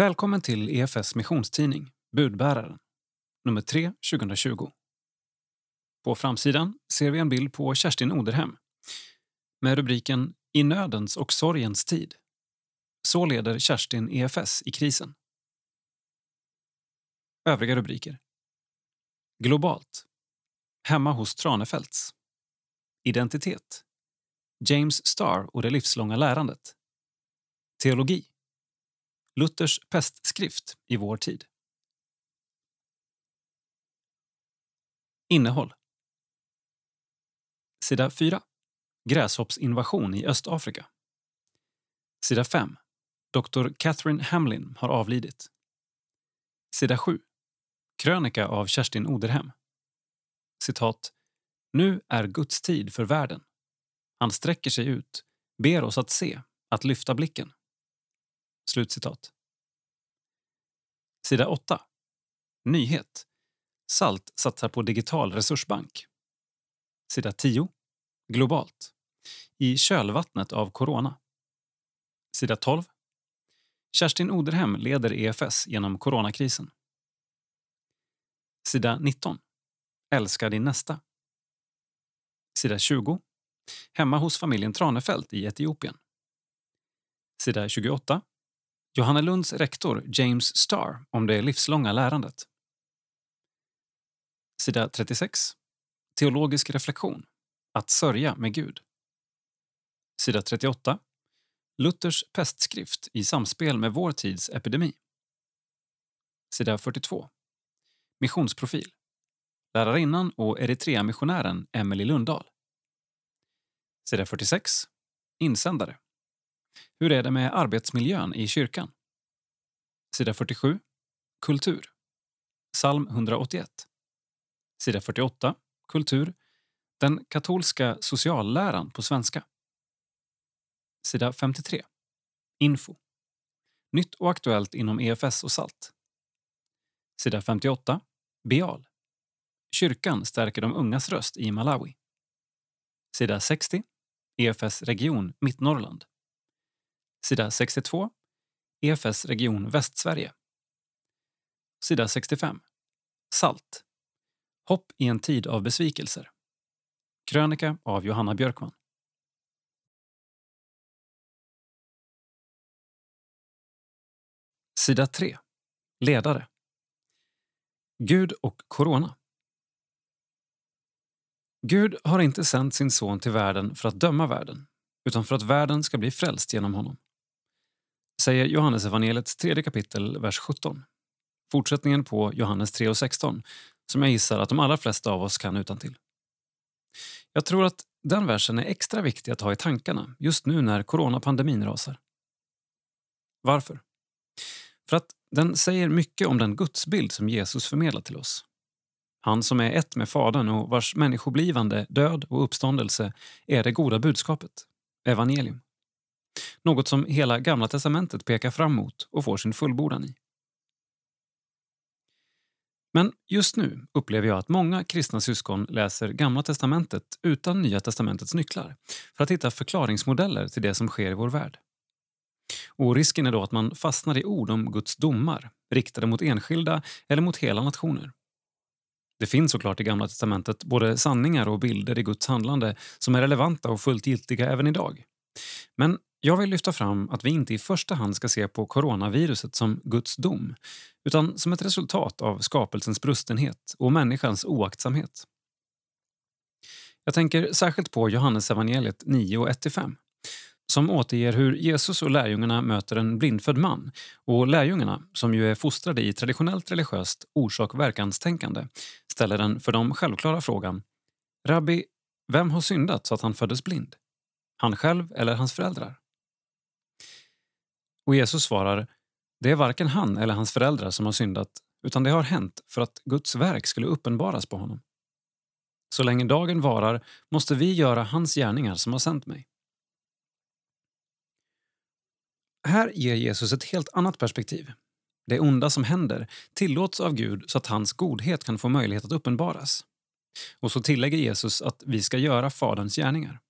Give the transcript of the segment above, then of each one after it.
Välkommen till EFS missionstidning Budbäraren, nummer 3 2020. På framsidan ser vi en bild på Kerstin Oderhem med rubriken I nödens och sorgens tid. Så leder Kerstin EFS i krisen. Övriga rubriker. Globalt. Hemma hos Tranefälts. Identitet. James Starr och det livslånga lärandet. Teologi. Luthers pestskrift i vår tid. Innehåll. Sida 4. Gräshoppsinvasion i Östafrika. Sida 5. Dr. Catherine Hamlin har avlidit. Sida 7. Krönika av Kerstin Oderhem. Citat. Nu är Guds tid för världen. Han sträcker sig ut, ber oss att se, att lyfta blicken. Slutcitat. Sida 8. Nyhet. SALT satsar på digital resursbank. Sida 10. Globalt. I kölvattnet av corona. Sida 12. Kerstin Oderhem leder EFS genom coronakrisen. Sida 19. Älska din nästa. Sida 20. Hemma hos familjen Tranefält i Etiopien. Sida 28. Johanna Lunds rektor James Starr om det livslånga lärandet. Sida 36. Teologisk reflektion. Att sörja med Gud. Sida 38. Luthers pestskrift i samspel med vår tids epidemi. Sida 42. Missionsprofil. Lärarinnan och Eritrea-missionären Emily Lundahl. Sida 46. Insändare. Hur är det med arbetsmiljön i kyrkan? Sida 47. Kultur. Psalm 181. Sida 48. Kultur. Den katolska socialläran på svenska. Sida 53. Info. Nytt och aktuellt inom EFS och SALT. Sida 58. Beal. Kyrkan stärker de ungas röst i Malawi. Sida 60. EFS region Mittnorrland. Sida 62. EFS region Västsverige. Sida 65. SALT. Hopp i en tid av besvikelser. Krönika av Johanna Björkman. Sida 3. Ledare. Gud och corona. Gud har inte sänt sin son till världen för att döma världen utan för att världen ska bli frälst genom honom. Säger Johannes evangeliets tredje kapitel, vers 17. Fortsättningen på Johannes 3 och 16 som jag gissar att de allra flesta av oss kan utan till. Jag tror att den versen är extra viktig att ha i tankarna just nu när coronapandemin rasar. Varför? För att den säger mycket om den gudsbild som Jesus förmedlar till oss. Han som är ett med Fadern och vars människoblivande, död och uppståndelse är det goda budskapet, evangelium. Något som hela Gamla testamentet pekar fram mot och får sin fullbordan i. Men just nu upplever jag att många kristna syskon läser Gamla testamentet utan Nya testamentets nycklar för att hitta förklaringsmodeller till det som sker i vår värld. Och Risken är då att man fastnar i ord om Guds domar riktade mot enskilda eller mot hela nationer. Det finns såklart i Gamla testamentet både sanningar och bilder i Guds handlande som är relevanta och fullt giltiga även idag. Men jag vill lyfta fram att vi inte i första hand ska se på coronaviruset som Guds dom utan som ett resultat av skapelsens brustenhet och människans oaktsamhet. Jag tänker särskilt på Johannes evangeliet 9 och 1-5 som återger hur Jesus och lärjungarna möter en blindfödd man och lärjungarna, som ju är fostrade i traditionellt religiöst orsak-verkanstänkande, ställer den för dem självklara frågan Rabbi, vem har syndat så att han föddes blind? Han själv eller hans föräldrar? Och Jesus svarar det är varken han eller hans föräldrar som har syndat utan det har hänt för att Guds verk skulle uppenbaras på honom. Så länge dagen varar måste vi göra hans gärningar som har sänt mig. Här ger Jesus ett helt annat perspektiv. Det onda som händer tillåts av Gud så att hans godhet kan få möjlighet att uppenbaras. Och så tillägger Jesus att vi ska göra Faderns gärningar.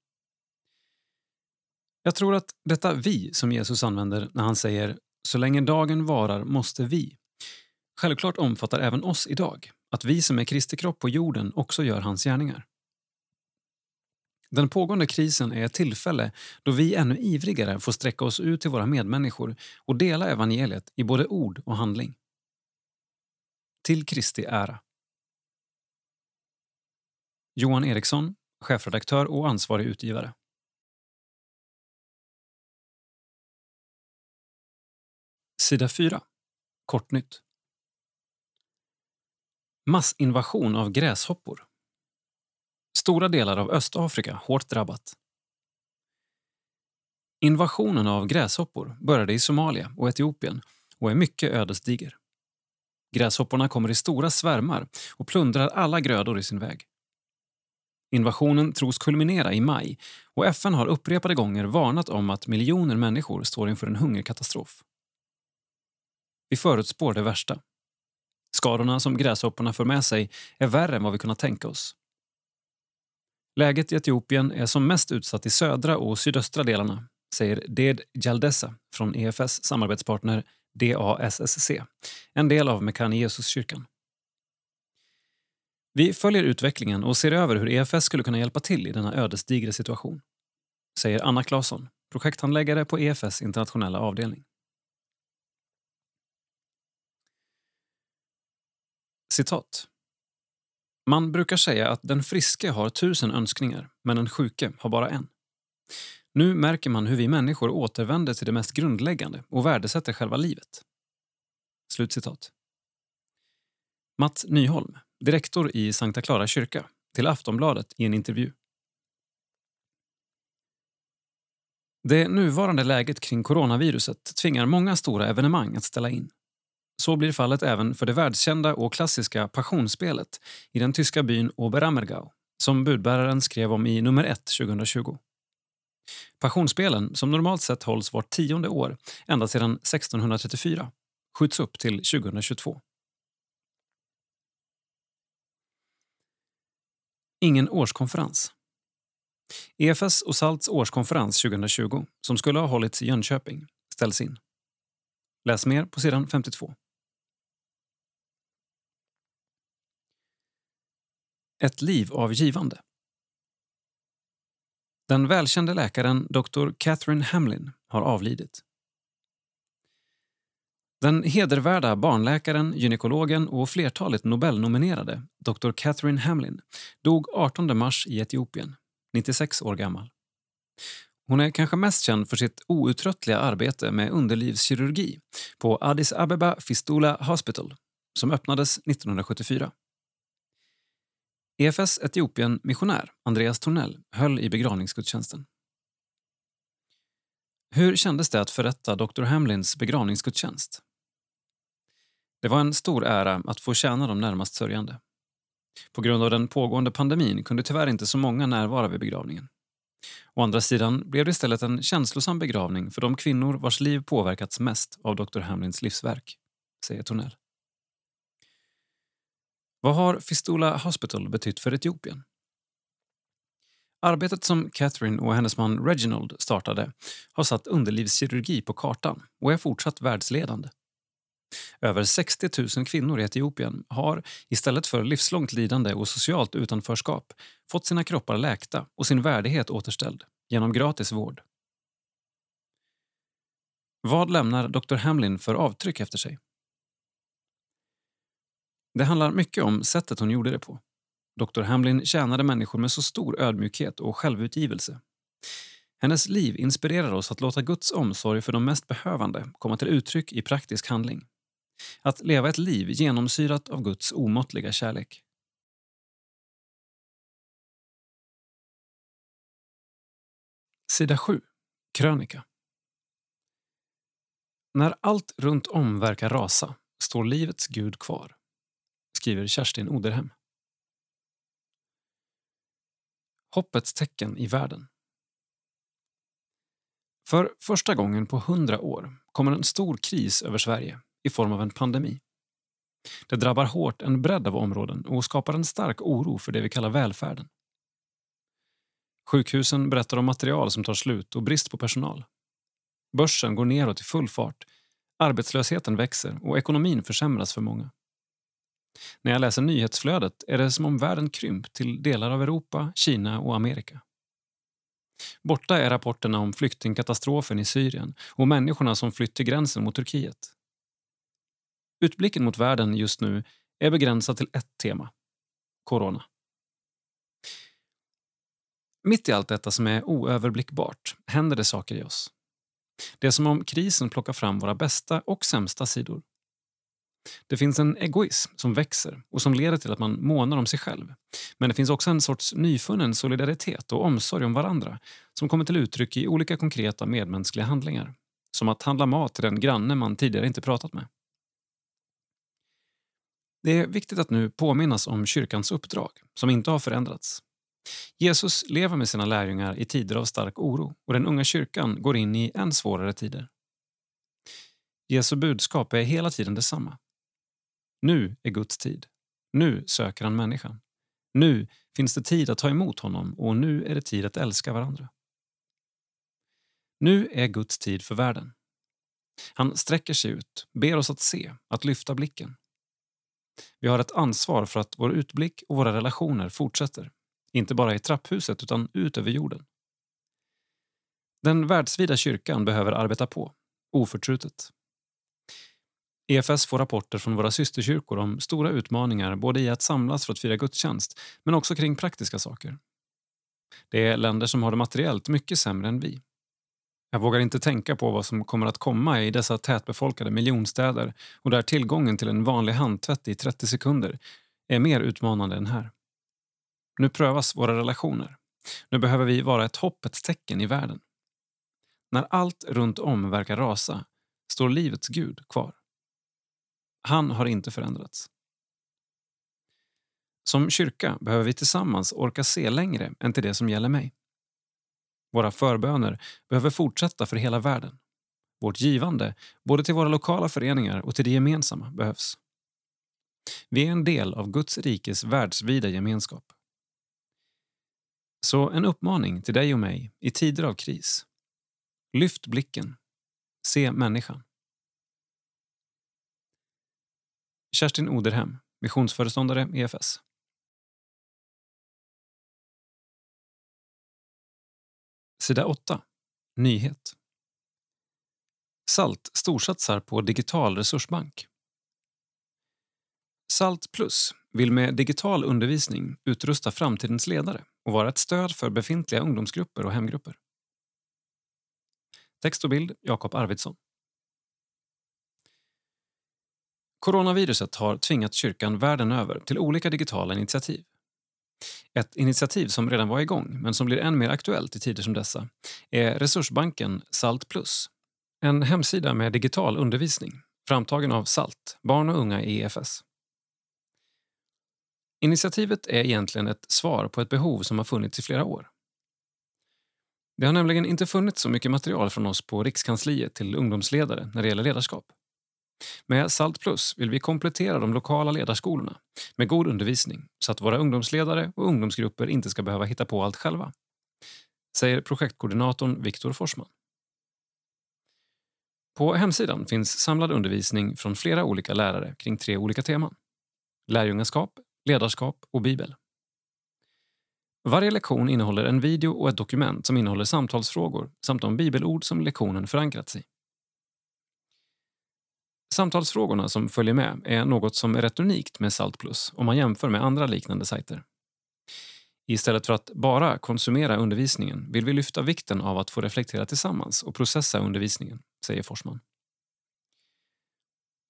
Jag tror att detta vi som Jesus använder när han säger så länge dagen varar måste vi. Självklart omfattar även oss idag att vi som är Kristi kropp på jorden också gör hans gärningar. Den pågående krisen är ett tillfälle då vi ännu ivrigare får sträcka oss ut till våra medmänniskor och dela evangeliet i både ord och handling. Till Kristi ära. Johan Eriksson, chefredaktör och ansvarig utgivare. Sida 4. Kortnytt. Massinvasion av gräshoppor. Stora delar av Östafrika hårt drabbat. Invasionen av gräshoppor började i Somalia och Etiopien och är mycket ödesdiger. Gräshopporna kommer i stora svärmar och plundrar alla grödor i sin väg. Invasionen tros kulminera i maj och FN har upprepade gånger varnat om att miljoner människor står inför en hungerkatastrof. Vi förutspår det värsta. Skadorna som gräshopporna för med sig är värre än vad vi kunnat tänka oss. Läget i Etiopien är som mest utsatt i södra och sydöstra delarna, säger Ded Jaldessa från EFS samarbetspartner DASSC, en del av Mekane Jesuskyrkan. Vi följer utvecklingen och ser över hur EFS skulle kunna hjälpa till i denna ödesdigra situation, säger Anna Claesson, projekthandläggare på EFS internationella avdelning. Citat. Man brukar säga att den friske har tusen önskningar, men den sjuke har bara en. Nu märker man hur vi människor återvänder till det mest grundläggande och värdesätter själva livet. Slutcitat. Mats Nyholm, direktor i Sankta Clara kyrka, till Aftonbladet i en intervju. Det nuvarande läget kring coronaviruset tvingar många stora evenemang att ställa in. Så blir fallet även för det världskända och klassiska Passionsspelet i den tyska byn Oberammergau som budbäraren skrev om i nummer 1 2020. Passionsspelen, som normalt sett hålls vart tionde år ända sedan 1634, skjuts upp till 2022. Ingen årskonferens. EFS och SALTs årskonferens 2020, som skulle ha hållits i Jönköping, ställs in. Läs mer på sidan 52. Ett liv av givande. Den välkände läkaren Dr. Catherine Hamlin har avlidit. Den hedervärda barnläkaren, gynekologen och flertalet Nobelnominerade Dr. Catherine Hamlin dog 18 mars i Etiopien, 96 år gammal. Hon är kanske mest känd för sitt outtröttliga arbete med underlivskirurgi på Addis Abeba Fistula Hospital som öppnades 1974. EFS Etiopien-missionär Andreas Tornell höll i begravningsgudstjänsten. Hur kändes det att förrätta Dr. Hamlins begravningsgudstjänst? Det var en stor ära att få tjäna de närmast sörjande. På grund av den pågående pandemin kunde tyvärr inte så många närvara vid begravningen. Å andra sidan blev det istället en känslosam begravning för de kvinnor vars liv påverkats mest av Dr. Hamlins livsverk, säger Tornell. Vad har Fistula Hospital betytt för Etiopien? Arbetet som Catherine och hennes man Reginald startade har satt underlivskirurgi på kartan och är fortsatt världsledande. Över 60 000 kvinnor i Etiopien har, istället för livslångt lidande och socialt utanförskap, fått sina kroppar läkta och sin värdighet återställd genom gratis vård. Vad lämnar Dr. Hamlin för avtryck efter sig? Det handlar mycket om sättet hon gjorde det på. Dr. Hamlin tjänade människor med så stor ödmjukhet och självutgivelse. Hennes liv inspirerar oss att låta Guds omsorg för de mest behövande komma till uttryck i praktisk handling. Att leva ett liv genomsyrat av Guds omåttliga kärlek. Sida 7. Krönika. När allt runt om verkar rasa står livets Gud kvar skriver Kerstin Oderhem. Hoppets tecken i världen. För första gången på hundra år kommer en stor kris över Sverige i form av en pandemi. Det drabbar hårt en bredd av områden och skapar en stark oro för det vi kallar välfärden. Sjukhusen berättar om material som tar slut och brist på personal. Börsen går neråt i full fart. Arbetslösheten växer och ekonomin försämras för många. När jag läser nyhetsflödet är det som om världen krympt till delar av Europa, Kina och Amerika. Borta är rapporterna om flyktingkatastrofen i Syrien och människorna som flytt till gränsen mot Turkiet. Utblicken mot världen just nu är begränsad till ett tema. Corona. Mitt i allt detta som är oöverblickbart händer det saker i oss. Det är som om krisen plockar fram våra bästa och sämsta sidor. Det finns en egoism som växer och som leder till att man månar om sig själv. Men det finns också en sorts nyfunnen solidaritet och omsorg om varandra som kommer till uttryck i olika konkreta medmänskliga handlingar. Som att handla mat till den granne man tidigare inte pratat med. Det är viktigt att nu påminnas om kyrkans uppdrag, som inte har förändrats. Jesus lever med sina lärjungar i tider av stark oro och den unga kyrkan går in i än svårare tider. Jesu budskap är hela tiden detsamma. Nu är Guds tid. Nu söker han människan. Nu finns det tid att ta emot honom och nu är det tid att älska varandra. Nu är Guds tid för världen. Han sträcker sig ut, ber oss att se, att lyfta blicken. Vi har ett ansvar för att vår utblick och våra relationer fortsätter. Inte bara i trapphuset utan ut över jorden. Den världsvida kyrkan behöver arbeta på, oförtrutet. EFS får rapporter från våra systerkyrkor om stora utmaningar både i att samlas för att fira gudstjänst men också kring praktiska saker. Det är länder som har det materiellt mycket sämre än vi. Jag vågar inte tänka på vad som kommer att komma i dessa tätbefolkade miljonstäder och där tillgången till en vanlig handtvätt i 30 sekunder är mer utmanande än här. Nu prövas våra relationer. Nu behöver vi vara ett hoppets tecken i världen. När allt runt om verkar rasa står livets Gud kvar. Han har inte förändrats. Som kyrka behöver vi tillsammans orka se längre än till det som gäller mig. Våra förböner behöver fortsätta för hela världen. Vårt givande, både till våra lokala föreningar och till det gemensamma, behövs. Vi är en del av Guds rikes världsvida gemenskap. Så en uppmaning till dig och mig i tider av kris. Lyft blicken. Se människan. Kerstin Oderhem, missionsföreståndare EFS. Sida 8. Nyhet. SALT storsatsar på digital resursbank. SALT Plus vill med digital undervisning utrusta framtidens ledare och vara ett stöd för befintliga ungdomsgrupper och hemgrupper. Text och bild Jakob Arvidsson. Coronaviruset har tvingat kyrkan världen över till olika digitala initiativ. Ett initiativ som redan var igång, men som blir än mer aktuellt i tider som dessa, är resursbanken Salt Plus. En hemsida med digital undervisning, framtagen av SALT, barn och unga i EFS. Initiativet är egentligen ett svar på ett behov som har funnits i flera år. Det har nämligen inte funnits så mycket material från oss på Rikskansliet till ungdomsledare när det gäller ledarskap. Med Salt Plus vill vi komplettera de lokala ledarskolorna med god undervisning så att våra ungdomsledare och ungdomsgrupper inte ska behöva hitta på allt själva. Säger projektkoordinatorn Viktor Forsman. På hemsidan finns samlad undervisning från flera olika lärare kring tre olika teman. Lärjungaskap, ledarskap och bibel. Varje lektion innehåller en video och ett dokument som innehåller samtalsfrågor samt de bibelord som lektionen förankrats i. Samtalsfrågorna som följer med är något som är rätt unikt med Salt Plus om man jämför med andra liknande sajter. Istället för att bara konsumera undervisningen vill vi lyfta vikten av att få reflektera tillsammans och processa undervisningen, säger Forsman.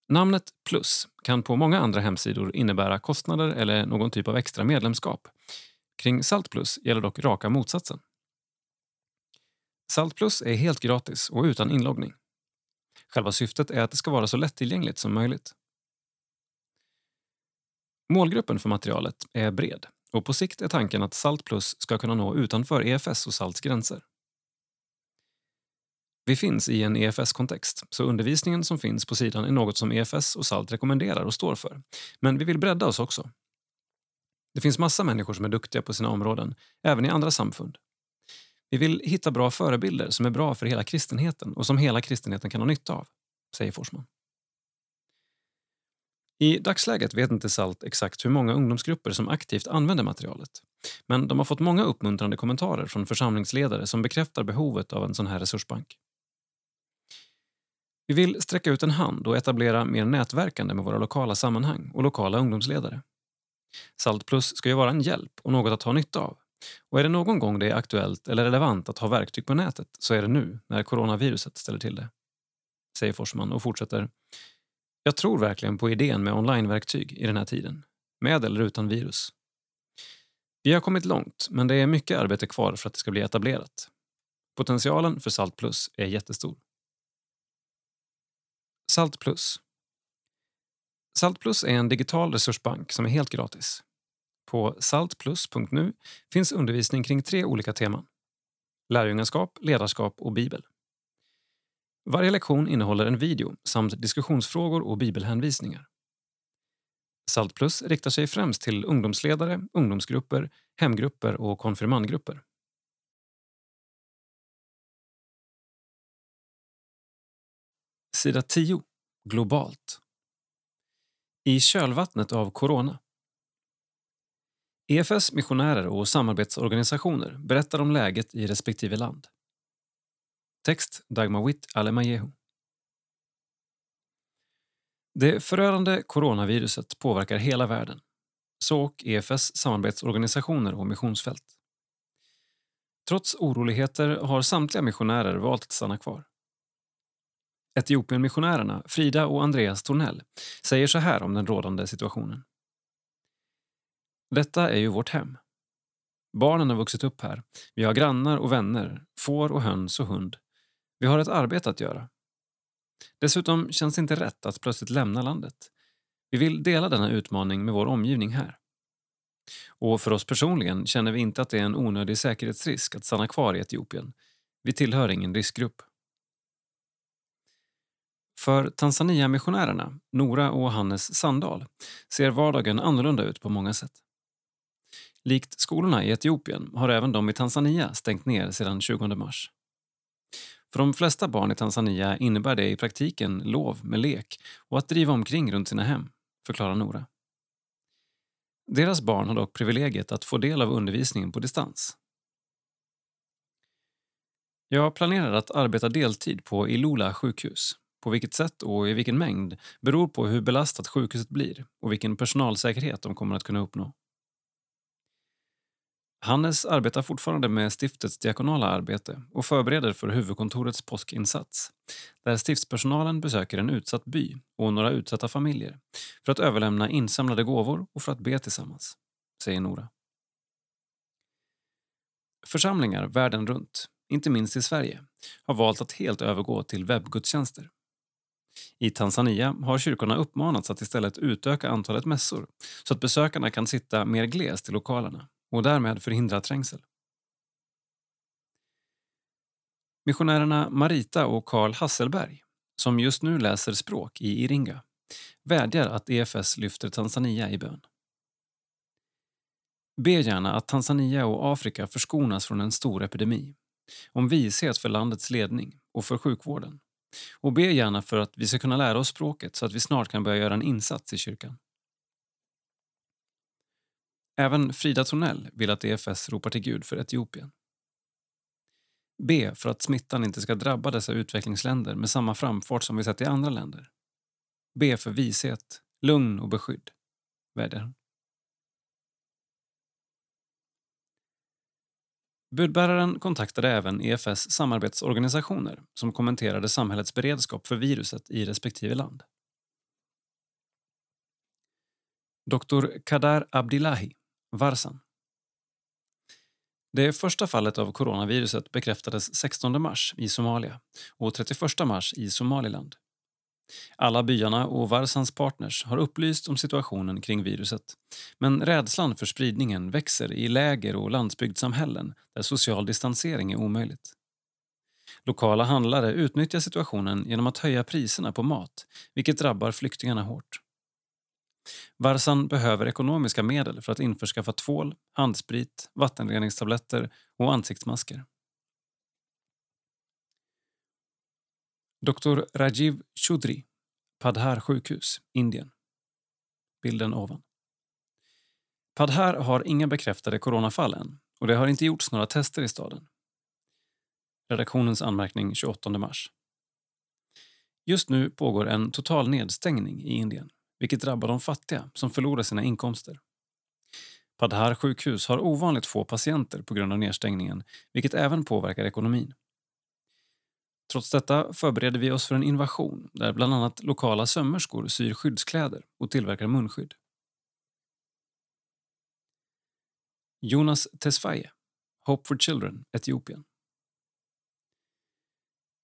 Namnet Plus kan på många andra hemsidor innebära kostnader eller någon typ av extra medlemskap. Kring Salt Plus gäller dock raka motsatsen. Salt Plus är helt gratis och utan inloggning. Själva syftet är att det ska vara så lättillgängligt som möjligt. Målgruppen för materialet är bred och på sikt är tanken att Salt Plus ska kunna nå utanför EFS och SALTs gränser. Vi finns i en EFS-kontext, så undervisningen som finns på sidan är något som EFS och SALT rekommenderar och står för. Men vi vill bredda oss också. Det finns massa människor som är duktiga på sina områden, även i andra samfund. Vi vill hitta bra förebilder som är bra för hela kristenheten och som hela kristenheten kan ha nytta av. säger Forsman. I dagsläget vet inte SALT exakt hur många ungdomsgrupper som aktivt använder materialet. Men de har fått många uppmuntrande kommentarer från församlingsledare som bekräftar behovet av en sån här resursbank. Vi vill sträcka ut en hand och etablera mer nätverkande med våra lokala sammanhang och lokala ungdomsledare. SALT Plus ska ju vara en hjälp och något att ha nytta av. Och är det någon gång det är aktuellt eller relevant att ha verktyg på nätet så är det nu, när coronaviruset ställer till det. Säger Forsman och fortsätter. Jag tror verkligen på idén med onlineverktyg i den här tiden. Med eller utan virus. Vi har kommit långt, men det är mycket arbete kvar för att det ska bli etablerat. Potentialen för Salt Plus är jättestor. Salt Plus Salt Plus är en digital resursbank som är helt gratis. På saltplus.nu finns undervisning kring tre olika teman. Lärjungaskap, ledarskap och bibel. Varje lektion innehåller en video samt diskussionsfrågor och bibelhänvisningar. Saltplus riktar sig främst till ungdomsledare, ungdomsgrupper, hemgrupper och konfirmandgrupper. Sida 10. Globalt. I kölvattnet av corona. EFS missionärer och samarbetsorganisationer berättar om läget i respektive land. Text Dagmar Witt Det förödande coronaviruset påverkar hela världen. Så och EFS samarbetsorganisationer och missionsfält. Trots oroligheter har samtliga missionärer valt att stanna kvar. Etiopienmissionärerna Frida och Andreas Tornell säger så här om den rådande situationen. Detta är ju vårt hem. Barnen har vuxit upp här. Vi har grannar och vänner, får och höns och hund. Vi har ett arbete att göra. Dessutom känns det inte rätt att plötsligt lämna landet. Vi vill dela denna utmaning med vår omgivning här. Och för oss personligen känner vi inte att det är en onödig säkerhetsrisk att stanna kvar i Etiopien. Vi tillhör ingen riskgrupp. För Tanzania-missionärerna, Nora och Hannes Sandahl, ser vardagen annorlunda ut på många sätt. Likt skolorna i Etiopien har även de i Tanzania stängt ner sedan 20 mars. För de flesta barn i Tanzania innebär det i praktiken lov med lek och att driva omkring runt sina hem, förklarar Nora. Deras barn har dock privilegiet att få del av undervisningen på distans. Jag planerar att arbeta deltid på Ilula sjukhus. På vilket sätt och i vilken mängd beror på hur belastat sjukhuset blir och vilken personalsäkerhet de kommer att kunna uppnå. Hannes arbetar fortfarande med stiftets diakonala arbete och förbereder för huvudkontorets påskinsats där stiftspersonalen besöker en utsatt by och några utsatta familjer för att överlämna insamlade gåvor och för att be tillsammans, säger Nora. Församlingar världen runt, inte minst i Sverige, har valt att helt övergå till webbgudstjänster. I Tanzania har kyrkorna uppmanats att istället utöka antalet mässor så att besökarna kan sitta mer glest i lokalerna och därmed förhindra trängsel. Missionärerna Marita och Karl Hasselberg, som just nu läser språk i Iringa, vädjar att EFS lyfter Tanzania i bön. Be gärna att Tanzania och Afrika förskonas från en stor epidemi, om vishet för landets ledning och för sjukvården. Och be gärna för att vi ska kunna lära oss språket så att vi snart kan börja göra en insats i kyrkan. Även Frida Tornell vill att EFS ropar till Gud för Etiopien. Be för att smittan inte ska drabba dessa utvecklingsländer med samma framfart som vi sett i andra länder. Be för vishet, lugn och beskydd, vädjar hon. Budbäraren kontaktade även EFS samarbetsorganisationer som kommenterade samhällets beredskap för viruset i respektive land. Dr. Kadar Abdillahi Varsan. Det första fallet av coronaviruset bekräftades 16 mars i Somalia och 31 mars i Somaliland. Alla byarna och Varsans partners har upplyst om situationen kring viruset men rädslan för spridningen växer i läger och landsbygdssamhällen där social distansering är omöjligt. Lokala handlare utnyttjar situationen genom att höja priserna på mat vilket drabbar flyktingarna hårt. Varsan behöver ekonomiska medel för att införskaffa tvål, handsprit, vattenreningstabletter och ansiktsmasker. Dr. Rajiv Chudri, Padhar sjukhus, Indien. Bilden ovan. Padhar har inga bekräftade coronafall än och det har inte gjorts några tester i staden. Redaktionens anmärkning 28 mars. Just nu pågår en total nedstängning i Indien vilket drabbar de fattiga som förlorar sina inkomster. Padhar sjukhus har ovanligt få patienter på grund av nedstängningen vilket även påverkar ekonomin. Trots detta förbereder vi oss för en invasion där bland annat lokala sömmerskor syr skyddskläder och tillverkar munskydd. Jonas Tesfaye, Hope for Children, Etiopien.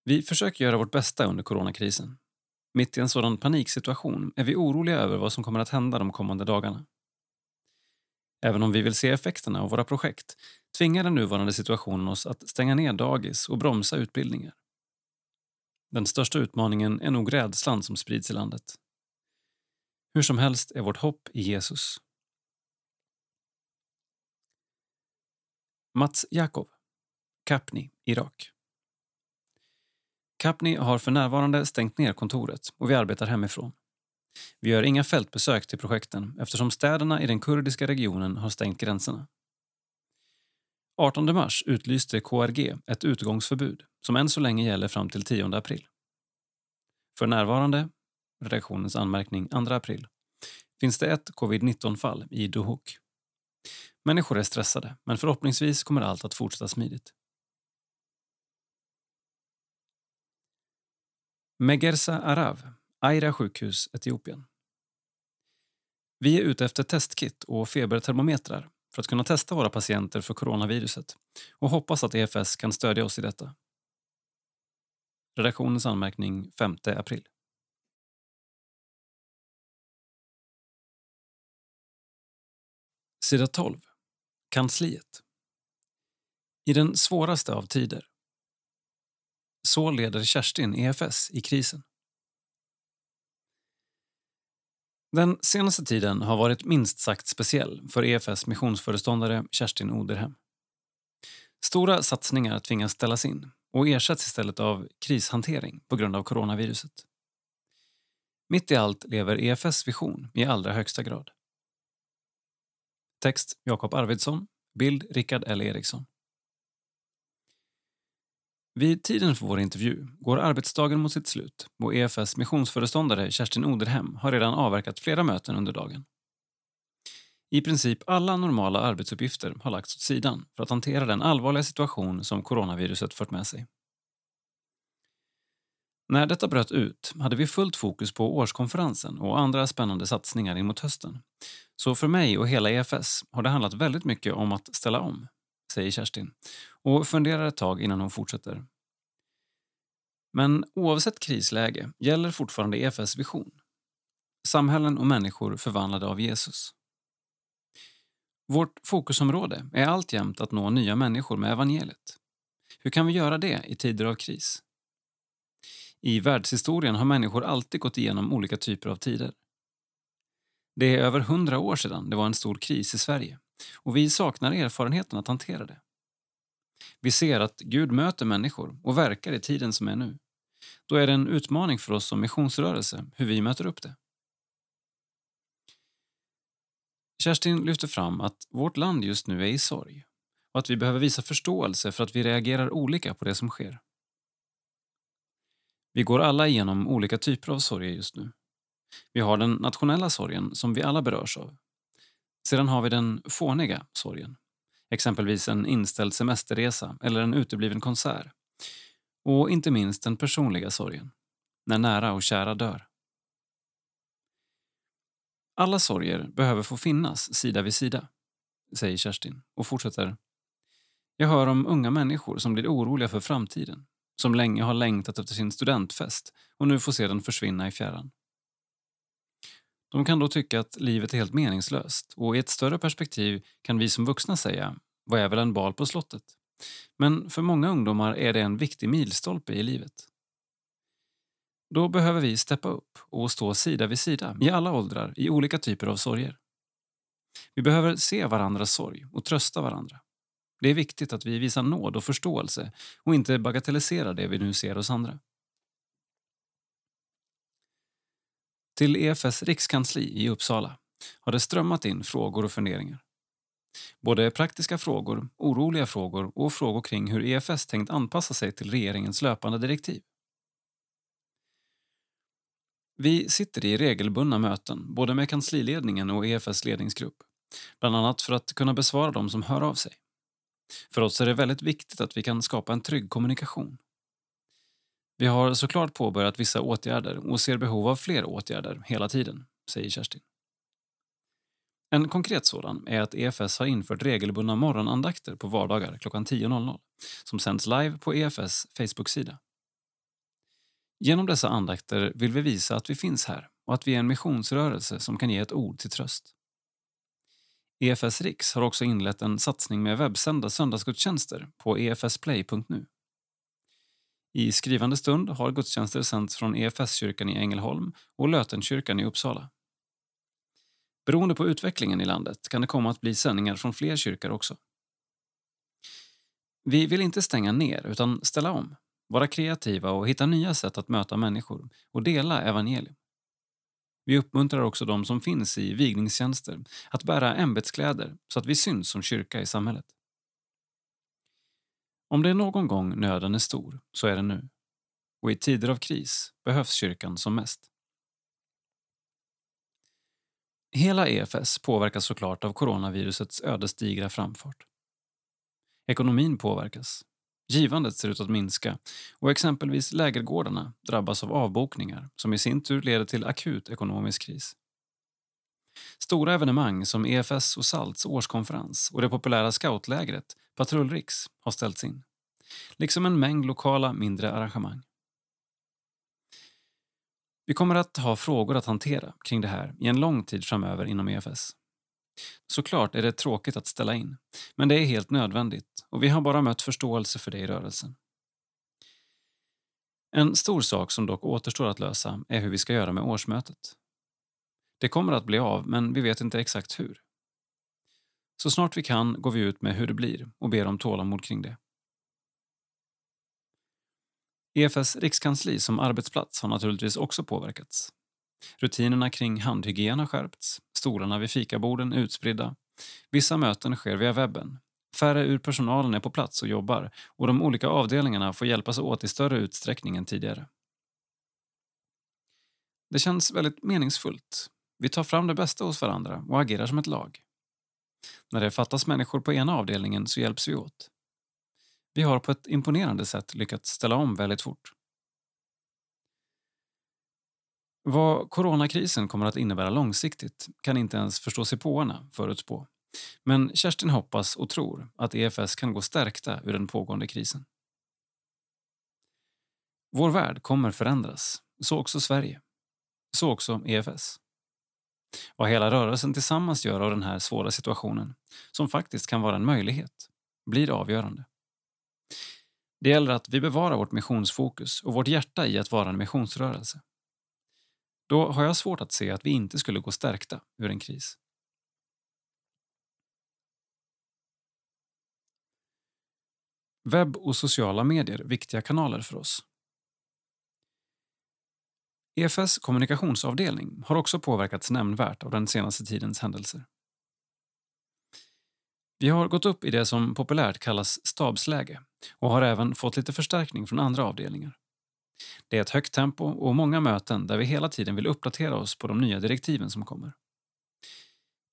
Vi försöker göra vårt bästa under coronakrisen. Mitt i en sådan paniksituation är vi oroliga över vad som kommer att hända de kommande dagarna. Även om vi vill se effekterna av våra projekt tvingar den nuvarande situationen oss att stänga ner dagis och bromsa utbildningar. Den största utmaningen är nog rädslan som sprids i landet. Hur som helst är vårt hopp i Jesus. Mats Jakob, Kapni, Irak. Kapni har för närvarande stängt ner kontoret och vi arbetar hemifrån. Vi gör inga fältbesök till projekten eftersom städerna i den kurdiska regionen har stängt gränserna. 18 mars utlyste KRG ett utgångsförbud som än så länge gäller fram till 10 april. För närvarande, redaktionens anmärkning 2 april, finns det ett covid-19-fall i Duhok. Människor är stressade, men förhoppningsvis kommer allt att fortsätta smidigt. Megersa Arav, Aira sjukhus, Etiopien. Vi är ute efter testkit och febertermometrar för att kunna testa våra patienter för coronaviruset och hoppas att EFS kan stödja oss i detta. Redaktionens anmärkning 5 april. Sida 12. Kansliet. I den svåraste av tider. Så leder Kerstin EFS i krisen. Den senaste tiden har varit minst sagt speciell för EFS missionsföreståndare Kerstin Oderhem. Stora satsningar tvingas ställas in och ersätts istället av krishantering på grund av coronaviruset. Mitt i allt lever EFS vision i allra högsta grad. Text Jakob Arvidsson, bild Rickard L Eriksson. Vid tiden för vår intervju går arbetsdagen mot sitt slut och EFS missionsföreståndare Kerstin Oderhem har redan avverkat flera möten under dagen. I princip alla normala arbetsuppgifter har lagts åt sidan för att hantera den allvarliga situation som coronaviruset fört med sig. När detta bröt ut hade vi fullt fokus på årskonferensen och andra spännande satsningar in mot hösten. Så för mig och hela EFS har det handlat väldigt mycket om att ställa om, säger Kerstin och funderar ett tag innan hon fortsätter. Men oavsett krisläge gäller fortfarande EFS vision. Samhällen och människor förvandlade av Jesus. Vårt fokusområde är alltjämt att nå nya människor med evangeliet. Hur kan vi göra det i tider av kris? I världshistorien har människor alltid gått igenom olika typer av tider. Det är över hundra år sedan det var en stor kris i Sverige och vi saknar erfarenheten att hantera det. Vi ser att Gud möter människor och verkar i tiden som är nu. Då är det en utmaning för oss som missionsrörelse hur vi möter upp det. Kerstin lyfter fram att vårt land just nu är i sorg och att vi behöver visa förståelse för att vi reagerar olika på det som sker. Vi går alla igenom olika typer av sorger just nu. Vi har den nationella sorgen som vi alla berörs av. Sedan har vi den fåniga sorgen. Exempelvis en inställd semesterresa eller en utebliven konsert. Och inte minst den personliga sorgen, när nära och kära dör. Alla sorger behöver få finnas sida vid sida, säger Kerstin och fortsätter. Jag hör om unga människor som blir oroliga för framtiden, som länge har längtat efter sin studentfest och nu får se den försvinna i fjärran. De kan då tycka att livet är helt meningslöst och i ett större perspektiv kan vi som vuxna säga, vad är väl en bal på slottet? Men för många ungdomar är det en viktig milstolpe i livet. Då behöver vi steppa upp och stå sida vid sida i alla åldrar i olika typer av sorger. Vi behöver se varandras sorg och trösta varandra. Det är viktigt att vi visar nåd och förståelse och inte bagatelliserar det vi nu ser hos andra. Till EFS rikskansli i Uppsala har det strömmat in frågor och funderingar. Både praktiska frågor, oroliga frågor och frågor kring hur EFS tänkt anpassa sig till regeringens löpande direktiv. Vi sitter i regelbundna möten, både med kansliledningen och EFS ledningsgrupp. Bland annat för att kunna besvara de som hör av sig. För oss är det väldigt viktigt att vi kan skapa en trygg kommunikation. Vi har såklart påbörjat vissa åtgärder och ser behov av fler åtgärder hela tiden, säger Kerstin. En konkret sådan är att EFS har infört regelbundna morgonandakter på vardagar klockan 10.00 som sänds live på EFS Facebook-sida. Genom dessa andakter vill vi visa att vi finns här och att vi är en missionsrörelse som kan ge ett ord till tröst. EFS Riks har också inlett en satsning med webbsända söndagsgudstjänster på efsplay.nu. I skrivande stund har gudstjänster sänds från EFS-kyrkan i Ängelholm och Lötenkyrkan i Uppsala. Beroende på utvecklingen i landet kan det komma att bli sändningar från fler kyrkor också. Vi vill inte stänga ner, utan ställa om, vara kreativa och hitta nya sätt att möta människor och dela evangelium. Vi uppmuntrar också de som finns i vigningstjänster att bära ämbetskläder så att vi syns som kyrka i samhället. Om det är någon gång nöden är stor, så är det nu. Och i tider av kris behövs kyrkan som mest. Hela EFS påverkas såklart av coronavirusets ödesdigra framfart. Ekonomin påverkas. Givandet ser ut att minska och exempelvis lägergårdarna drabbas av avbokningar som i sin tur leder till akut ekonomisk kris. Stora evenemang som EFS och SALTs årskonferens och det populära scoutlägret Patrullriks har ställts in. Liksom en mängd lokala mindre arrangemang. Vi kommer att ha frågor att hantera kring det här i en lång tid framöver inom EFS. Såklart är det tråkigt att ställa in, men det är helt nödvändigt och vi har bara mött förståelse för det i rörelsen. En stor sak som dock återstår att lösa är hur vi ska göra med årsmötet. Det kommer att bli av, men vi vet inte exakt hur. Så snart vi kan går vi ut med hur det blir och ber om tålamod kring det. EFS rikskansli som arbetsplats har naturligtvis också påverkats. Rutinerna kring handhygien har skärpts, stolarna vid fikaborden är utspridda. Vissa möten sker via webben. Färre ur personalen är på plats och jobbar och de olika avdelningarna får hjälpas åt i större utsträckning än tidigare. Det känns väldigt meningsfullt. Vi tar fram det bästa hos varandra och agerar som ett lag. När det fattas människor på ena avdelningen så hjälps vi åt. Vi har på ett imponerande sätt lyckats ställa om väldigt fort. Vad coronakrisen kommer att innebära långsiktigt kan inte ens förståsigpåarna förutspå. Men Kerstin hoppas och tror att EFS kan gå stärkta ur den pågående krisen. Vår värld kommer förändras, så också Sverige. Så också EFS. Vad hela rörelsen tillsammans gör av den här svåra situationen, som faktiskt kan vara en möjlighet, blir avgörande. Det gäller att vi bevarar vårt missionsfokus och vårt hjärta i att vara en missionsrörelse. Då har jag svårt att se att vi inte skulle gå stärkta ur en kris. Webb och sociala medier viktiga kanaler för oss. EFS kommunikationsavdelning har också påverkats nämnvärt av den senaste tidens händelser. Vi har gått upp i det som populärt kallas stabsläge och har även fått lite förstärkning från andra avdelningar. Det är ett högt tempo och många möten där vi hela tiden vill uppdatera oss på de nya direktiven som kommer.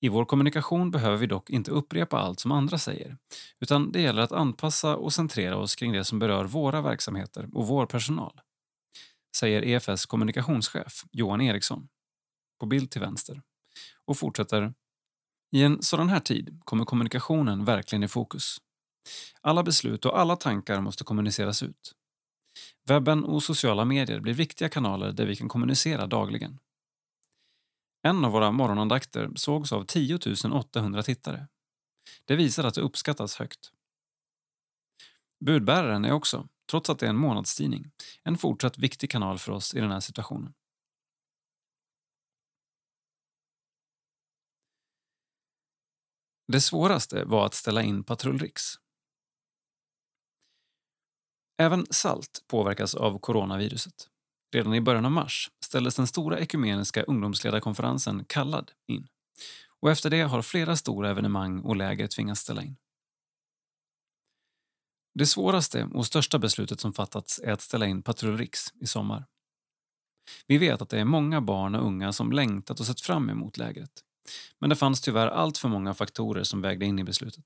I vår kommunikation behöver vi dock inte upprepa allt som andra säger, utan det gäller att anpassa och centrera oss kring det som berör våra verksamheter och vår personal. Säger EFS kommunikationschef Johan Eriksson, på bild till vänster, och fortsätter i en sådan här tid kommer kommunikationen verkligen i fokus. Alla beslut och alla tankar måste kommuniceras ut. Webben och sociala medier blir viktiga kanaler där vi kan kommunicera dagligen. En av våra morgonandakter sågs av 10 800 tittare. Det visar att det uppskattas högt. Budbäraren är också, trots att det är en månadstidning, en fortsatt viktig kanal för oss i den här situationen. Det svåraste var att ställa in patrullriks. Även SALT påverkas av coronaviruset. Redan i början av mars ställdes den stora ekumeniska ungdomsledarkonferensen Kallad in. Och efter det har flera stora evenemang och läger tvingats ställa in. Det svåraste och största beslutet som fattats är att ställa in Patrull Riks i sommar. Vi vet att det är många barn och unga som längtat och sett fram emot lägret. Men det fanns tyvärr allt för många faktorer som vägde in i beslutet.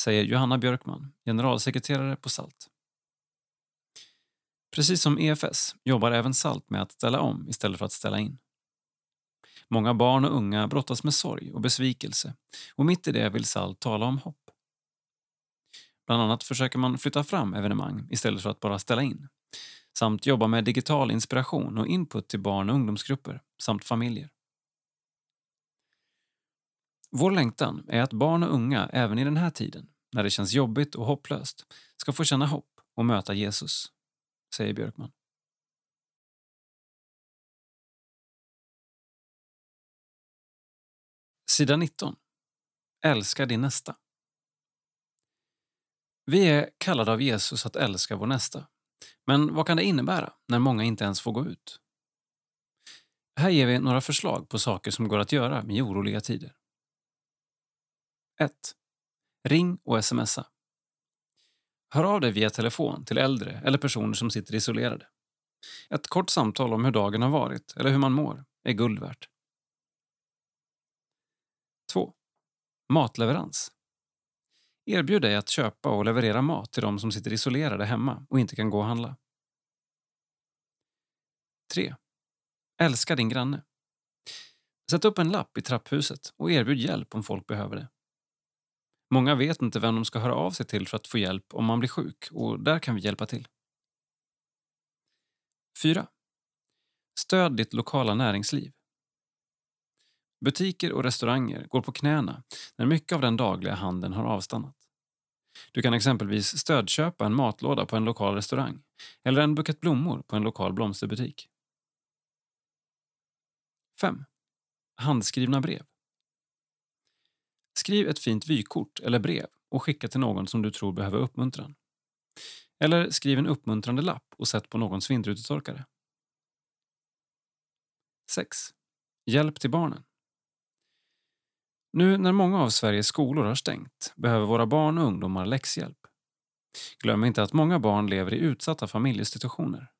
Säger Johanna Björkman, generalsekreterare på SALT. Precis som EFS jobbar även SALT med att ställa om istället för att ställa in. Många barn och unga brottas med sorg och besvikelse och mitt i det vill SALT tala om hopp. Bland annat försöker man flytta fram evenemang istället för att bara ställa in samt jobba med digital inspiration och input till barn och ungdomsgrupper samt familjer. Vår längtan är att barn och unga även i den här tiden, när det känns jobbigt och hopplöst, ska få känna hopp och möta Jesus, säger Björkman. Sida 19. Älska din nästa. Vi är kallade av Jesus att älska vår nästa. Men vad kan det innebära när många inte ens får gå ut? Här ger vi några förslag på saker som går att göra i oroliga tider. 1. Ring och smsa. Hör av dig via telefon till äldre eller personer som sitter isolerade. Ett kort samtal om hur dagen har varit eller hur man mår är guld värt. 2. Matleverans. Erbjud dig att köpa och leverera mat till de som sitter isolerade hemma och inte kan gå och handla. 3. Älska din granne. Sätt upp en lapp i trapphuset och erbjud hjälp om folk behöver det. Många vet inte vem de ska höra av sig till för att få hjälp om man blir sjuk och där kan vi hjälpa till. 4. Stöd ditt lokala näringsliv. Butiker och restauranger går på knäna när mycket av den dagliga handeln har avstannat. Du kan exempelvis stödköpa en matlåda på en lokal restaurang eller en bukett blommor på en lokal blomsterbutik. 5. Handskrivna brev. Skriv ett fint vykort eller brev och skicka till någon som du tror behöver uppmuntran. Eller skriv en uppmuntrande lapp och sätt på någons vindrutetorkare. 6. Hjälp till barnen. Nu när många av Sveriges skolor har stängt behöver våra barn och ungdomar läxhjälp. Glöm inte att många barn lever i utsatta familjesituationer.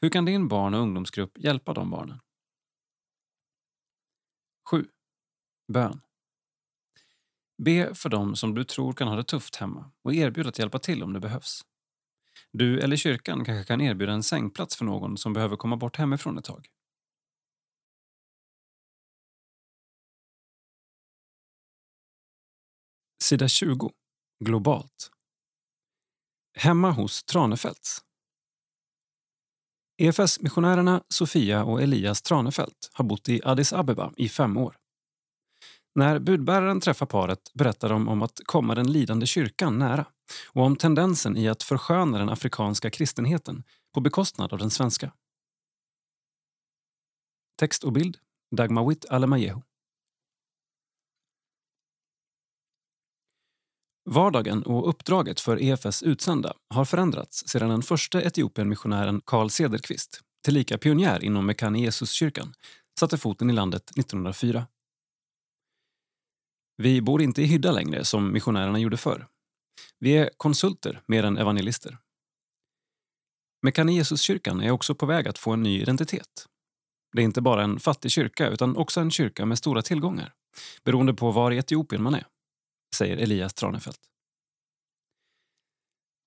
Hur kan din barn och ungdomsgrupp hjälpa de barnen? 7. Bön. Be för dem som du tror kan ha det tufft hemma och erbjud att hjälpa till om det behövs. Du eller kyrkan kanske kan erbjuda en sängplats för någon som behöver komma bort hemifrån ett tag. Sida 20. Globalt. Hemma hos Tranefelts. EFS-missionärerna Sofia och Elias Tranefelt har bott i Addis Abeba i fem år. När budbäraren träffar paret berättar de om att komma den lidande kyrkan nära och om tendensen i att försköna den afrikanska kristenheten på bekostnad av den svenska. Text och bild Dagmawit Alemayehu. Vardagen och uppdraget för EFS utsända har förändrats sedan den första Etiopienmissionären Karl Cederqvist, tillika pionjär inom Mekane Jesuskyrkan, satte foten i landet 1904. Vi bor inte i hydda längre som missionärerna gjorde förr. Vi är konsulter mer än evangelister. Mekane Jesuskyrkan är också på väg att få en ny identitet. Det är inte bara en fattig kyrka utan också en kyrka med stora tillgångar beroende på var i Etiopien man är säger Elias Tranefelt.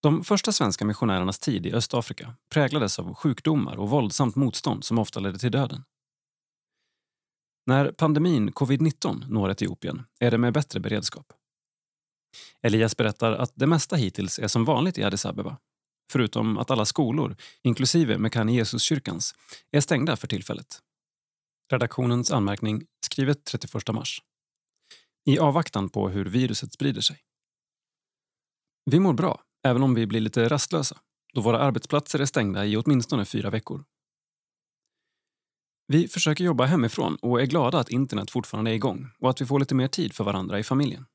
De första svenska missionärernas tid i Östafrika präglades av sjukdomar och våldsamt motstånd som ofta ledde till döden. När pandemin covid-19 når Etiopien är det med bättre beredskap. Elias berättar att det mesta hittills är som vanligt i Addis Abeba. Förutom att alla skolor, inklusive Mekane Jesuskyrkans, är stängda för tillfället. Redaktionens anmärkning skrivet 31 mars i avvaktan på hur viruset sprider sig. Vi mår bra, även om vi blir lite rastlösa då våra arbetsplatser är stängda i åtminstone fyra veckor. Vi försöker jobba hemifrån och är glada att internet fortfarande är igång och att vi får lite mer tid för varandra i familjen.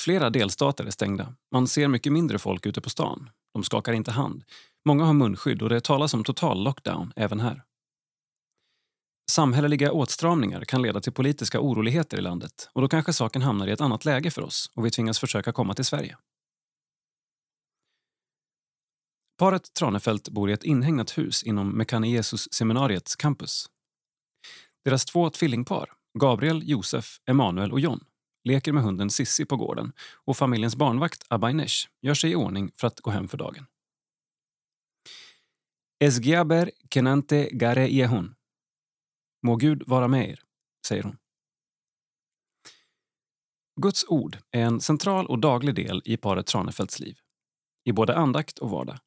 Flera delstater är stängda. Man ser mycket mindre folk ute på stan. De skakar inte hand. Många har munskydd och det talas om total lockdown även här. Samhälleliga åtstramningar kan leda till politiska oroligheter i landet och då kanske saken hamnar i ett annat läge för oss och vi tvingas försöka komma till Sverige. Paret Tranefelt bor i ett inhägnat hus inom Mekane Jesus seminariets campus. Deras två tvillingpar, Gabriel, Josef, Emanuel och John, leker med hunden Sissi på gården och familjens barnvakt Abainesh gör sig i ordning för att gå hem för dagen. Esgiaber kenante gare jehun. Må Gud vara med er, säger hon. Guds ord är en central och daglig del i paret Tranefelts liv, i både andakt och vardag.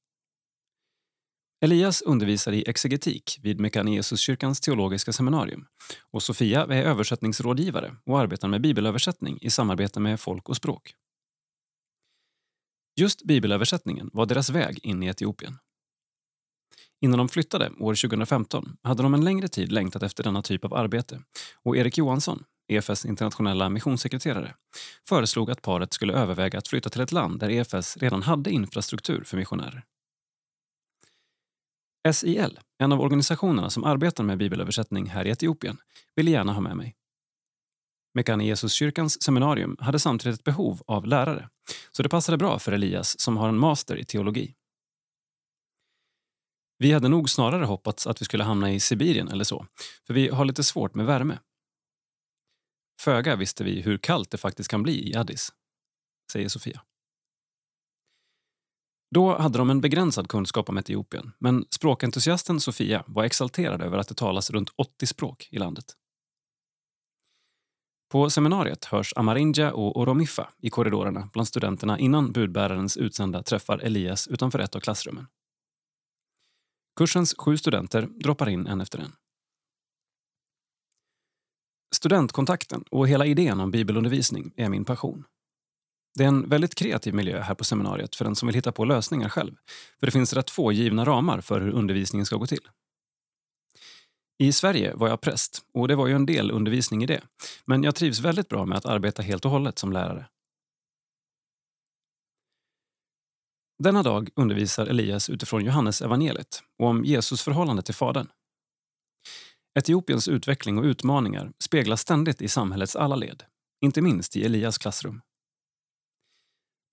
Elias undervisar i exegetik vid Mekanesuskyrkans teologiska seminarium och Sofia är översättningsrådgivare och arbetar med bibelöversättning i samarbete med Folk och språk. Just bibelöversättningen var deras väg in i Etiopien. Innan de flyttade år 2015 hade de en längre tid längtat efter denna typ av arbete och Erik Johansson, EFS internationella missionssekreterare, föreslog att paret skulle överväga att flytta till ett land där EFS redan hade infrastruktur för missionärer. SIL, en av organisationerna som arbetar med bibelöversättning här i Etiopien, ville gärna ha med mig. Mekane Jesuskyrkans seminarium hade samtidigt ett behov av lärare så det passade bra för Elias som har en master i teologi. Vi hade nog snarare hoppats att vi skulle hamna i Sibirien eller så, för vi har lite svårt med värme. Föga visste vi hur kallt det faktiskt kan bli i Addis, säger Sofia. Då hade de en begränsad kunskap om Etiopien, men språkentusiasten Sofia var exalterad över att det talas runt 80 språk i landet. På seminariet hörs Amarinja och Oromifa i korridorerna bland studenterna innan budbärarens utsända träffar Elias utanför ett av klassrummen. Kursens sju studenter droppar in en efter en. Studentkontakten och hela idén om bibelundervisning är min passion. Det är en väldigt kreativ miljö här på seminariet för den som vill hitta på lösningar själv. För det finns rätt få givna ramar för hur undervisningen ska gå till. I Sverige var jag präst och det var ju en del undervisning i det. Men jag trivs väldigt bra med att arbeta helt och hållet som lärare. Denna dag undervisar Elias utifrån Johannes evangeliet och om Jesus förhållande till Fadern. Etiopiens utveckling och utmaningar speglas ständigt i samhällets alla led, inte minst i Elias klassrum.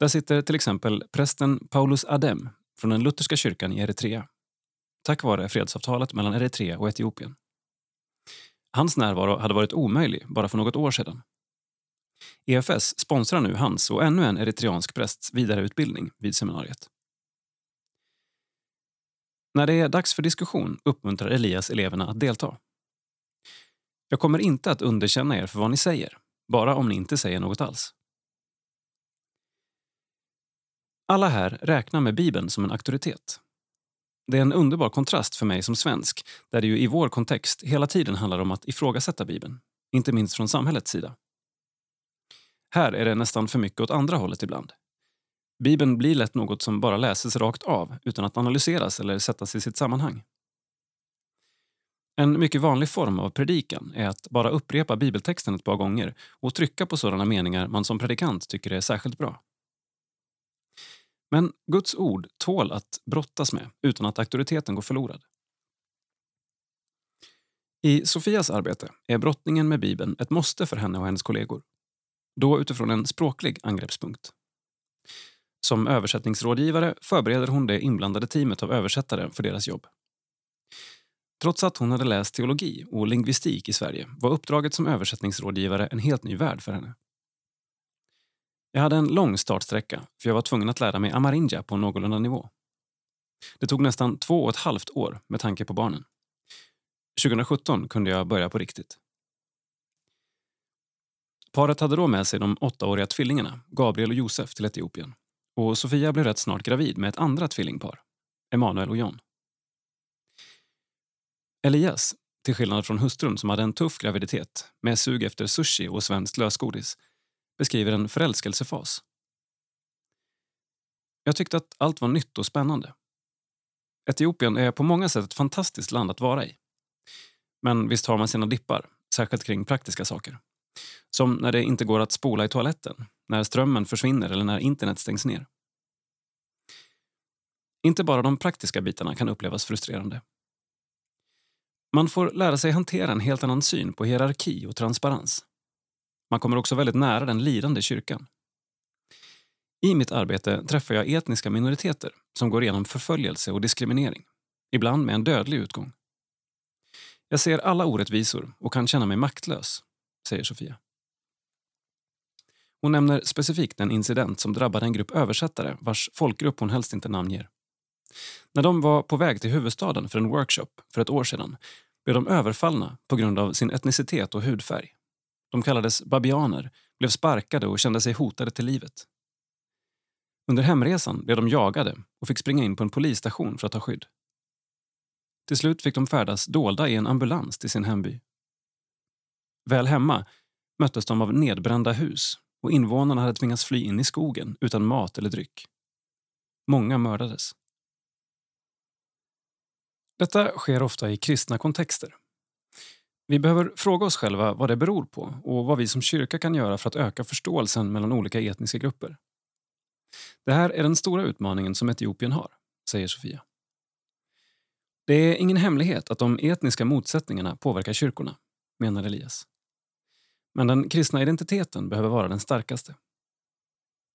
Där sitter till exempel prästen Paulus Adem från den lutherska kyrkan i Eritrea tack vare fredsavtalet mellan Eritrea och Etiopien. Hans närvaro hade varit omöjlig bara för något år sedan. EFS sponsrar nu hans och ännu en eritreansk prästs vidareutbildning vid seminariet. När det är dags för diskussion uppmuntrar Elias eleverna att delta. Jag kommer inte att underkänna er för vad ni säger, bara om ni inte säger något alls. Alla här räknar med Bibeln som en auktoritet. Det är en underbar kontrast för mig som svensk där det ju i vår kontext hela tiden handlar om att ifrågasätta Bibeln, inte minst från samhällets sida. Här är det nästan för mycket åt andra hållet ibland. Bibeln blir lätt något som bara läses rakt av utan att analyseras eller sättas i sitt sammanhang. En mycket vanlig form av predikan är att bara upprepa bibeltexten ett par gånger och trycka på sådana meningar man som predikant tycker är särskilt bra. Men Guds ord tål att brottas med utan att auktoriteten går förlorad. I Sofias arbete är brottningen med Bibeln ett måste för henne och hennes kollegor. Då utifrån en språklig angreppspunkt. Som översättningsrådgivare förbereder hon det inblandade teamet av översättare för deras jobb. Trots att hon hade läst teologi och lingvistik i Sverige var uppdraget som översättningsrådgivare en helt ny värld för henne. Jag hade en lång startsträcka för jag var tvungen att lära mig amarinja på någorlunda nivå. Det tog nästan två och ett halvt år med tanke på barnen. 2017 kunde jag börja på riktigt. Paret hade då med sig de åttaåriga tvillingarna, Gabriel och Josef, till Etiopien. Och Sofia blev rätt snart gravid med ett andra tvillingpar, Emanuel och John. Elias, till skillnad från hustrun som hade en tuff graviditet med sug efter sushi och svenskt lösgodis, beskriver en förälskelsefas. Jag tyckte att allt var nytt och spännande. Etiopien är på många sätt ett fantastiskt land att vara i. Men visst har man sina dippar, särskilt kring praktiska saker. Som när det inte går att spola i toaletten, när strömmen försvinner eller när internet stängs ner. Inte bara de praktiska bitarna kan upplevas frustrerande. Man får lära sig hantera en helt annan syn på hierarki och transparens. Man kommer också väldigt nära den lidande kyrkan. I mitt arbete träffar jag etniska minoriteter som går igenom förföljelse och diskriminering, ibland med en dödlig utgång. Jag ser alla orättvisor och kan känna mig maktlös, säger Sofia. Hon nämner specifikt en incident som drabbade en grupp översättare vars folkgrupp hon helst inte namnger. När de var på väg till huvudstaden för en workshop för ett år sedan blev de överfallna på grund av sin etnicitet och hudfärg. De kallades babianer, blev sparkade och kände sig hotade till livet. Under hemresan blev de jagade och fick springa in på en polisstation för att ta skydd. Till slut fick de färdas dolda i en ambulans till sin hemby. Väl hemma möttes de av nedbrända hus och invånarna hade tvingats fly in i skogen utan mat eller dryck. Många mördades. Detta sker ofta i kristna kontexter. Vi behöver fråga oss själva vad det beror på och vad vi som kyrka kan göra för att öka förståelsen mellan olika etniska grupper. Det här är den stora utmaningen som Etiopien har, säger Sofia. Det är ingen hemlighet att de etniska motsättningarna påverkar kyrkorna, menar Elias. Men den kristna identiteten behöver vara den starkaste.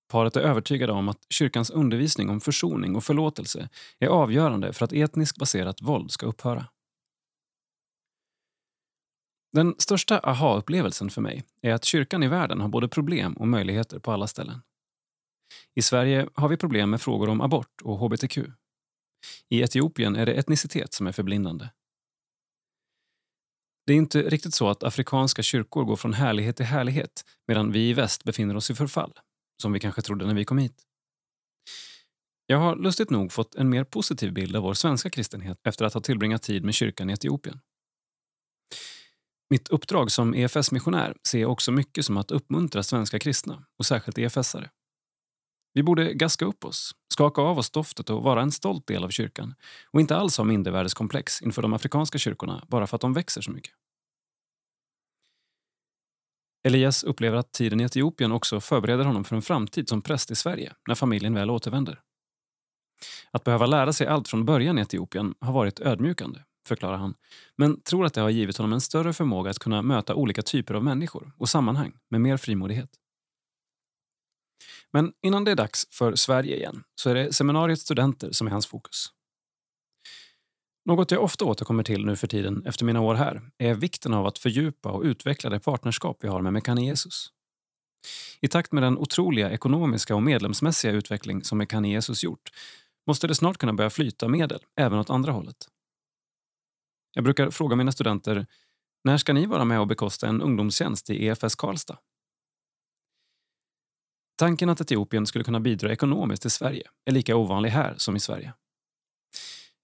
Paret är övertygade om att kyrkans undervisning om försoning och förlåtelse är avgörande för att etniskt baserat våld ska upphöra. Den största aha-upplevelsen för mig är att kyrkan i världen har både problem och möjligheter på alla ställen. I Sverige har vi problem med frågor om abort och hbtq. I Etiopien är det etnicitet som är förblindande. Det är inte riktigt så att afrikanska kyrkor går från härlighet till härlighet medan vi i väst befinner oss i förfall, som vi kanske trodde när vi kom hit. Jag har lustigt nog fått en mer positiv bild av vår svenska kristenhet efter att ha tillbringat tid med kyrkan i Etiopien. Mitt uppdrag som EFS-missionär ser jag också mycket som att uppmuntra svenska kristna, och särskilt EFS-are. Vi borde gaska upp oss, skaka av oss stoftet och vara en stolt del av kyrkan och inte alls ha mindervärdeskomplex inför de afrikanska kyrkorna bara för att de växer så mycket. Elias upplever att tiden i Etiopien också förbereder honom för en framtid som präst i Sverige när familjen väl återvänder. Att behöva lära sig allt från början i Etiopien har varit ödmjukande, förklarar han, men tror att det har givit honom en större förmåga att kunna möta olika typer av människor och sammanhang med mer frimodighet. Men innan det är dags för Sverige igen så är det seminariets studenter som är hans fokus. Något jag ofta återkommer till nu för tiden efter mina år här är vikten av att fördjupa och utveckla det partnerskap vi har med Mekane Jesus. I takt med den otroliga ekonomiska och medlemsmässiga utveckling som Mekane Jesus gjort måste det snart kunna börja flyta medel även åt andra hållet. Jag brukar fråga mina studenter när ska ni vara med och bekosta en ungdomstjänst i EFS Karlstad? Tanken att Etiopien skulle kunna bidra ekonomiskt till Sverige är lika ovanlig här som i Sverige.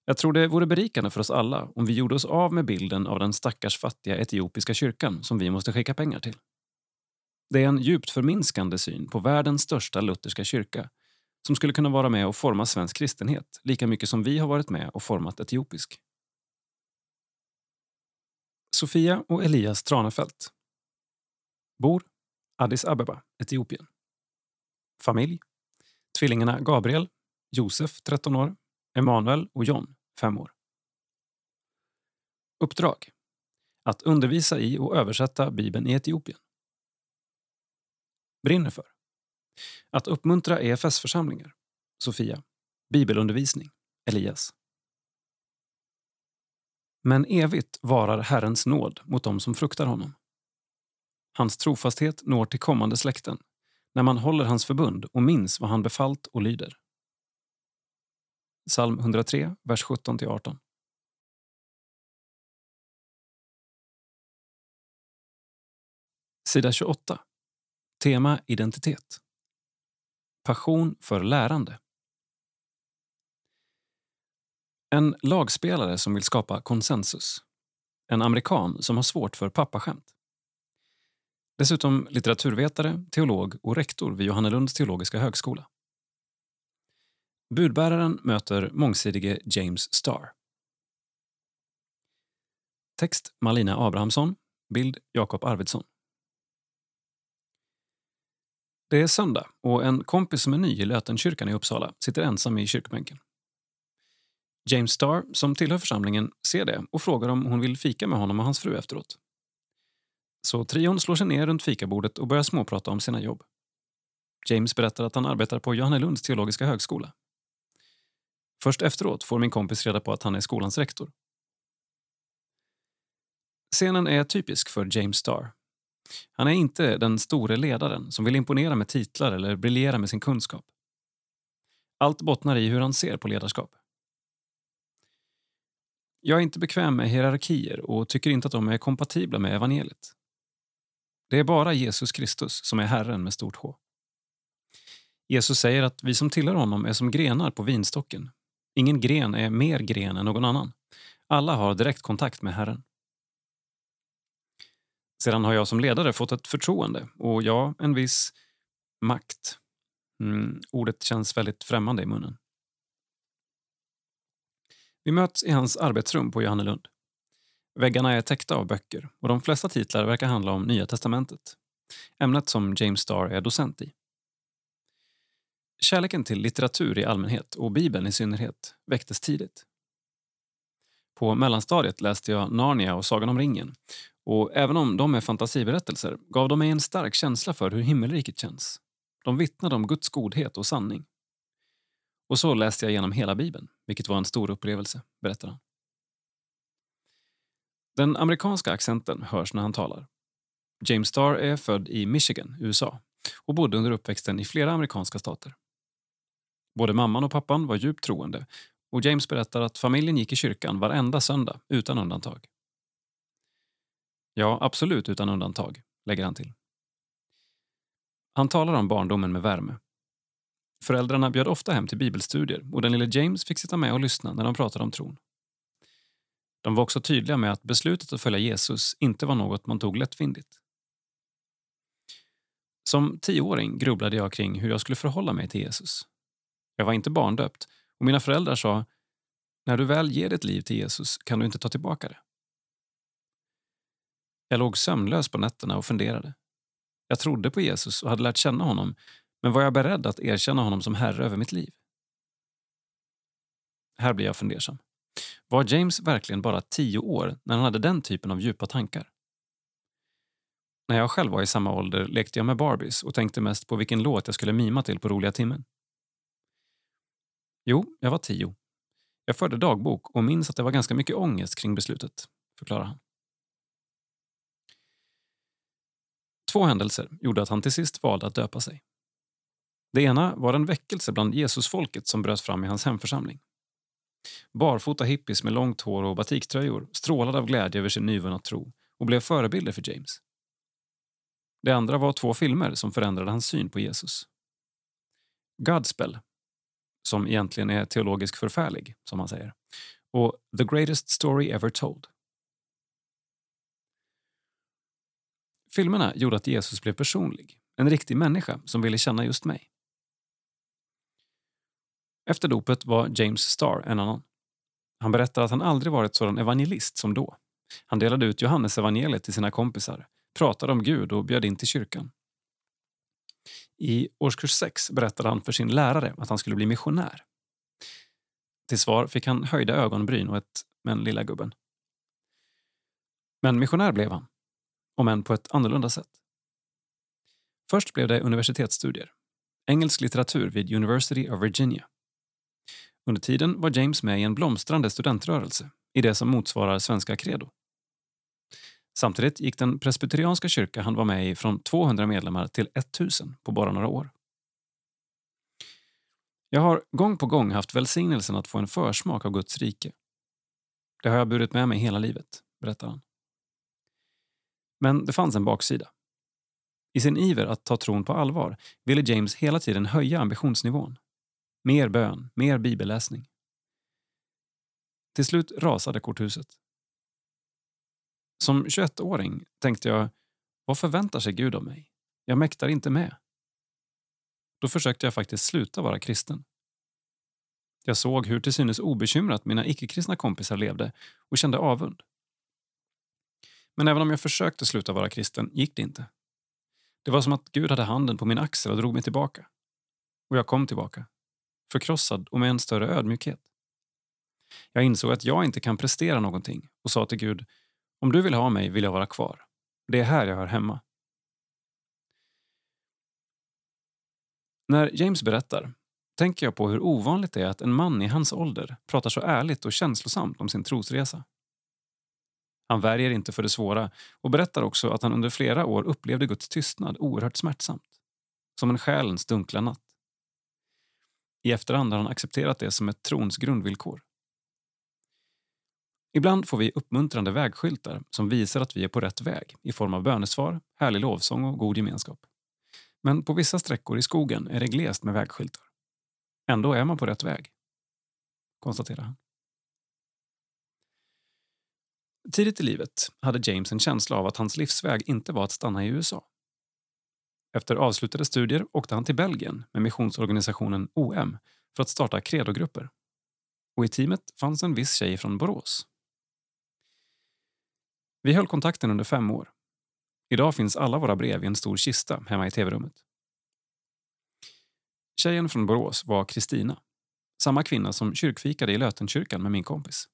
Jag tror det vore berikande för oss alla om vi gjorde oss av med bilden av den stackars fattiga etiopiska kyrkan som vi måste skicka pengar till. Det är en djupt förminskande syn på världens största lutherska kyrka som skulle kunna vara med och forma svensk kristenhet lika mycket som vi har varit med och format etiopisk. Sofia och Elias Tranefelt. Bor Addis Abeba, Etiopien. Familj. Tvillingarna Gabriel, Josef 13 år, Emanuel och John 5 år. Uppdrag. Att undervisa i och översätta Bibeln i Etiopien. Brinner för. Att uppmuntra EFS-församlingar. Sofia. Bibelundervisning. Elias. Men evigt varar Herrens nåd mot dem som fruktar honom. Hans trofasthet når till kommande släkten när man håller hans förbund och minns vad han befallt och lyder. Psalm 103, vers 17-18. Sida 28. Tema identitet. Passion för lärande. En lagspelare som vill skapa konsensus. En amerikan som har svårt för pappaskämt. Dessutom litteraturvetare, teolog och rektor vid Johannelunds teologiska högskola. Budbäraren möter mångsidige James Starr. Text Malina Abrahamsson. Bild Jakob Arvidsson. Det är söndag och en kompis som är ny i Lötenkyrkan i Uppsala sitter ensam i kyrkbänken. James Starr, som tillhör församlingen, ser det och frågar om hon vill fika med honom och hans fru efteråt. Så trion slår sig ner runt fikabordet och börjar småprata om sina jobb. James berättar att han arbetar på Johannelunds teologiska högskola. Först efteråt får min kompis reda på att han är skolans rektor. Scenen är typisk för James Starr. Han är inte den store ledaren som vill imponera med titlar eller briljera med sin kunskap. Allt bottnar i hur han ser på ledarskap. Jag är inte bekväm med hierarkier och tycker inte att de är kompatibla med evangeliet. Det är bara Jesus Kristus som är Herren med stort H. Jesus säger att vi som tillhör honom är som grenar på vinstocken. Ingen gren är mer gren än någon annan. Alla har direkt kontakt med Herren. Sedan har jag som ledare fått ett förtroende och ja, en viss makt. Mm, ordet känns väldigt främmande i munnen. Vi möts i hans arbetsrum på Johannelund. Väggarna är täckta av böcker och de flesta titlar verkar handla om Nya testamentet. Ämnet som James Starr är docent i. Kärleken till litteratur i allmänhet och Bibeln i synnerhet väcktes tidigt. På mellanstadiet läste jag Narnia och Sagan om ringen och även om de är fantasiberättelser gav de mig en stark känsla för hur himmelriket känns. De vittnade om Guds godhet och sanning. Och så läste jag igenom hela Bibeln, vilket var en stor upplevelse, berättar han. Den amerikanska accenten hörs när han talar. James Starr är född i Michigan, USA och bodde under uppväxten i flera amerikanska stater. Både mamman och pappan var djupt troende och James berättar att familjen gick i kyrkan varenda söndag utan undantag. Ja, absolut utan undantag, lägger han till. Han talar om barndomen med värme. Föräldrarna bjöd ofta hem till bibelstudier och den lille James fick sitta med och lyssna när de pratade om tron. De var också tydliga med att beslutet att följa Jesus inte var något man tog lättvindigt. Som tioåring grubblade jag kring hur jag skulle förhålla mig till Jesus. Jag var inte barndöpt och mina föräldrar sa när du väl ger ditt liv till Jesus kan du inte ta tillbaka det. Jag låg sömnlös på nätterna och funderade. Jag trodde på Jesus och hade lärt känna honom men var jag beredd att erkänna honom som Herre över mitt liv? Här blir jag fundersam. Var James verkligen bara tio år när han hade den typen av djupa tankar? När jag själv var i samma ålder lekte jag med Barbies och tänkte mest på vilken låt jag skulle mima till på roliga timmen. Jo, jag var tio. Jag förde dagbok och minns att det var ganska mycket ångest kring beslutet, förklarar han. Två händelser gjorde att han till sist valde att döpa sig. Det ena var en väckelse bland Jesusfolket som bröt fram i hans hemförsamling. Barfota hippies med långt hår och batiktröjor strålade av glädje över sin nyvunna tro och blev förebilder för James. Det andra var två filmer som förändrade hans syn på Jesus. Godspell, som egentligen är teologisk förfärlig, som han säger, och The Greatest Story Ever Told. Filmerna gjorde att Jesus blev personlig, en riktig människa som ville känna just mig. Efter dopet var James Starr en annan. Han berättar att han aldrig varit sådan evangelist som då. Han delade ut Johannes evangeliet till sina kompisar, pratade om Gud och bjöd in till kyrkan. I årskurs 6 berättade han för sin lärare att han skulle bli missionär. Till svar fick han höjda ögonbryn och ett “men lilla gubben”. Men missionär blev han, om än på ett annorlunda sätt. Först blev det universitetsstudier, engelsk litteratur vid University of Virginia. Under tiden var James med i en blomstrande studentrörelse i det som motsvarar Svenska Credo. Samtidigt gick den presbyterianska kyrka han var med i från 200 medlemmar till 1000 på bara några år. Jag har gång på gång haft välsignelsen att få en försmak av Guds rike. Det har jag burit med mig hela livet, berättar han. Men det fanns en baksida. I sin iver att ta tron på allvar ville James hela tiden höja ambitionsnivån. Mer bön, mer bibelläsning. Till slut rasade korthuset. Som 21-åring tänkte jag, vad förväntar sig Gud av mig? Jag mäktar inte med. Då försökte jag faktiskt sluta vara kristen. Jag såg hur till synes obekymrat mina icke-kristna kompisar levde och kände avund. Men även om jag försökte sluta vara kristen gick det inte. Det var som att Gud hade handen på min axel och drog mig tillbaka. Och jag kom tillbaka. Förkrossad och med en större ödmjukhet. Jag insåg att jag inte kan prestera någonting och sa till Gud, om du vill ha mig vill jag vara kvar. Det är här jag hör hemma. När James berättar tänker jag på hur ovanligt det är att en man i hans ålder pratar så ärligt och känslosamt om sin trosresa. Han värjer inte för det svåra och berättar också att han under flera år upplevde Guds tystnad oerhört smärtsamt. Som en själens dunkla natt. I efterhand har han accepterat det som ett trons grundvillkor. Ibland får vi uppmuntrande vägskyltar som visar att vi är på rätt väg i form av bönesvar, härlig lovsång och god gemenskap. Men på vissa sträckor i skogen är det glest med vägskyltar. Ändå är man på rätt väg, konstaterar han. Tidigt i livet hade James en känsla av att hans livsväg inte var att stanna i USA. Efter avslutade studier åkte han till Belgien med missionsorganisationen OM för att starta Credo-grupper. Och i teamet fanns en viss tjej från Borås. Vi höll kontakten under fem år. Idag finns alla våra brev i en stor kista hemma i tv-rummet. Tjejen från Borås var Kristina. Samma kvinna som kyrkfikade i Lötenkyrkan med min kompis.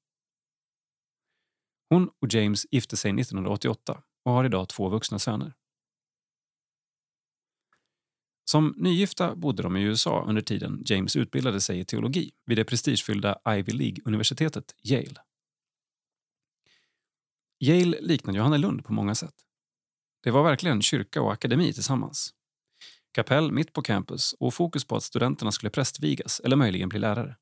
Hon och James gifte sig 1988 och har idag två vuxna söner. Som nygifta bodde de i USA under tiden James utbildade sig i teologi vid det prestigefyllda Ivy League-universitetet Yale. Yale liknade Johannelund på många sätt. Det var verkligen kyrka och akademi tillsammans. Kapell mitt på campus och fokus på att studenterna skulle prästvigas eller möjligen bli lärare.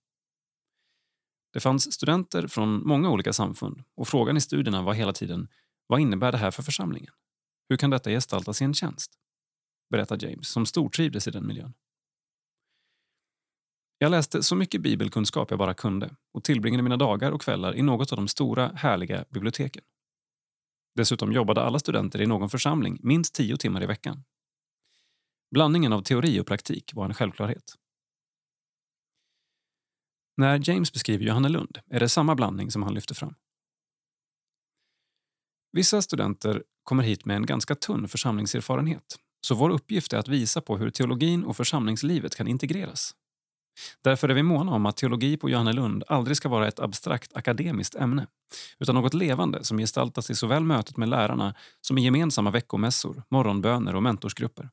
Det fanns studenter från många olika samfund och frågan i studierna var hela tiden vad innebär det här för församlingen? Hur kan detta gestaltas i en tjänst? Berättar James, som stortrivdes i den miljön. Jag läste så mycket bibelkunskap jag bara kunde och tillbringade mina dagar och kvällar i något av de stora, härliga biblioteken. Dessutom jobbade alla studenter i någon församling minst tio timmar i veckan. Blandningen av teori och praktik var en självklarhet. När James beskriver Johannelund är det samma blandning som han lyfter fram. Vissa studenter kommer hit med en ganska tunn församlingserfarenhet så vår uppgift är att visa på hur teologin och församlingslivet kan integreras. Därför är vi måna om att teologi på Johannelund aldrig ska vara ett abstrakt akademiskt ämne utan något levande som gestaltas i såväl mötet med lärarna som i gemensamma veckomässor, morgonböner och mentorsgrupper.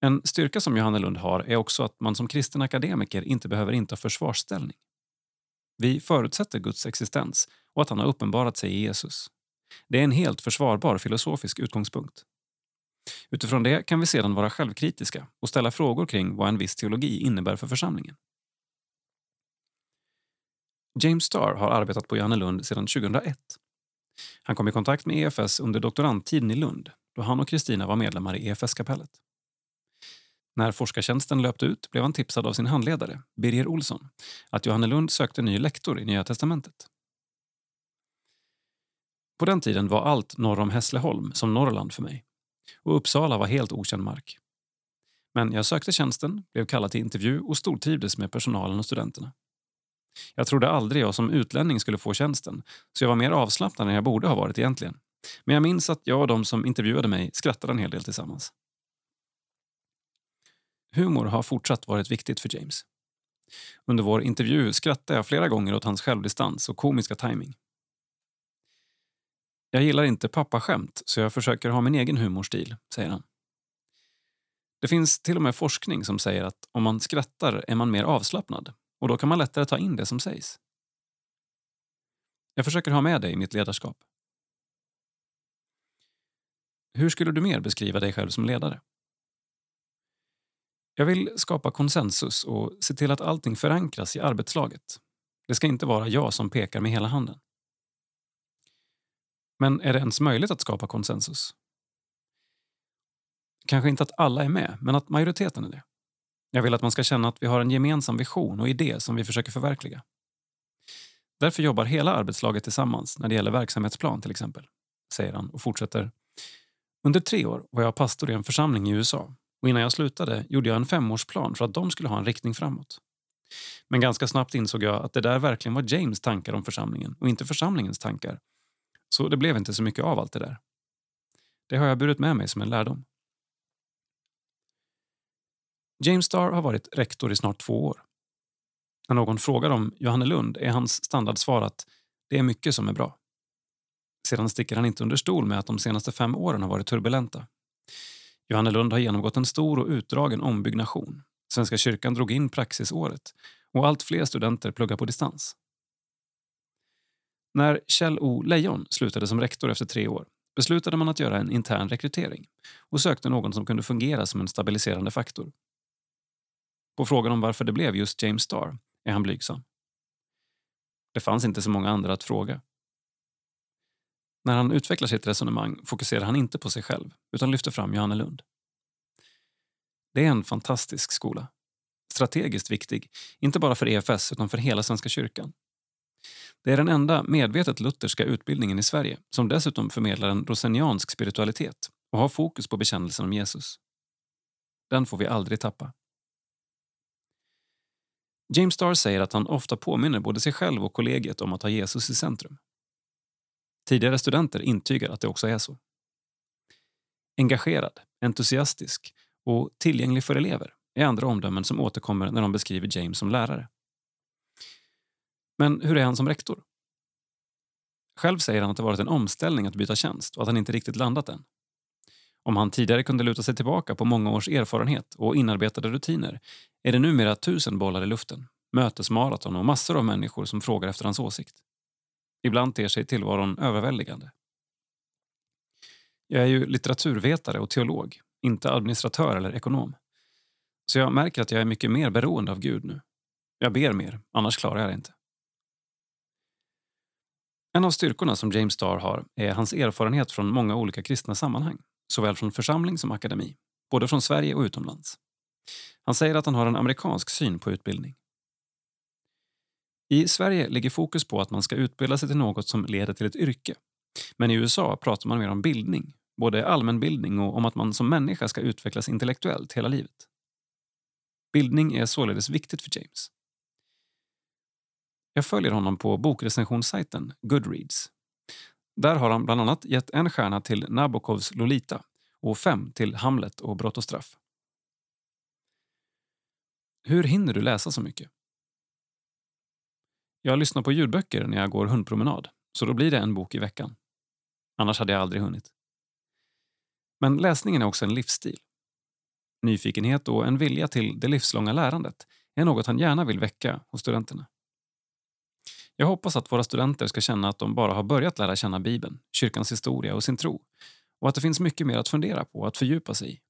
En styrka som Johannelund har är också att man som kristen akademiker inte behöver inta försvarsställning. Vi förutsätter Guds existens och att han har uppenbarat sig i Jesus. Det är en helt försvarbar filosofisk utgångspunkt. Utifrån det kan vi sedan vara självkritiska och ställa frågor kring vad en viss teologi innebär för församlingen. James Starr har arbetat på Johannelund sedan 2001. Han kom i kontakt med EFS under doktorandtiden i Lund då han och Kristina var medlemmar i EFS-kapellet. När forskartjänsten löpte ut blev han tipsad av sin handledare, Birger Olsson, att Johannelund sökte ny lektor i Nya testamentet. På den tiden var allt norr om Hässleholm som Norrland för mig och Uppsala var helt okänd mark. Men jag sökte tjänsten, blev kallad till intervju och stortrivdes med personalen och studenterna. Jag trodde aldrig jag som utlänning skulle få tjänsten så jag var mer avslappnad än jag borde ha varit egentligen. Men jag minns att jag och de som intervjuade mig skrattade en hel del tillsammans. Humor har fortsatt varit viktigt för James. Under vår intervju skrattade jag flera gånger åt hans självdistans och komiska timing. Jag gillar inte pappaskämt så jag försöker ha min egen humorstil, säger han. Det finns till och med forskning som säger att om man skrattar är man mer avslappnad och då kan man lättare ta in det som sägs. Jag försöker ha med det i mitt ledarskap. Hur skulle du mer beskriva dig själv som ledare? Jag vill skapa konsensus och se till att allting förankras i arbetslaget. Det ska inte vara jag som pekar med hela handen. Men är det ens möjligt att skapa konsensus? Kanske inte att alla är med, men att majoriteten är det. Jag vill att man ska känna att vi har en gemensam vision och idé som vi försöker förverkliga. Därför jobbar hela arbetslaget tillsammans när det gäller verksamhetsplan till exempel, säger han och fortsätter. Under tre år var jag pastor i en församling i USA och innan jag slutade gjorde jag en femårsplan för att de skulle ha en riktning framåt. Men ganska snabbt insåg jag att det där verkligen var James tankar om församlingen och inte församlingens tankar. Så det blev inte så mycket av allt det där. Det har jag burit med mig som en lärdom. James Starr har varit rektor i snart två år. När någon frågar om Johannelund är hans standardsvar att det är mycket som är bra. Sedan sticker han inte under stol med att de senaste fem åren har varit turbulenta. Johannelund har genomgått en stor och utdragen ombyggnation. Svenska kyrkan drog in praxisåret och allt fler studenter pluggar på distans. När Kjell O Lejon slutade som rektor efter tre år beslutade man att göra en intern rekrytering och sökte någon som kunde fungera som en stabiliserande faktor. På frågan om varför det blev just James Starr är han blygsam. Det fanns inte så många andra att fråga. När han utvecklar sitt resonemang fokuserar han inte på sig själv utan lyfter fram Johanne Lund. Det är en fantastisk skola. Strategiskt viktig, inte bara för EFS utan för hela Svenska kyrkan. Det är den enda medvetet lutherska utbildningen i Sverige som dessutom förmedlar en roseniansk spiritualitet och har fokus på bekännelsen om Jesus. Den får vi aldrig tappa. James Starr säger att han ofta påminner både sig själv och kollegiet om att ha Jesus i centrum. Tidigare studenter intygar att det också är så. Engagerad, entusiastisk och tillgänglig för elever är andra omdömen som återkommer när de beskriver James som lärare. Men hur är han som rektor? Själv säger han att det varit en omställning att byta tjänst och att han inte riktigt landat än. Om han tidigare kunde luta sig tillbaka på många års erfarenhet och inarbetade rutiner är det numera tusen bollar i luften, mötesmaraton och massor av människor som frågar efter hans åsikt. Ibland ter sig tillvaron överväldigande. Jag är ju litteraturvetare och teolog, inte administratör eller ekonom. Så jag märker att jag är mycket mer beroende av Gud nu. Jag ber mer, annars klarar jag det inte. En av styrkorna som James Starr har är hans erfarenhet från många olika kristna sammanhang, såväl från församling som akademi, både från Sverige och utomlands. Han säger att han har en amerikansk syn på utbildning. I Sverige ligger fokus på att man ska utbilda sig till något som leder till ett yrke. Men i USA pratar man mer om bildning, både allmänbildning och om att man som människa ska utvecklas intellektuellt hela livet. Bildning är således viktigt för James. Jag följer honom på bokrecensionssajten Goodreads. Där har han bland annat gett en stjärna till Nabokovs Lolita och fem till Hamlet och Brott och straff. Hur hinner du läsa så mycket? Jag lyssnar på ljudböcker när jag går hundpromenad, så då blir det en bok i veckan. Annars hade jag aldrig hunnit. Men läsningen är också en livsstil. Nyfikenhet och en vilja till det livslånga lärandet är något han gärna vill väcka hos studenterna. Jag hoppas att våra studenter ska känna att de bara har börjat lära känna Bibeln, kyrkans historia och sin tro och att det finns mycket mer att fundera på och att fördjupa sig i.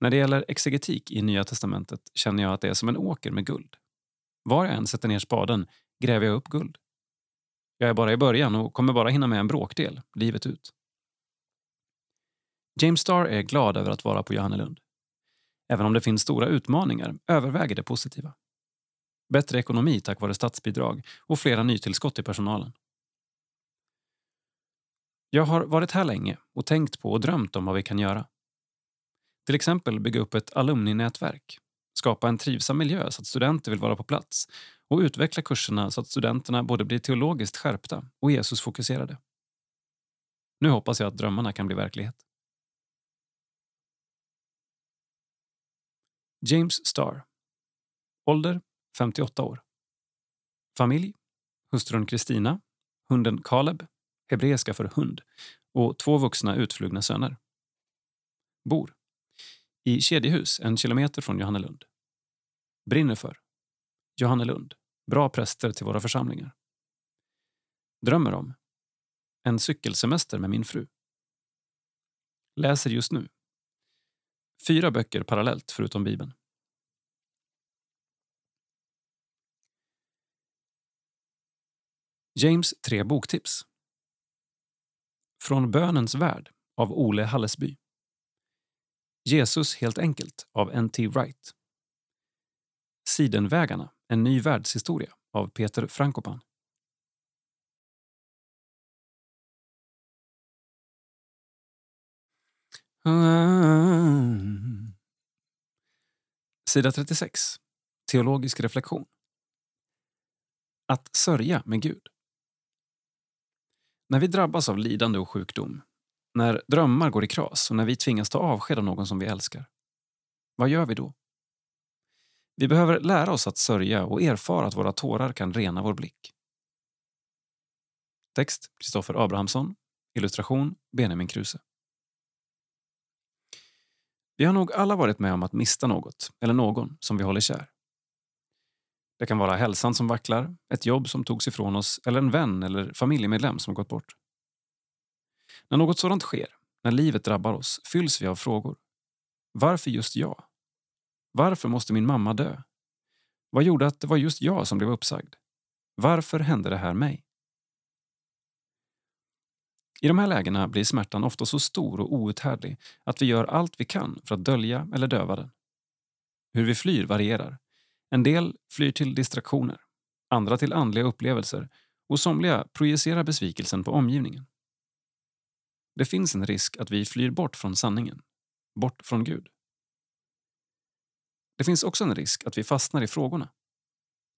När det gäller exegetik i Nya testamentet känner jag att det är som en åker med guld. Var jag än sätter ner spaden gräver jag upp guld. Jag är bara i början och kommer bara hinna med en bråkdel, livet ut. James Starr är glad över att vara på Johannelund. Även om det finns stora utmaningar överväger det positiva. Bättre ekonomi tack vare statsbidrag och flera nytillskott i personalen. Jag har varit här länge och tänkt på och drömt om vad vi kan göra. Till exempel bygga upp ett alumninätverk, skapa en trivsam miljö så att studenter vill vara på plats och utveckla kurserna så att studenterna både blir teologiskt skärpta och Jesusfokuserade. Nu hoppas jag att drömmarna kan bli verklighet. James Starr. Ålder 58 år. Familj. Hustrun Kristina, hunden Kaleb, hebreiska för hund och två vuxna utflugna söner. Bor. I kedjehus en kilometer från Johannelund. Brinner för. Johannelund. Bra präster till våra församlingar. Drömmer om. En cykelsemester med min fru. Läser just nu. Fyra böcker parallellt förutom Bibeln. James tre boktips. Från bönens värld av Ole Hallesby. Jesus helt enkelt av N.T. Wright. Sidenvägarna, en ny världshistoria av Peter Frankopan. Sida 36. Teologisk reflektion. Att sörja med Gud. När vi drabbas av lidande och sjukdom, när drömmar går i kras och när vi tvingas ta avsked av någon som vi älskar, vad gör vi då? Vi behöver lära oss att sörja och erfara att våra tårar kan rena vår blick. Text Kristoffer Abrahamsson. Illustration Benjamin Kruse. Vi har nog alla varit med om att mista något eller någon som vi håller kär. Det kan vara hälsan som vacklar, ett jobb som togs ifrån oss eller en vän eller familjemedlem som gått bort. När något sådant sker, när livet drabbar oss, fylls vi av frågor. Varför just jag? Varför måste min mamma dö? Vad gjorde att det var just jag som blev uppsagd? Varför hände det här mig? I de här lägena blir smärtan ofta så stor och outhärdlig att vi gör allt vi kan för att dölja eller döva den. Hur vi flyr varierar. En del flyr till distraktioner, andra till andliga upplevelser och somliga projicerar besvikelsen på omgivningen. Det finns en risk att vi flyr bort från sanningen, bort från Gud. Det finns också en risk att vi fastnar i frågorna.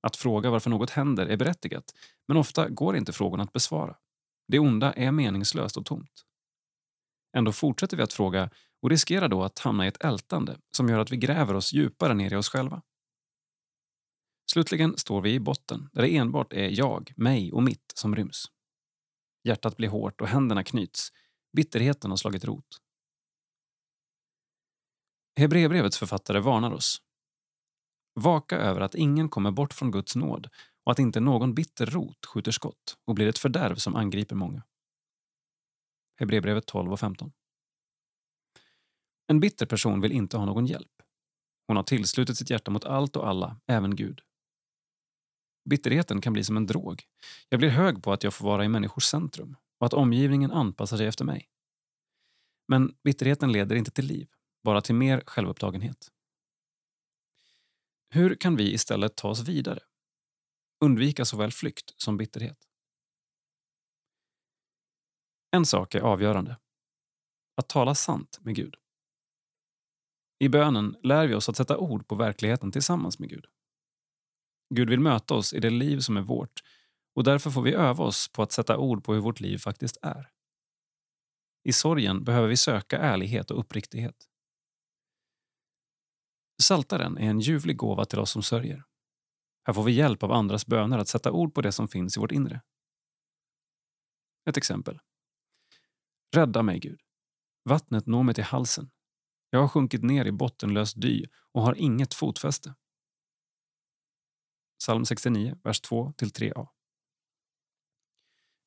Att fråga varför något händer är berättigat, men ofta går inte frågorna att besvara. Det onda är meningslöst och tomt. Ändå fortsätter vi att fråga och riskerar då att hamna i ett ältande som gör att vi gräver oss djupare ner i oss själva. Slutligen står vi i botten där det enbart är jag, mig och mitt som ryms. Hjärtat blir hårt och händerna knyts. Bitterheten har slagit rot. Hebreerbrevets författare varnar oss. Vaka över att ingen kommer bort från Guds nåd och att inte någon bitter rot skjuter skott och blir ett fördärv som angriper många. Hebreerbrevet 12 och 15. En bitter person vill inte ha någon hjälp. Hon har tillslutit sitt hjärta mot allt och alla, även Gud. Bitterheten kan bli som en drog. Jag blir hög på att jag får vara i människors centrum och att omgivningen anpassar sig efter mig. Men bitterheten leder inte till liv, bara till mer självupptagenhet. Hur kan vi istället ta oss vidare? Undvika såväl flykt som bitterhet. En sak är avgörande. Att tala sant med Gud. I bönen lär vi oss att sätta ord på verkligheten tillsammans med Gud. Gud vill möta oss i det liv som är vårt och därför får vi öva oss på att sätta ord på hur vårt liv faktiskt är. I sorgen behöver vi söka ärlighet och uppriktighet. Saltaren är en ljuvlig gåva till oss som sörjer. Här får vi hjälp av andras böner att sätta ord på det som finns i vårt inre. Ett exempel. Rädda mig, Gud. Vattnet når mig till halsen. Jag har sjunkit ner i bottenlös dy och har inget fotfäste. Psalm 69, vers 2-3a.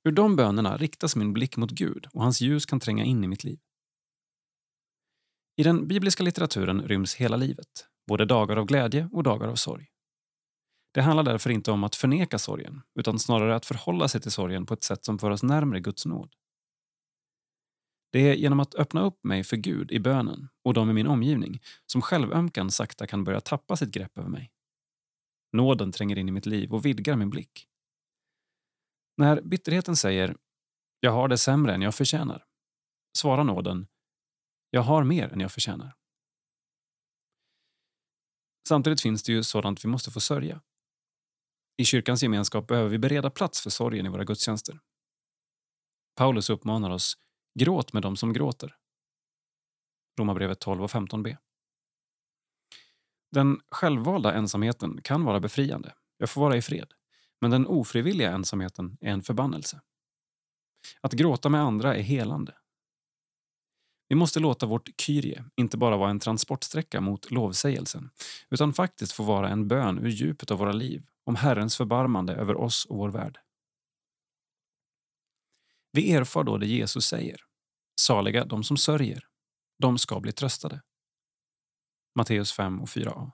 Ur de bönerna riktas min blick mot Gud och hans ljus kan tränga in i mitt liv. I den bibliska litteraturen ryms hela livet, både dagar av glädje och dagar av sorg. Det handlar därför inte om att förneka sorgen, utan snarare att förhålla sig till sorgen på ett sätt som för oss närmare Guds nåd. Det är genom att öppna upp mig för Gud i bönen och de i min omgivning som självömkan sakta kan börja tappa sitt grepp över mig. Nåden tränger in i mitt liv och vidgar min blick. När bitterheten säger “jag har det sämre än jag förtjänar” svarar nåden “jag har mer än jag förtjänar”. Samtidigt finns det ju sådant vi måste få sörja. I kyrkans gemenskap behöver vi bereda plats för sorgen i våra gudstjänster. Paulus uppmanar oss Gråt med dem som gråter. Romarbrevet 12 och 15b. Den självvalda ensamheten kan vara befriande. Jag får vara i fred. Men den ofrivilliga ensamheten är en förbannelse. Att gråta med andra är helande. Vi måste låta vårt kyrie inte bara vara en transportsträcka mot lovsägelsen utan faktiskt få vara en bön ur djupet av våra liv om Herrens förbarmande över oss och vår värld. Vi erfar då det Jesus säger. Saliga de som sörjer, de ska bli tröstade. Matteus 5 och 4a.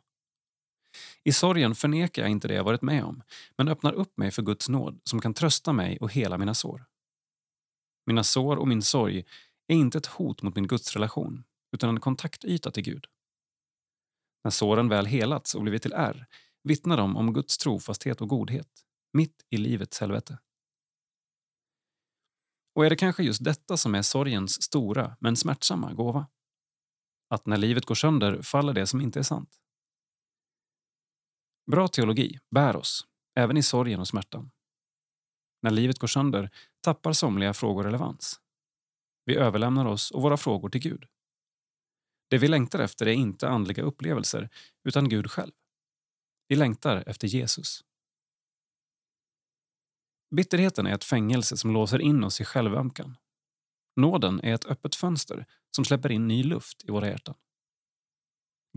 I sorgen förnekar jag inte det jag varit med om, men öppnar upp mig för Guds nåd som kan trösta mig och hela mina sår. Mina sår och min sorg är inte ett hot mot min gudsrelation, utan en kontaktyta till Gud. När såren väl helats och blivit till ärr vittnar de om Guds trofasthet och godhet, mitt i livets helvete. Och är det kanske just detta som är sorgens stora men smärtsamma gåva? Att när livet går sönder faller det som inte är sant. Bra teologi bär oss, även i sorgen och smärtan. När livet går sönder tappar somliga frågor relevans. Vi överlämnar oss och våra frågor till Gud. Det vi längtar efter är inte andliga upplevelser, utan Gud själv. Vi längtar efter Jesus. Bitterheten är ett fängelse som låser in oss i självömkan. Nåden är ett öppet fönster som släpper in ny luft i våra hjärtan.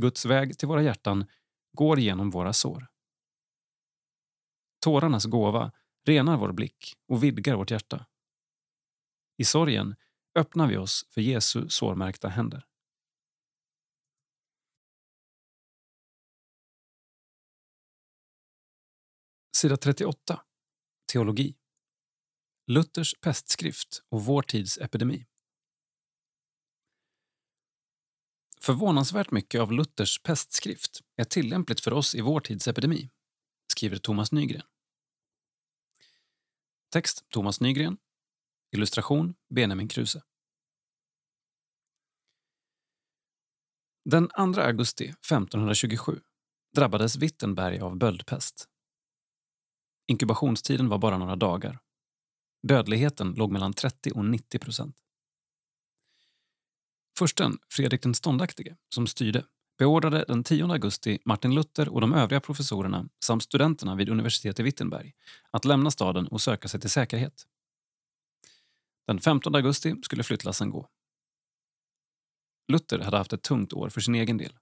Guds väg till våra hjärtan går genom våra sår. Tårarnas gåva renar vår blick och vidgar vårt hjärta. I sorgen öppnar vi oss för Jesu sårmärkta händer. Sida 38. Teologi. Luthers pestskrift och vår tids epidemi. Förvånansvärt mycket av Luthers pestskrift är tillämpligt för oss i vår tids epidemi, skriver Thomas Nygren. Text Thomas Nygren. Illustration Benjamin Kruse. Den 2 augusti 1527 drabbades Wittenberg av böldpest. Inkubationstiden var bara några dagar. Dödligheten låg mellan 30 och 90 procent. Fursten Fredrik den ståndaktige, som styrde, beordrade den 10 augusti Martin Luther och de övriga professorerna samt studenterna vid universitetet i Wittenberg att lämna staden och söka sig till säkerhet. Den 15 augusti skulle flyttlassen gå. Luther hade haft ett tungt år för sin egen del.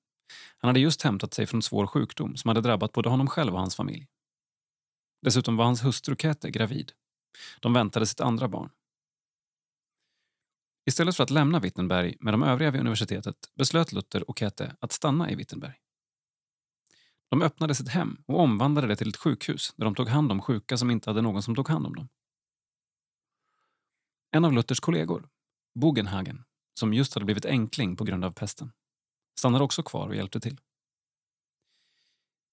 Han hade just hämtat sig från svår sjukdom som hade drabbat både honom själv och hans familj. Dessutom var hans hustru Käthe gravid. De väntade sitt andra barn. Istället för att lämna Wittenberg med de övriga vid universitetet beslöt Luther och Käthe att stanna i Wittenberg. De öppnade sitt hem och omvandlade det till ett sjukhus där de tog hand om sjuka som inte hade någon som tog hand om dem. En av Luthers kollegor, Bogenhagen, som just hade blivit enkling på grund av pesten, stannade också kvar och hjälpte till.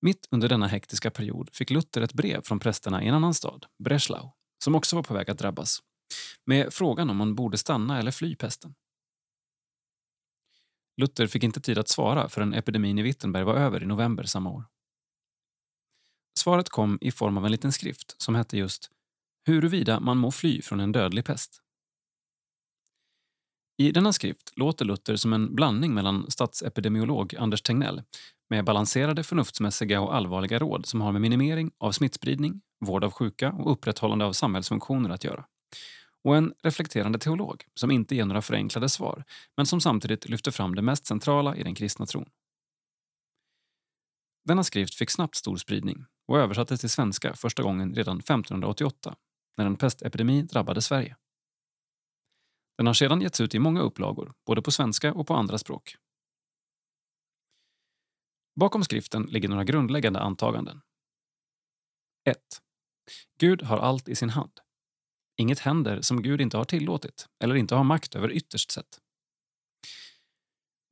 Mitt under denna hektiska period fick Luther ett brev från prästerna i en annan stad, Breslau, som också var på väg att drabbas, med frågan om man borde stanna eller fly pesten. Luther fick inte tid att svara förrän epidemin i Wittenberg var över i november samma år. Svaret kom i form av en liten skrift som hette just Huruvida man må fly från en dödlig pest. I denna skrift låter Luther som en blandning mellan statsepidemiolog Anders Tegnell med balanserade, förnuftsmässiga och allvarliga råd som har med minimering av smittspridning, vård av sjuka och upprätthållande av samhällsfunktioner att göra. Och en reflekterande teolog som inte ger några förenklade svar men som samtidigt lyfter fram det mest centrala i den kristna tron. Denna skrift fick snabbt stor spridning och översattes till svenska första gången redan 1588 när en pestepidemi drabbade Sverige. Den har sedan getts ut i många upplagor, både på svenska och på andra språk. Bakom skriften ligger några grundläggande antaganden. 1. Gud har allt i sin hand. Inget händer som Gud inte har tillåtit eller inte har makt över ytterst sett.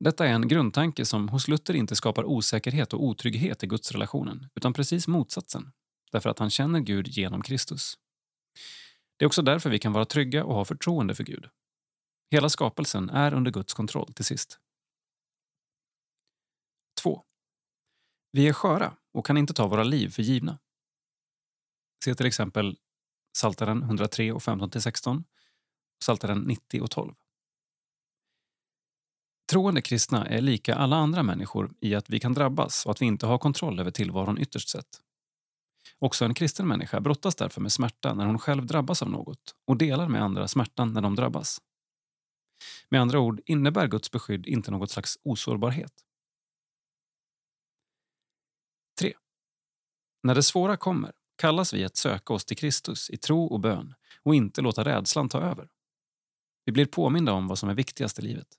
Detta är en grundtanke som hos Luther inte skapar osäkerhet och otrygghet i gudsrelationen utan precis motsatsen, därför att han känner Gud genom Kristus. Det är också därför vi kan vara trygga och ha förtroende för Gud. Hela skapelsen är under Guds kontroll till sist. 2. Vi är sköra och kan inte ta våra liv för givna. Se till exempel Saltaren 103 och 15-16, Saltaren 90 och 12. Troende kristna är lika alla andra människor i att vi kan drabbas och att vi inte har kontroll över tillvaron ytterst sett. Också en kristen människa brottas därför med smärta när hon själv drabbas av något och delar med andra smärtan när de drabbas. Med andra ord innebär Guds beskydd inte något slags osårbarhet. 3. När det svåra kommer kallas vi att söka oss till Kristus i tro och bön och inte låta rädslan ta över. Vi blir påminda om vad som är viktigast i livet.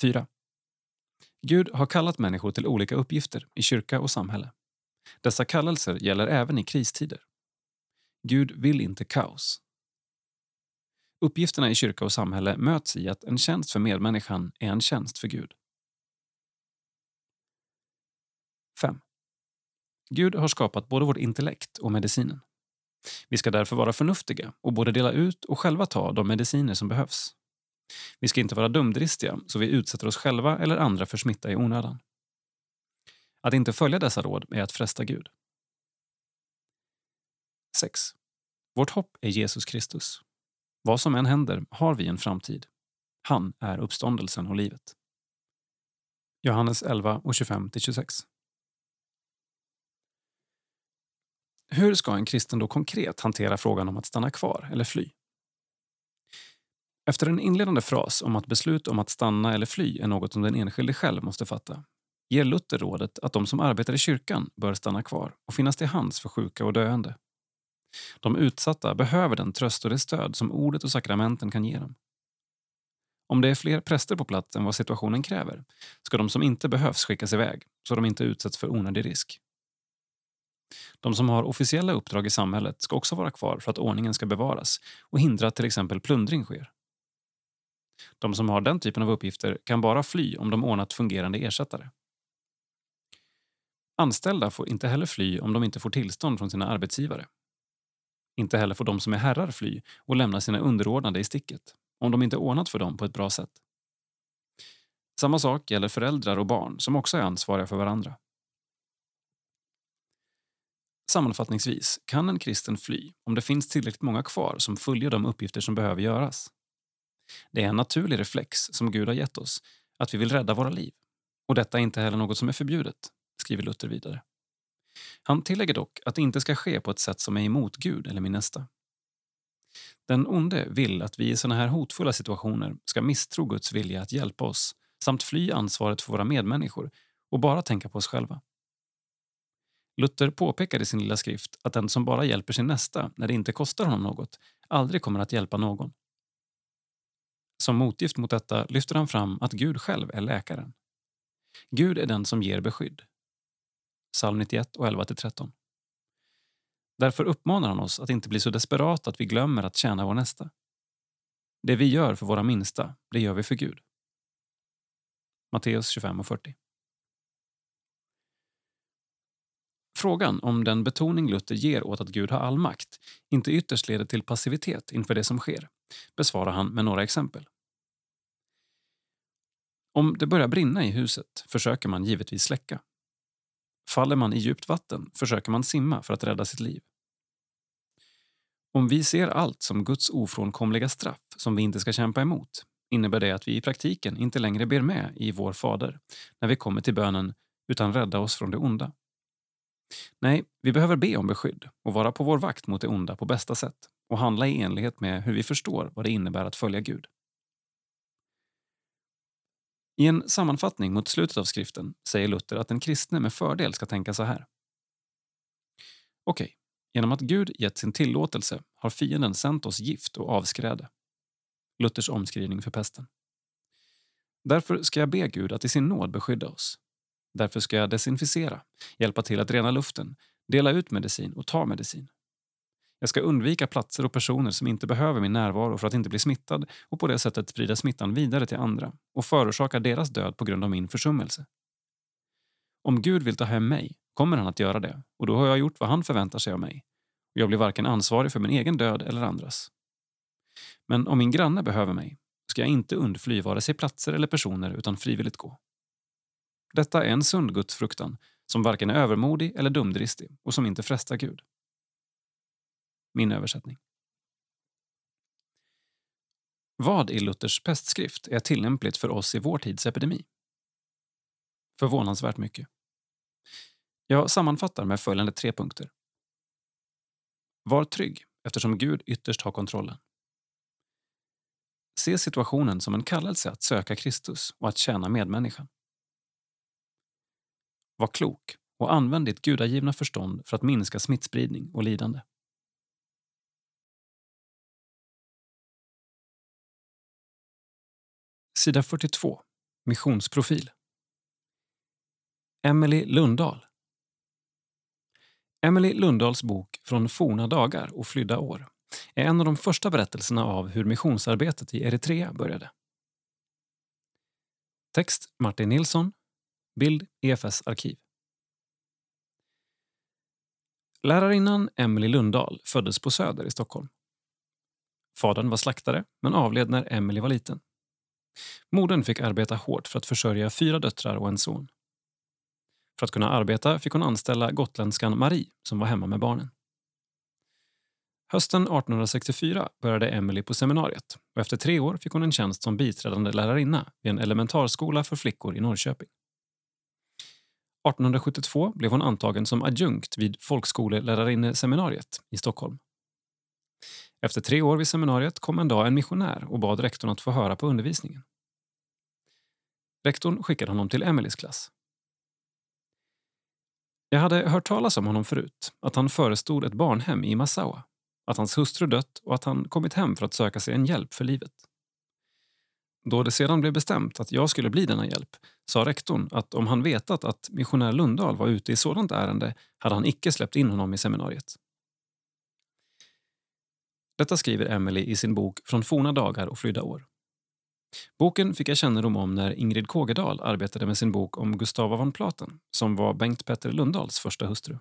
4. Gud har kallat människor till olika uppgifter i kyrka och samhälle. Dessa kallelser gäller även i kristider. Gud vill inte kaos. Uppgifterna i kyrka och samhälle möts i att en tjänst för medmänniskan är en tjänst för Gud. 5. Gud har skapat både vårt intellekt och medicinen. Vi ska därför vara förnuftiga och både dela ut och själva ta de mediciner som behövs. Vi ska inte vara dumdristiga så vi utsätter oss själva eller andra för smitta i onödan. Att inte följa dessa råd är att fresta Gud. 6. Vårt hopp är Jesus Kristus. Vad som än händer har vi en framtid. Han är uppståndelsen och livet. Johannes 11 och 25-26. Hur ska en kristen då konkret hantera frågan om att stanna kvar eller fly? Efter en inledande fras om att beslut om att stanna eller fly är något som den enskilde själv måste fatta ger Luther rådet att de som arbetar i kyrkan bör stanna kvar och finnas till hands för sjuka och döende. De utsatta behöver den tröst och det stöd som ordet och sakramenten kan ge dem. Om det är fler präster på plats än vad situationen kräver ska de som inte behövs skickas iväg så de inte utsätts för onödig risk. De som har officiella uppdrag i samhället ska också vara kvar för att ordningen ska bevaras och hindra att till exempel plundring sker. De som har den typen av uppgifter kan bara fly om de ordnat fungerande ersättare. Anställda får inte heller fly om de inte får tillstånd från sina arbetsgivare. Inte heller får de som är herrar fly och lämna sina underordnade i sticket om de inte ordnat för dem på ett bra sätt. Samma sak gäller föräldrar och barn som också är ansvariga för varandra. Sammanfattningsvis kan en kristen fly om det finns tillräckligt många kvar som följer de uppgifter som behöver göras. Det är en naturlig reflex som Gud har gett oss, att vi vill rädda våra liv. Och detta är inte heller något som är förbjudet, skriver Luther vidare. Han tillägger dock att det inte ska ske på ett sätt som är emot Gud eller min nästa. Den onde vill att vi i sådana här hotfulla situationer ska misstro Guds vilja att hjälpa oss samt fly ansvaret för våra medmänniskor och bara tänka på oss själva. Luther påpekar i sin lilla skrift att den som bara hjälper sin nästa när det inte kostar honom något aldrig kommer att hjälpa någon. Som motgift mot detta lyfter han fram att Gud själv är läkaren. Gud är den som ger beskydd. Psalm 91 och 11-13. Därför uppmanar han oss att inte bli så desperata att vi glömmer att tjäna vår nästa. Det vi gör för våra minsta, det gör vi för Gud. Matteus 25 och 40. Frågan om den betoning Luther ger åt att Gud har all makt inte ytterst leder till passivitet inför det som sker besvarar han med några exempel. Om det börjar brinna i huset försöker man givetvis släcka. Faller man i djupt vatten försöker man simma för att rädda sitt liv. Om vi ser allt som Guds ofrånkomliga straff som vi inte ska kämpa emot innebär det att vi i praktiken inte längre ber med i Vår Fader när vi kommer till bönen utan rädda oss från det onda. Nej, vi behöver be om beskydd och vara på vår vakt mot det onda på bästa sätt och handla i enlighet med hur vi förstår vad det innebär att följa Gud. I en sammanfattning mot slutet av skriften säger Luther att den kristne med fördel ska tänka så här. Okej, okay, genom att Gud gett sin tillåtelse har fienden sänt oss gift och avskräde. Luthers omskrivning för pesten. Därför ska jag be Gud att i sin nåd beskydda oss. Därför ska jag desinficera, hjälpa till att rena luften, dela ut medicin och ta medicin. Jag ska undvika platser och personer som inte behöver min närvaro för att inte bli smittad och på det sättet sprida smittan vidare till andra och förorsaka deras död på grund av min försummelse. Om Gud vill ta hem mig kommer han att göra det och då har jag gjort vad han förväntar sig av mig. Och jag blir varken ansvarig för min egen död eller andras. Men om min granne behöver mig ska jag inte undfly vare sig platser eller personer utan frivilligt gå. Detta är en sund gudsfruktan som varken är övermodig eller dumdristig och som inte frestar Gud. Min översättning. Vad i Luthers pestskrift är tillämpligt för oss i vår tids epidemi? Förvånansvärt mycket. Jag sammanfattar med följande tre punkter. Var trygg, eftersom Gud ytterst har kontrollen. Se situationen som en kallelse att söka Kristus och att tjäna medmänniskan. Var klok och använd ditt gudagivna förstånd för att minska smittspridning och lidande. Sida 42. Missionsprofil. Emily Lundahl. Emily Lundahls bok Från forna dagar och flydda år är en av de första berättelserna av hur missionsarbetet i Eritrea började. Text Martin Nilsson. Bild EFS arkiv. Lärarinnan Emily Lundahl föddes på Söder i Stockholm. Fadern var slaktare, men avled när Emily var liten. Modern fick arbeta hårt för att försörja fyra döttrar och en son. För att kunna arbeta fick hon anställa gotländskan Marie som var hemma med barnen. Hösten 1864 började Emily på seminariet och efter tre år fick hon en tjänst som biträdande lärarinna vid en elementarskola för flickor i Norrköping. 1872 blev hon antagen som adjunkt vid folkskolelärarinneseminariet i Stockholm. Efter tre år vid seminariet kom en dag en missionär och bad rektorn att få höra på undervisningen. Rektorn skickade honom till Emelies klass. Jag hade hört talas om honom förut, att han förestod ett barnhem i Massawa, att hans hustru dött och att han kommit hem för att söka sig en hjälp för livet. Då det sedan blev bestämt att jag skulle bli denna hjälp sa rektorn att om han vetat att missionär Lundahl var ute i sådant ärende hade han icke släppt in honom i seminariet. Detta skriver Emily i sin bok Från forna dagar och flydda år. Boken fick jag kännedom om när Ingrid Kågedal arbetade med sin bok om Gustava von Platen som var Bengt Petter Lundahls första hustru.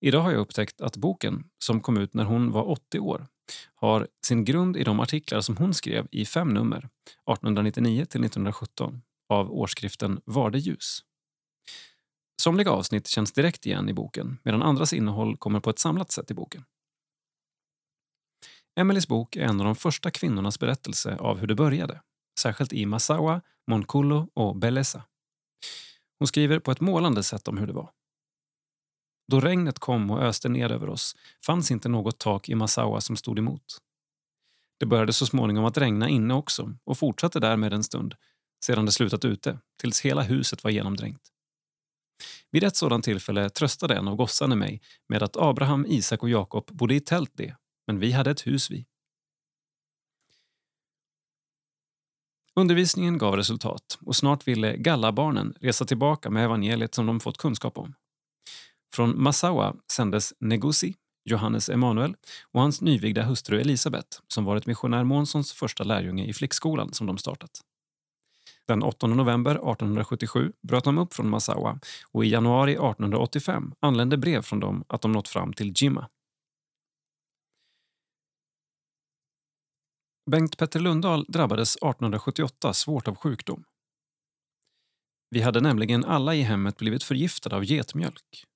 Idag har jag upptäckt att boken, som kom ut när hon var 80 år, har sin grund i de artiklar som hon skrev i fem nummer, 1899 till 1917, av årsskriften Var det ljus? Somliga avsnitt känns direkt igen i boken medan andras innehåll kommer på ett samlat sätt i boken. Emelies bok är en av de första kvinnornas berättelse av hur det började, särskilt i Massawa, Moncullo och Belesa. Hon skriver på ett målande sätt om hur det var. Då regnet kom och öste ner över oss fanns inte något tak i Massawa som stod emot. Det började så småningom att regna inne också och fortsatte därmed en stund sedan det slutat ute, tills hela huset var genomdränkt. Vid ett sådant tillfälle tröstade en av gossarna mig med att Abraham, Isak och Jakob bodde i tält det, men vi hade ett hus vi. Undervisningen gav resultat och snart ville Gallabarnen resa tillbaka med evangeliet som de fått kunskap om. Från Massawa sändes Negusi, Johannes Emanuel och hans nyvigda hustru Elisabet som varit missionär Månssons första lärjunge i flickskolan som de startat. Den 8 november 1877 bröt de upp från Massawa och i januari 1885 anlände brev från dem att de nått fram till Jimma. Bengt Petter Lundahl drabbades 1878 svårt av sjukdom. Vi hade nämligen alla i hemmet blivit förgiftade av getmjölk.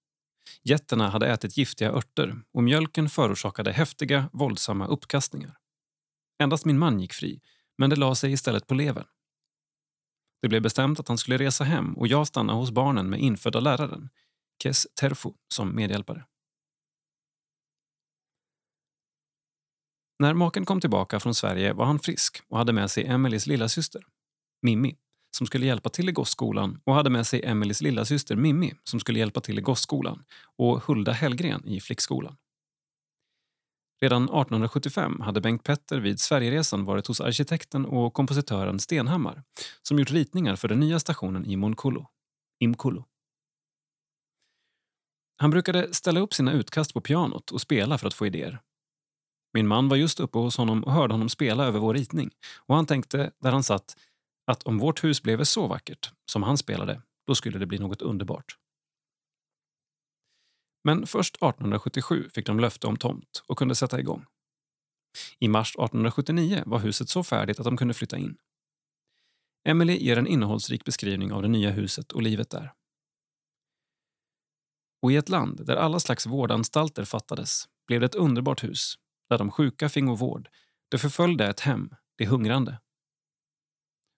Getterna hade ätit giftiga örter och mjölken förorsakade häftiga, våldsamma uppkastningar. Endast min man gick fri, men det la sig istället på levern. Det blev bestämt att han skulle resa hem och jag stanna hos barnen med infödda läraren, Kes Terfo, som medhjälpare. När maken kom tillbaka från Sverige var han frisk och hade med sig Emelies lillasyster, Mimmi, som skulle hjälpa till i gosskolan och hade med sig Emelies lillasyster Mimmi som skulle hjälpa till i gosskolan och Hulda Hellgren i flickskolan. Redan 1875 hade Bengt Petter vid Sverigeresan varit hos arkitekten och kompositören Stenhammar som gjort ritningar för den nya stationen i Monkullo, Imkullo. Han brukade ställa upp sina utkast på pianot och spela för att få idéer. Min man var just uppe hos honom och hörde honom spela över vår ritning och han tänkte, där han satt, att om vårt hus blev så vackert som han spelade, då skulle det bli något underbart. Men först 1877 fick de löfte om tomt och kunde sätta igång. I mars 1879 var huset så färdigt att de kunde flytta in. Emily ger en innehållsrik beskrivning av det nya huset och livet där. Och i ett land där alla slags vårdanstalter fattades blev det ett underbart hus där de sjuka fingo vård, det förföljde ett hem, det hungrande.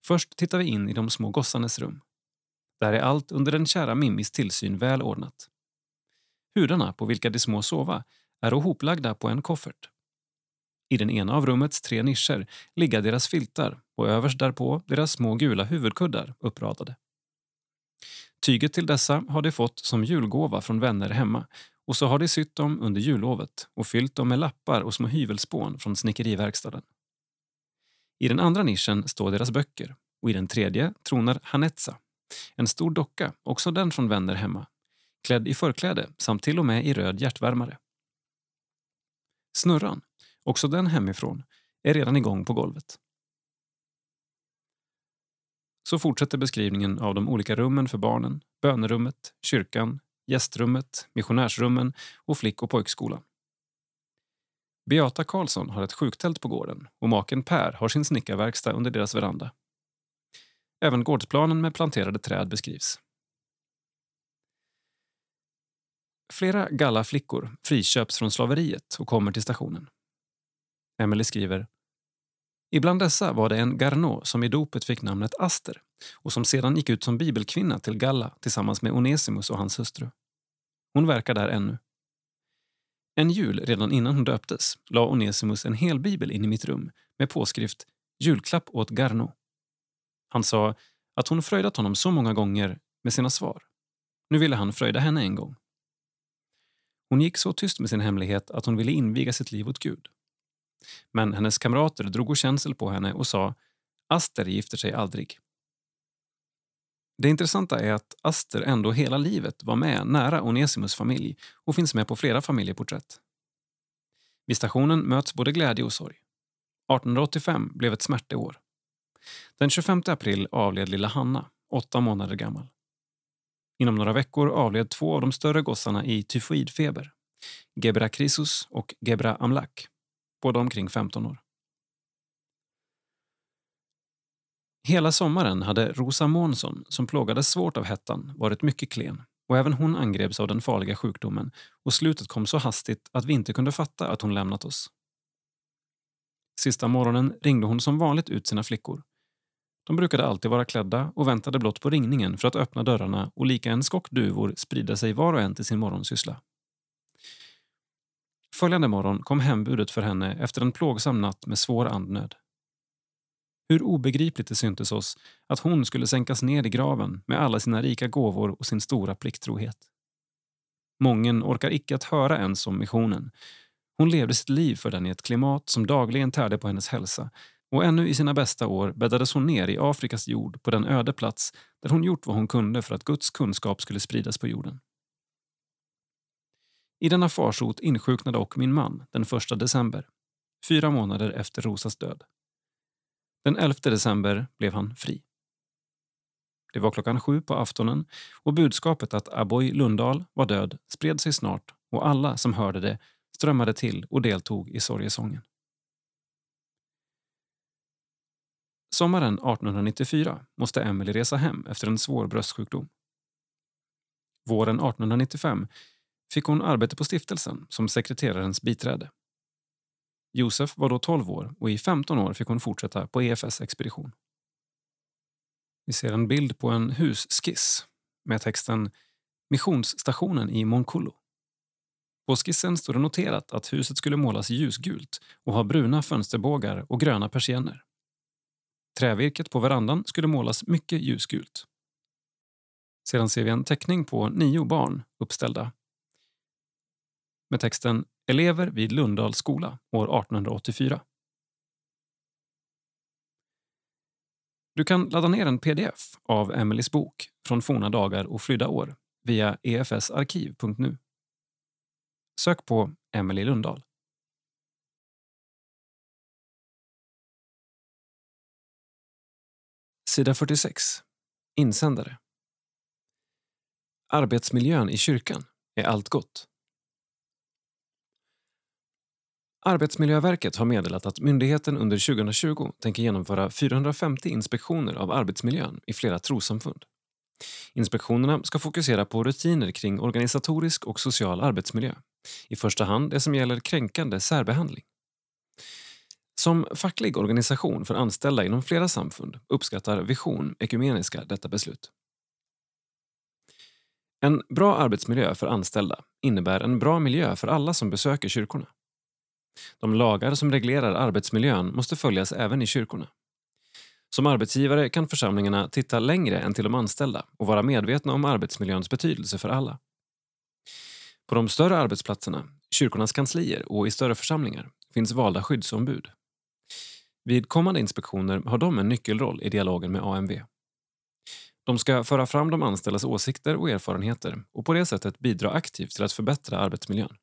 Först tittar vi in i de små gossarnas rum. Där är allt under den kära Mimmis tillsyn väl ordnat. Hudarna på vilka de små sova är hoplagda på en koffert. I den ena av rummets tre nischer ligga deras filtar och överst därpå deras små gula huvudkuddar uppradade. Tyget till dessa har de fått som julgåva från vänner hemma och så har de sytt dem under jullovet och fyllt dem med lappar och små hyvelspån från snickeriverkstaden. I den andra nischen står deras böcker och i den tredje tronar Hanetsa, en stor docka, också den från vänner hemma, klädd i förkläde samt till och med i röd hjärtvärmare. Snurran, också den hemifrån, är redan igång på golvet. Så fortsätter beskrivningen av de olika rummen för barnen, bönerummet, kyrkan, gästrummet, missionärsrummen och flick och pojkskolan. Beata Karlsson har ett sjuktält på gården och maken Per har sin snickarverkstad under deras veranda. Även gårdsplanen med planterade träd beskrivs. Flera gallaflickor friköps från slaveriet och kommer till stationen. Emily skriver Ibland dessa var det en Garnot som i dopet fick namnet Aster och som sedan gick ut som bibelkvinna till Galla tillsammans med Onesimus och hans hustru. Hon verkar där ännu. En jul redan innan hon döptes la Onesimus en hel bibel in i mitt rum med påskrift “Julklapp åt Garno”. Han sa att hon fröjdat honom så många gånger med sina svar. Nu ville han fröjda henne en gång. Hon gick så tyst med sin hemlighet att hon ville inviga sitt liv åt Gud. Men hennes kamrater drog känsel på henne och sa Aster gifter sig aldrig. Det intressanta är att Aster ändå hela livet var med nära Onesimus familj och finns med på flera familjeporträtt. Vid stationen möts både glädje och sorg. 1885 blev ett smärteår. Den 25 april avled lilla Hanna, åtta månader gammal. Inom några veckor avled två av de större gossarna i tyfoidfeber. Gebra Krisus och Gebra Amlak, båda omkring 15 år. Hela sommaren hade Rosa Månsson, som plågades svårt av hettan, varit mycket klen och även hon angreps av den farliga sjukdomen och slutet kom så hastigt att vi inte kunde fatta att hon lämnat oss. Sista morgonen ringde hon som vanligt ut sina flickor. De brukade alltid vara klädda och väntade blott på ringningen för att öppna dörrarna och lika en skock duvor sprida sig var och en till sin morgonsyssla. Följande morgon kom hembudet för henne efter en plågsam natt med svår andnöd. Hur obegripligt det syntes oss att hon skulle sänkas ner i graven med alla sina rika gåvor och sin stora plikttrohet. Mången orkar icke att höra ens om missionen. Hon levde sitt liv för den i ett klimat som dagligen tärde på hennes hälsa och ännu i sina bästa år bäddades hon ner i Afrikas jord på den öde plats där hon gjort vad hon kunde för att Guds kunskap skulle spridas på jorden. I denna farsot insjuknade och min man den 1 december, fyra månader efter Rosas död. Den 11 december blev han fri. Det var klockan sju på aftonen och budskapet att Aboy Lundahl var död spred sig snart och alla som hörde det strömmade till och deltog i sorgesången. Sommaren 1894 måste Emily resa hem efter en svår bröstsjukdom. Våren 1895 fick hon arbete på stiftelsen som sekreterarens biträde. Josef var då 12 år och i 15 år fick hon fortsätta på EFS expedition. Vi ser en bild på en husskiss med texten Missionsstationen i Monkullo. På skissen står det noterat att huset skulle målas ljusgult och ha bruna fönsterbågar och gröna persienner. Trävirket på verandan skulle målas mycket ljusgult. Sedan ser vi en teckning på nio barn uppställda med texten Elever vid Lundahls skola år 1884. Du kan ladda ner en pdf av Emelies bok Från forna dagar och flydda år via efsarkiv.nu. Sök på Emelie Lundahl. Sida 46. Insändare. Arbetsmiljön i kyrkan är allt gott. Arbetsmiljöverket har meddelat att myndigheten under 2020 tänker genomföra 450 inspektioner av arbetsmiljön i flera trossamfund. Inspektionerna ska fokusera på rutiner kring organisatorisk och social arbetsmiljö. I första hand det som gäller kränkande särbehandling. Som facklig organisation för anställda inom flera samfund uppskattar Vision Ekumeniska detta beslut. En bra arbetsmiljö för anställda innebär en bra miljö för alla som besöker kyrkorna. De lagar som reglerar arbetsmiljön måste följas även i kyrkorna. Som arbetsgivare kan församlingarna titta längre än till de anställda och vara medvetna om arbetsmiljöns betydelse för alla. På de större arbetsplatserna, kyrkornas kanslier och i större församlingar finns valda skyddsombud. Vid kommande inspektioner har de en nyckelroll i dialogen med AMV. De ska föra fram de anställdas åsikter och erfarenheter och på det sättet bidra aktivt till att förbättra arbetsmiljön.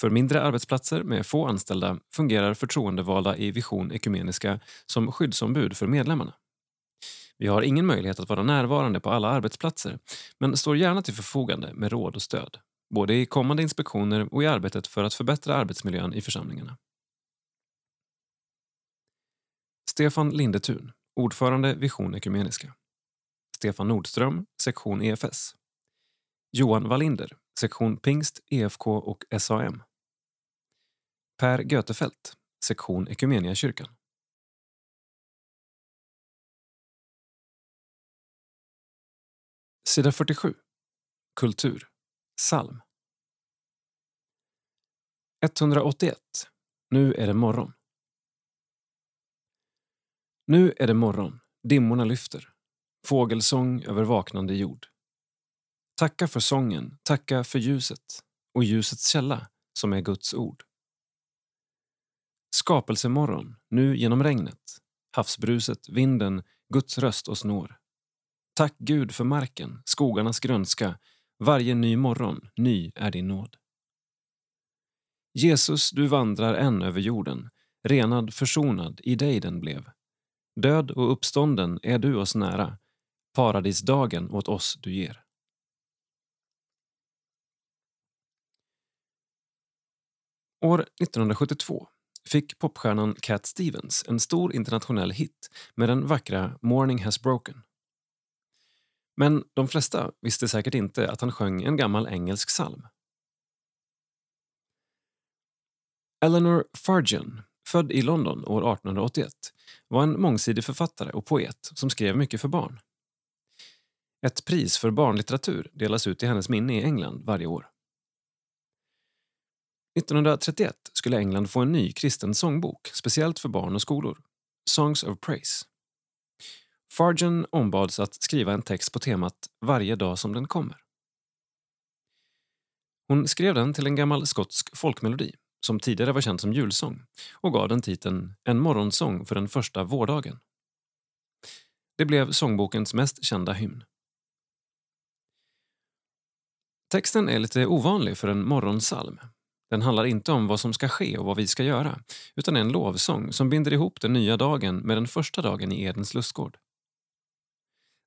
För mindre arbetsplatser med få anställda fungerar förtroendevalda i Vision Ekumeniska som skyddsombud för medlemmarna. Vi har ingen möjlighet att vara närvarande på alla arbetsplatser men står gärna till förfogande med råd och stöd, både i kommande inspektioner och i arbetet för att förbättra arbetsmiljön i församlingarna. Stefan Lindetun, ordförande Vision Ekumeniska. Stefan Nordström, sektion EFS. Johan Wallinder, sektion Pingst, EFK och SAM. Per Götefelt, sektion Ekumeniakyrkan. Sida 47. Kultur. Psalm. 181. Nu är det morgon. Nu är det morgon, dimmorna lyfter. Fågelsång över vaknande jord. Tacka för sången, tacka för ljuset och ljusets källa som är Guds ord. Skapelsemorgon, nu genom regnet, havsbruset, vinden, Guds röst oss når. Tack Gud för marken, skogarnas grönska, varje ny morgon, ny är din nåd. Jesus, du vandrar än över jorden, renad, försonad, i dig den blev. Död och uppstånden är du oss nära, paradisdagen åt oss du ger. År 1972 fick popstjärnan Cat Stevens en stor internationell hit med den vackra Morning has broken. Men de flesta visste säkert inte att han sjöng en gammal engelsk psalm. Eleanor Fargen, född i London år 1881, var en mångsidig författare och poet som skrev mycket för barn. Ett pris för barnlitteratur delas ut i hennes minne i England varje år. 1931 skulle England få en ny kristen sångbok speciellt för barn och skolor, Songs of Praise. Fargen ombads att skriva en text på temat Varje dag som den kommer. Hon skrev den till en gammal skotsk folkmelodi som tidigare var känd som julsång och gav den titeln En morgonsång för den första vårdagen. Det blev sångbokens mest kända hymn. Texten är lite ovanlig för en morgonsalm. Den handlar inte om vad som ska ske och vad vi ska göra utan är en lovsång som binder ihop den nya dagen med den första dagen i Edens lustgård.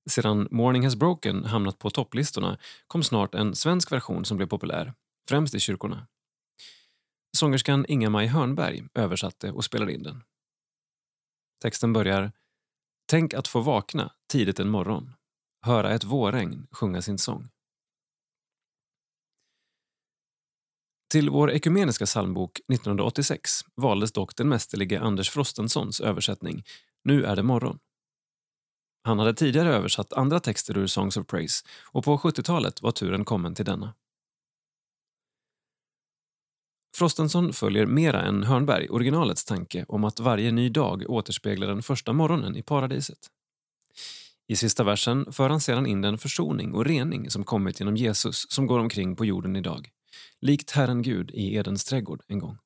Sedan Morning has broken hamnat på topplistorna kom snart en svensk version som blev populär, främst i kyrkorna. Sångerskan Inga-Maj Hörnberg översatte och spelade in den. Texten börjar Tänk att få vakna tidigt en morgon, höra ett vårregn sjunga sin sång. Till vår ekumeniska psalmbok 1986 valdes dock den mästerlige Anders Frostensons översättning Nu är det morgon. Han hade tidigare översatt andra texter ur Songs of Praise och på 70-talet var turen kommen till denna. Frostenson följer mera än Hörnberg originalets tanke om att varje ny dag återspeglar den första morgonen i paradiset. I sista versen för han sedan in den försoning och rening som kommit genom Jesus som går omkring på jorden idag, likt Herren Gud i Edens trädgård en gång.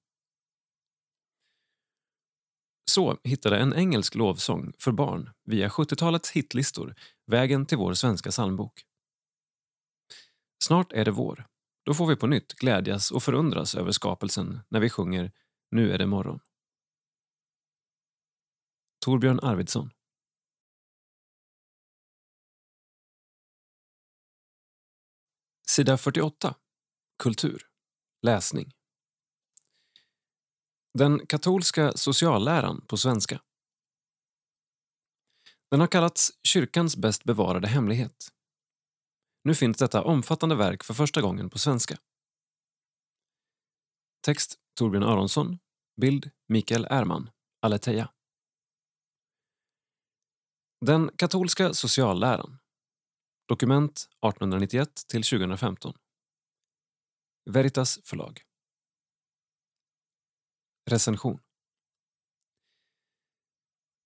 Så hittade en engelsk lovsång för barn via 70-talets hitlistor vägen till vår svenska psalmbok. Snart är det vår då får vi på nytt glädjas och förundras över skapelsen när vi sjunger Nu är det morgon. Torbjörn Arvidsson Sida 48. Kultur. Läsning. Den katolska socialläran på svenska. Den har kallats kyrkans bäst bevarade hemlighet nu finns detta omfattande verk för första gången på svenska. Text Torbjörn Aronsson. Bild Mikael Erman. Aletheia. Den katolska socialläran. Dokument 1891 till 2015. Veritas förlag. Recension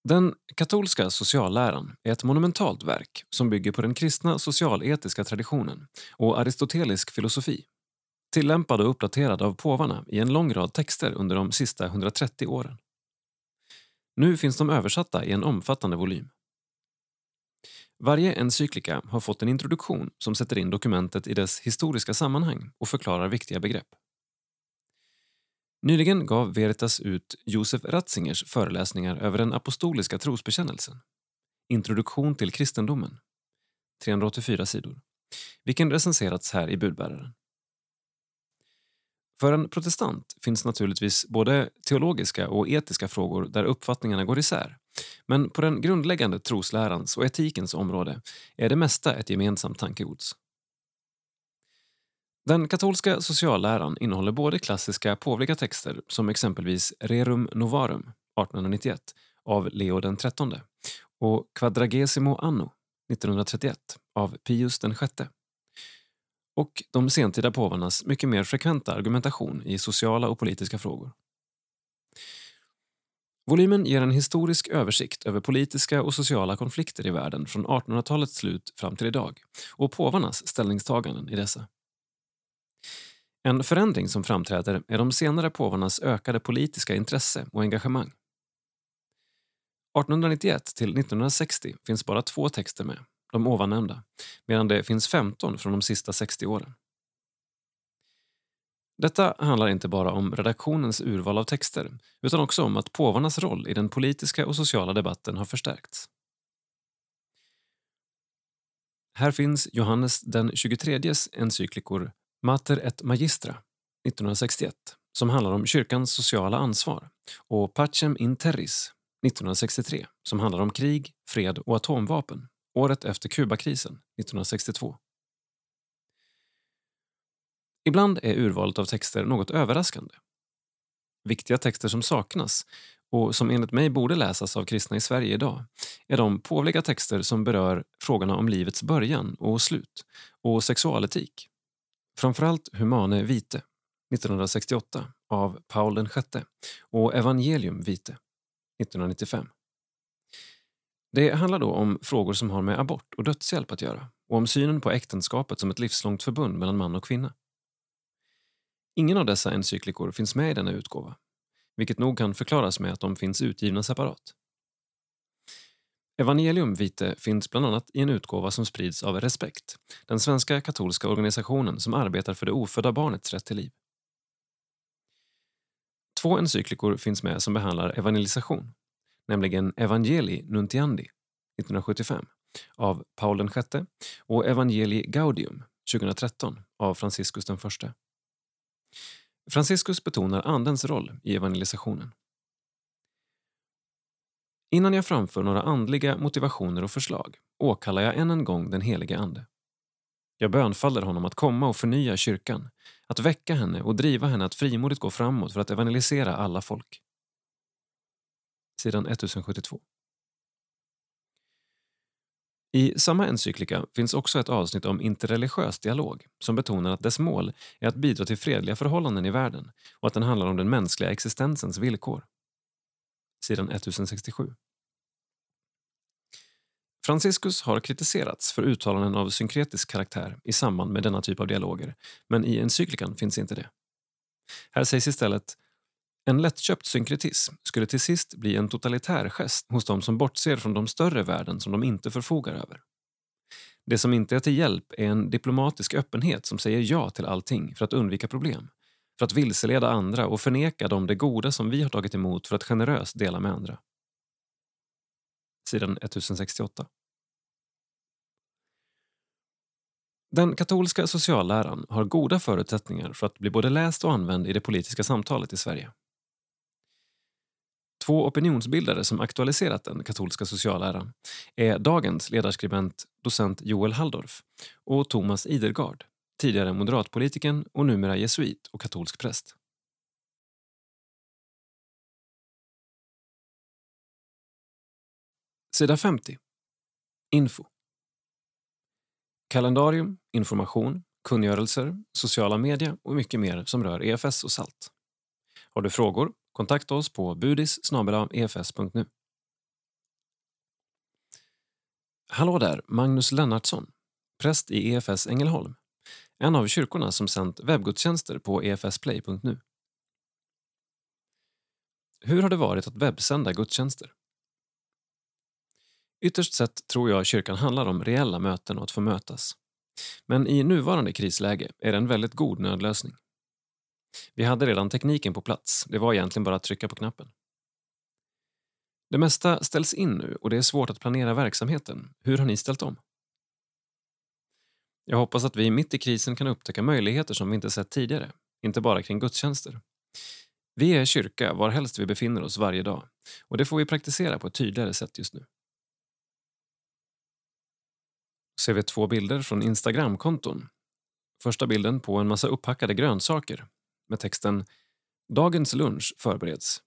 den katolska socialläran är ett monumentalt verk som bygger på den kristna socialetiska traditionen och aristotelisk filosofi tillämpad och uppdaterad av påvarna i en lång rad texter under de sista 130 åren. Nu finns de översatta i en omfattande volym. Varje encyklika har fått en introduktion som sätter in dokumentet i dess historiska sammanhang och förklarar viktiga begrepp. Nyligen gav Veritas ut Josef Ratzingers föreläsningar över den apostoliska trosbekännelsen. Introduktion till kristendomen. 384 sidor. Vilken recenserats här i budbäraren. För en protestant finns naturligtvis både teologiska och etiska frågor där uppfattningarna går isär. Men på den grundläggande troslärans och etikens område är det mesta ett gemensamt tankegods. Den katolska socialläran innehåller både klassiska påvliga texter som exempelvis Rerum Novarum 1891 av Leo XIII och Quadragesimo Anno 1931 av Pius VI och de sentida påvarnas mycket mer frekventa argumentation i sociala och politiska frågor. Volymen ger en historisk översikt över politiska och sociala konflikter i världen från 1800-talets slut fram till idag och påvarnas ställningstaganden i dessa. En förändring som framträder är de senare påvarnas ökade politiska intresse och engagemang. 1891 till 1960 finns bara två texter med, de ovannämnda, medan det finns 15 från de sista 60 åren. Detta handlar inte bara om redaktionens urval av texter utan också om att påvarnas roll i den politiska och sociala debatten har förstärkts. Här finns Johannes den 23 encyklikor Mater et Magistra 1961 som handlar om kyrkans sociala ansvar och Pacem in Terris 1963 som handlar om krig, fred och atomvapen året efter Kubakrisen 1962. Ibland är urvalet av texter något överraskande. Viktiga texter som saknas och som enligt mig borde läsas av kristna i Sverige idag är de påvliga texter som berör frågorna om livets början och slut och sexualetik. Framförallt Humane Vitae 1968 av Paul VI och Evangelium Vitae 1995. Det handlar då om frågor som har med abort och dödshjälp att göra och om synen på äktenskapet som ett livslångt förbund mellan man och kvinna. Ingen av dessa encyklikor finns med i denna utgåva, vilket nog kan förklaras med att de finns utgivna separat. Evangelium Vitae finns bland annat i en utgåva som sprids av Respekt, den svenska katolska organisationen som arbetar för det ofödda barnets rätt till liv. Två encyklikor finns med som behandlar evangelisation, nämligen Evangelii Nuntiandi 1975 av Paul VI och Evangelii Gaudium 2013 av Franciscus den förste. Franciscus betonar Andens roll i evangelisationen. Innan jag framför några andliga motivationer och förslag åkallar jag än en gång den helige Ande. Jag bönfaller honom att komma och förnya kyrkan, att väcka henne och driva henne att frimodigt gå framåt för att evangelisera alla folk. Sidan 1072. I samma encyklika finns också ett avsnitt om interreligiös dialog som betonar att dess mål är att bidra till fredliga förhållanden i världen och att den handlar om den mänskliga existensens villkor. Sidan 1067. Franciscus har kritiserats för uttalanden av synkretisk karaktär i samband med denna typ av dialoger, men i encyklikan finns inte det. Här sägs istället en lättköpt synkretism skulle till sist bli en totalitär gest hos de som bortser från de större värden som de inte förfogar över. Det som inte är till hjälp är en diplomatisk öppenhet som säger ja till allting för att undvika problem, för att vilseleda andra och förneka dem det goda som vi har tagit emot för att generöst dela med andra. Sidan 1068. Den katolska socialläran har goda förutsättningar för att bli både läst och använd i det politiska samtalet i Sverige. Två opinionsbildare som aktualiserat den katolska socialläran är dagens ledarskribent docent Joel Halldorf och Thomas Idergard, tidigare moderatpolitiken och numera jesuit och katolsk präst. Sida 50. Info. Kalendarium, information, kungörelser, sociala medier och mycket mer som rör EFS och SALT. Har du frågor Kontakta oss på budis efs.nu. E Hallå där, Magnus Lennartsson, präst i EFS Ängelholm. En av kyrkorna som sänt webbgudstjänster på efsplay.nu. Hur har det varit att webbsända gudstjänster? Ytterst sett tror jag kyrkan handlar om reella möten och att få mötas. Men i nuvarande krisläge är det en väldigt god nödlösning. Vi hade redan tekniken på plats, det var egentligen bara att trycka på knappen. Det mesta ställs in nu och det är svårt att planera verksamheten. Hur har ni ställt om? Jag hoppas att vi mitt i krisen kan upptäcka möjligheter som vi inte sett tidigare, inte bara kring gudstjänster. Vi är kyrka varhelst vi befinner oss varje dag och det får vi praktisera på ett tydligare sätt just nu. Ser vi två bilder från Instagramkonton Första bilden på en massa upphackade grönsaker med texten Dagens lunch förbereds.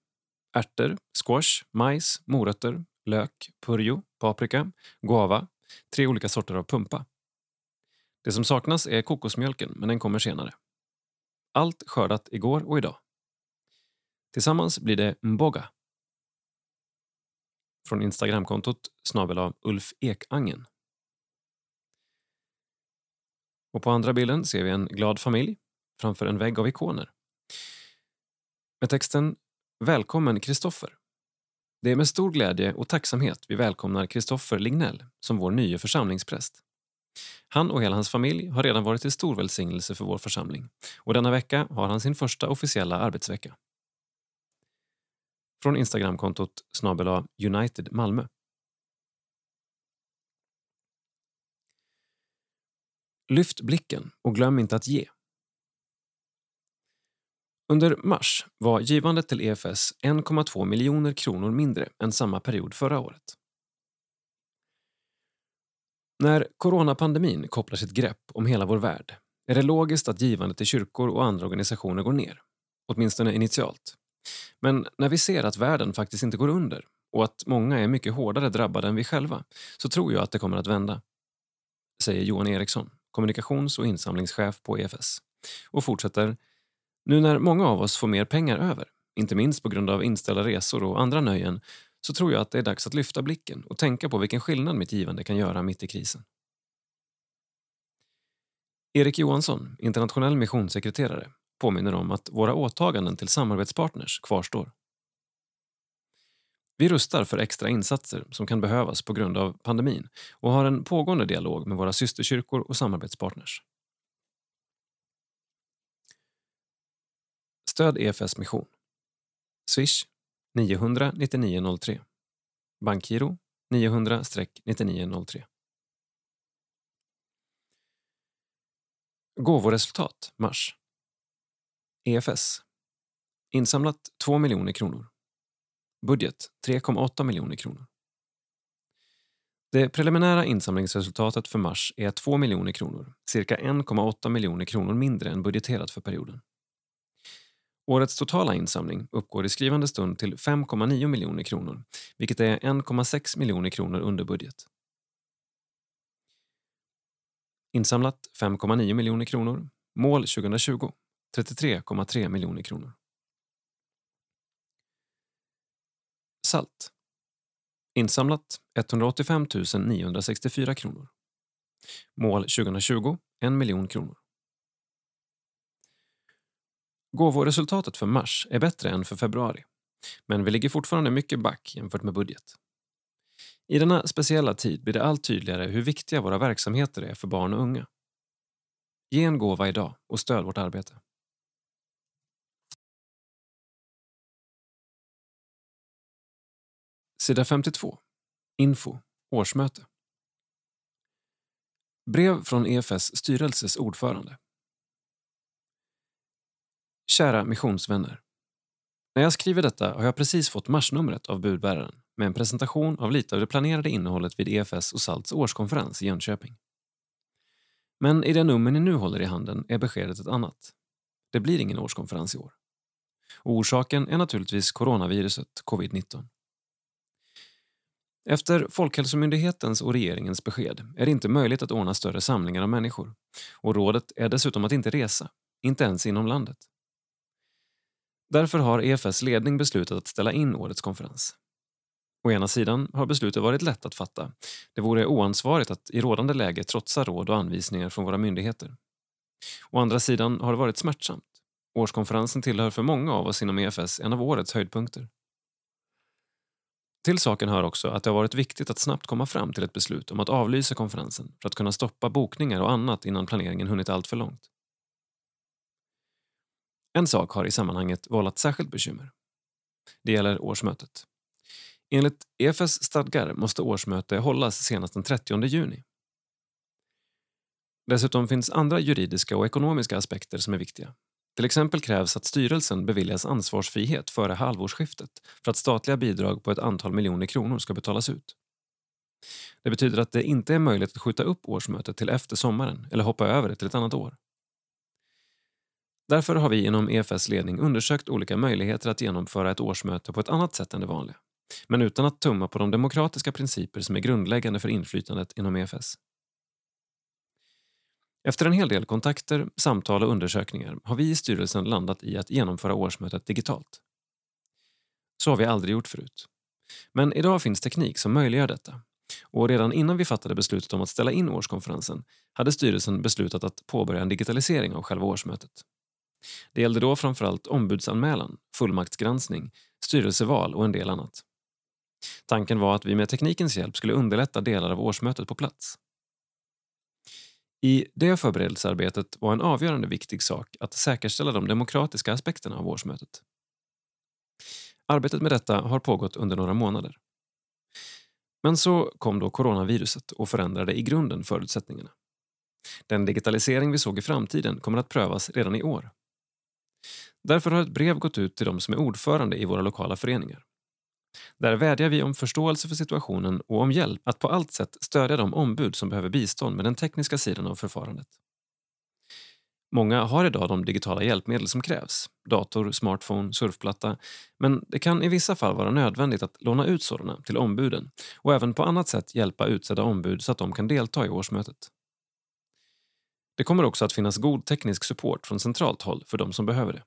Ärtor, squash, majs, morötter, lök, purjo, paprika, guava, tre olika sorter av pumpa. Det som saknas är kokosmjölken, men den kommer senare. Allt skördat igår och idag. Tillsammans blir det mboga. Från Instagramkontot snabel av Ulf Ekangen. Och på andra bilden ser vi en glad familj framför en vägg av ikoner. Med texten Välkommen Kristoffer. Det är med stor glädje och tacksamhet vi välkomnar Kristoffer Lignell som vår nye församlingspräst. Han och hela hans familj har redan varit till stor välsignelse för vår församling och denna vecka har han sin första officiella arbetsvecka. Från Instagramkontot snabela United Malmö. Lyft blicken och glöm inte att ge. Under mars var givandet till EFS 1,2 miljoner kronor mindre än samma period förra året. När coronapandemin kopplar sitt grepp om hela vår värld är det logiskt att givandet till kyrkor och andra organisationer går ner, åtminstone initialt. Men när vi ser att världen faktiskt inte går under och att många är mycket hårdare drabbade än vi själva så tror jag att det kommer att vända, säger Johan Eriksson, kommunikations och insamlingschef på EFS och fortsätter nu när många av oss får mer pengar över, inte minst på grund av inställda resor och andra nöjen, så tror jag att det är dags att lyfta blicken och tänka på vilken skillnad mitt givande kan göra mitt i krisen. Erik Johansson, internationell missionssekreterare, påminner om att våra åtaganden till samarbetspartners kvarstår. Vi rustar för extra insatser som kan behövas på grund av pandemin och har en pågående dialog med våra systerkyrkor och samarbetspartners. Stöd EFS mission. Swish 900 9903. Bankgiro 900-9903. Gåvoresultat mars. EFS. Insamlat 2 miljoner kronor. Budget 3,8 miljoner kronor. Det preliminära insamlingsresultatet för mars är 2 miljoner kronor, cirka 1,8 miljoner kronor mindre än budgeterat för perioden. Årets totala insamling uppgår i skrivande stund till 5,9 miljoner kronor, vilket är 1,6 miljoner kronor under budget. Insamlat 5,9 miljoner kronor. Mål 2020 33,3 miljoner kronor. Salt. Insamlat 185 964 kronor. Mål 2020 1 miljon kronor. Gåvoresultatet för mars är bättre än för februari, men vi ligger fortfarande mycket back jämfört med budget. I denna speciella tid blir det allt tydligare hur viktiga våra verksamheter är för barn och unga. Ge en gåva idag och stöd vårt arbete. Sida 52. Info. Årsmöte. Brev från EFS styrelses ordförande. Kära missionsvänner. När jag skriver detta har jag precis fått marsnumret av budbäraren med en presentation av lite av det planerade innehållet vid EFS och SALTs årskonferens i Jönköping. Men i det nummer ni nu håller i handen är beskedet ett annat. Det blir ingen årskonferens i år. Och orsaken är naturligtvis coronaviruset, covid-19. Efter Folkhälsomyndighetens och regeringens besked är det inte möjligt att ordna större samlingar av människor och rådet är dessutom att inte resa, inte ens inom landet. Därför har EFS ledning beslutat att ställa in årets konferens. Å ena sidan har beslutet varit lätt att fatta. Det vore oansvarigt att i rådande läge trotsa råd och anvisningar från våra myndigheter. Å andra sidan har det varit smärtsamt. Årskonferensen tillhör för många av oss inom EFS en av årets höjdpunkter. Till saken hör också att det har varit viktigt att snabbt komma fram till ett beslut om att avlysa konferensen för att kunna stoppa bokningar och annat innan planeringen hunnit allt för långt. En sak har i sammanhanget vållat särskilt bekymmer. Det gäller årsmötet. Enligt EFS stadgar måste årsmöte hållas senast den 30 juni. Dessutom finns andra juridiska och ekonomiska aspekter som är viktiga. Till exempel krävs att styrelsen beviljas ansvarsfrihet före halvårsskiftet för att statliga bidrag på ett antal miljoner kronor ska betalas ut. Det betyder att det inte är möjligt att skjuta upp årsmötet till efter sommaren eller hoppa över det till ett annat år. Därför har vi inom EFS ledning undersökt olika möjligheter att genomföra ett årsmöte på ett annat sätt än det vanliga, men utan att tumma på de demokratiska principer som är grundläggande för inflytandet inom EFS. Efter en hel del kontakter, samtal och undersökningar har vi i styrelsen landat i att genomföra årsmötet digitalt. Så har vi aldrig gjort förut. Men idag finns teknik som möjliggör detta. Och redan innan vi fattade beslutet om att ställa in årskonferensen hade styrelsen beslutat att påbörja en digitalisering av själva årsmötet. Det gällde då framförallt ombudsanmälan, fullmaktsgranskning, styrelseval och en del annat. Tanken var att vi med teknikens hjälp skulle underlätta delar av årsmötet på plats. I det förberedelsearbetet var en avgörande viktig sak att säkerställa de demokratiska aspekterna av årsmötet. Arbetet med detta har pågått under några månader. Men så kom då coronaviruset och förändrade i grunden förutsättningarna. Den digitalisering vi såg i framtiden kommer att prövas redan i år. Därför har ett brev gått ut till de som är ordförande i våra lokala föreningar. Där vädjar vi om förståelse för situationen och om hjälp att på allt sätt stödja de ombud som behöver bistånd med den tekniska sidan av förfarandet. Många har idag de digitala hjälpmedel som krävs, dator, smartphone, surfplatta, men det kan i vissa fall vara nödvändigt att låna ut sådana till ombuden och även på annat sätt hjälpa utsedda ombud så att de kan delta i årsmötet. Det kommer också att finnas god teknisk support från centralt håll för de som behöver det.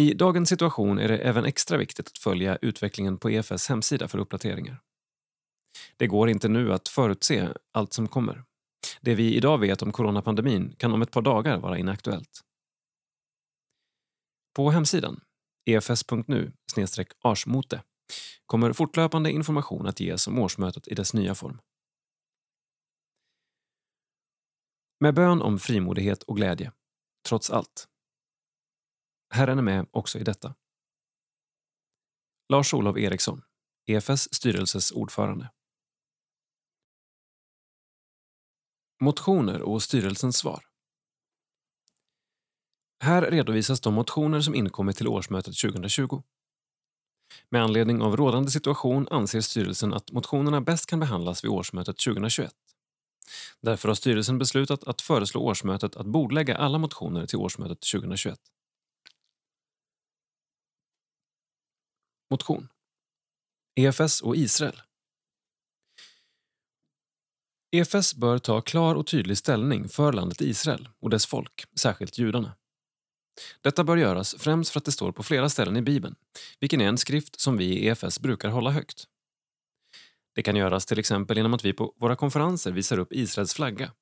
I dagens situation är det även extra viktigt att följa utvecklingen på EFS hemsida för uppdateringar. Det går inte nu att förutse allt som kommer. Det vi idag vet om coronapandemin kan om ett par dagar vara inaktuellt. På hemsidan efs.nu arsmote kommer fortlöpande information att ges om årsmötet i dess nya form. Med bön om frimodighet och glädje, trots allt. Herren är med också i detta. Lars-Olov Eriksson, EFS styrelses ordförande. Motioner och styrelsens svar. Här redovisas de motioner som inkommit till årsmötet 2020. Med anledning av rådande situation anser styrelsen att motionerna bäst kan behandlas vid årsmötet 2021. Därför har styrelsen beslutat att föreslå årsmötet att bordlägga alla motioner till årsmötet 2021. Motion EFS och Israel EFS bör ta klar och tydlig ställning för landet Israel och dess folk, särskilt judarna. Detta bör göras främst för att det står på flera ställen i Bibeln, vilken är en skrift som vi i EFS brukar hålla högt. Det kan göras till exempel genom att vi på våra konferenser visar upp Israels flagga,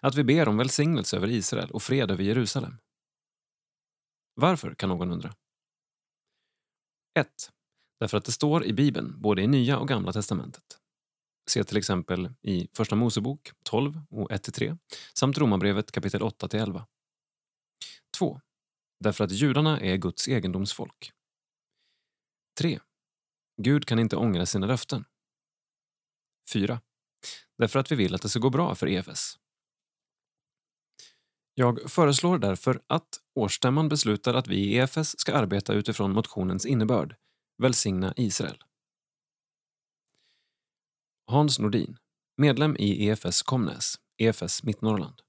att vi ber om välsignelse över Israel och fred över Jerusalem. Varför, kan någon undra. 1. Därför att det står i Bibeln, både i Nya och Gamla testamentet. Se till exempel i Första Mosebok 12 och 1-3 samt Romarbrevet kapitel 8-11. 2. Därför att judarna är Guds egendomsfolk. 3. Gud kan inte ångra sina löften. 4. Därför att vi vill att det ska gå bra för EFS. Jag föreslår därför att årsstämman beslutar att vi i EFS ska arbeta utifrån motionens innebörd, välsigna Israel. Hans Nordin, medlem i EFS Komnäs, EFS Mittnorrland.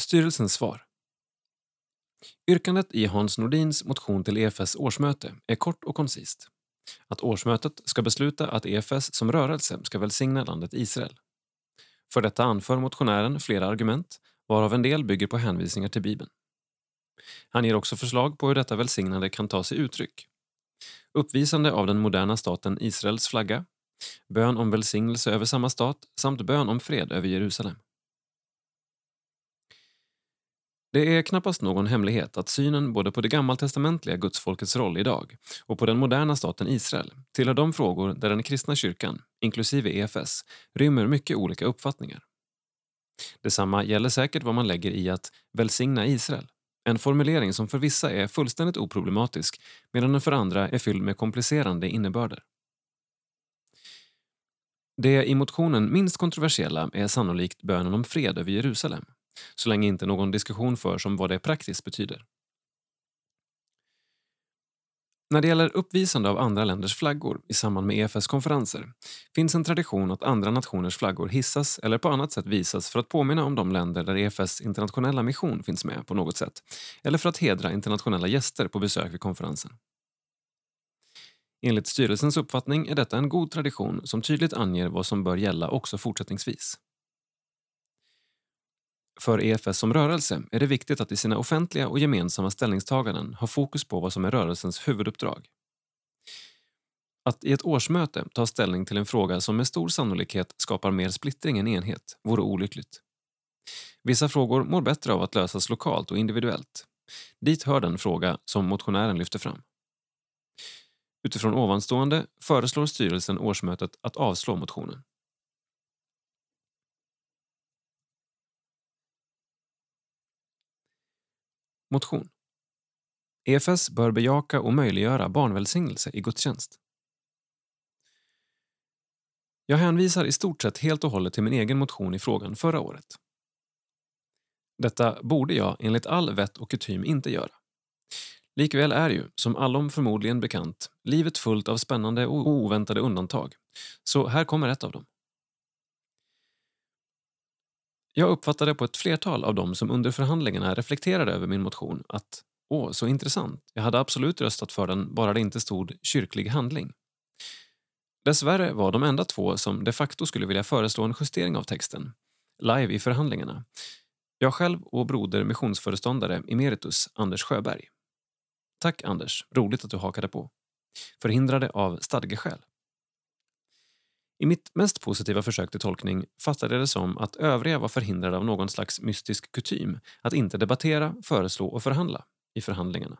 Styrelsens svar. Yrkandet i Hans Nordins motion till EFS årsmöte är kort och koncist. Att årsmötet ska besluta att EFS som rörelse ska välsigna landet Israel. För detta anför motionären flera argument, varav en del bygger på hänvisningar till Bibeln. Han ger också förslag på hur detta välsignande kan ta sig uttryck uppvisande av den moderna staten Israels flagga, bön om välsignelse över samma stat samt bön om fred över Jerusalem. Det är knappast någon hemlighet att synen både på det gammaltestamentliga gudsfolkets roll idag och på den moderna staten Israel tillhör de frågor där den kristna kyrkan, inklusive EFS, rymmer mycket olika uppfattningar. Detsamma gäller säkert vad man lägger i att välsigna Israel. En formulering som för vissa är fullständigt oproblematisk medan den för andra är fylld med komplicerande innebörder. Det i motionen minst kontroversiella är sannolikt bönen om fred över Jerusalem, så länge inte någon diskussion förs om vad det praktiskt betyder. När det gäller uppvisande av andra länders flaggor i samband med EFS konferenser finns en tradition att andra nationers flaggor hissas eller på annat sätt visas för att påminna om de länder där EFS internationella mission finns med på något sätt eller för att hedra internationella gäster på besök vid konferensen. Enligt styrelsens uppfattning är detta en god tradition som tydligt anger vad som bör gälla också fortsättningsvis. För EFS som rörelse är det viktigt att i sina offentliga och gemensamma ställningstaganden ha fokus på vad som är rörelsens huvuduppdrag. Att i ett årsmöte ta ställning till en fråga som med stor sannolikhet skapar mer splittring än enhet vore olyckligt. Vissa frågor mår bättre av att lösas lokalt och individuellt. Dit hör den fråga som motionären lyfter fram. Utifrån ovanstående föreslår styrelsen årsmötet att avslå motionen. Motion. EFS bör bejaka och möjliggöra barnvälsignelse i gudstjänst. Jag hänvisar i stort sett helt och hållet till min egen motion i frågan förra året. Detta borde jag enligt all vett och kutym inte göra. Likväl är ju, som allom förmodligen bekant, livet fullt av spännande och oväntade undantag. Så här kommer ett av dem. Jag uppfattade på ett flertal av dem som under förhandlingarna reflekterade över min motion att åh, så intressant, jag hade absolut röstat för den bara det inte stod kyrklig handling. Dessvärre var de enda två som de facto skulle vilja föreslå en justering av texten, live i förhandlingarna, jag själv och broder missionsföreståndare emeritus Anders Sjöberg. Tack Anders, roligt att du hakade på. Förhindrade av stadgeskäl. I mitt mest positiva försök till tolkning fattade jag det som att övriga var förhindrade av någon slags mystisk kutym att inte debattera, föreslå och förhandla i förhandlingarna.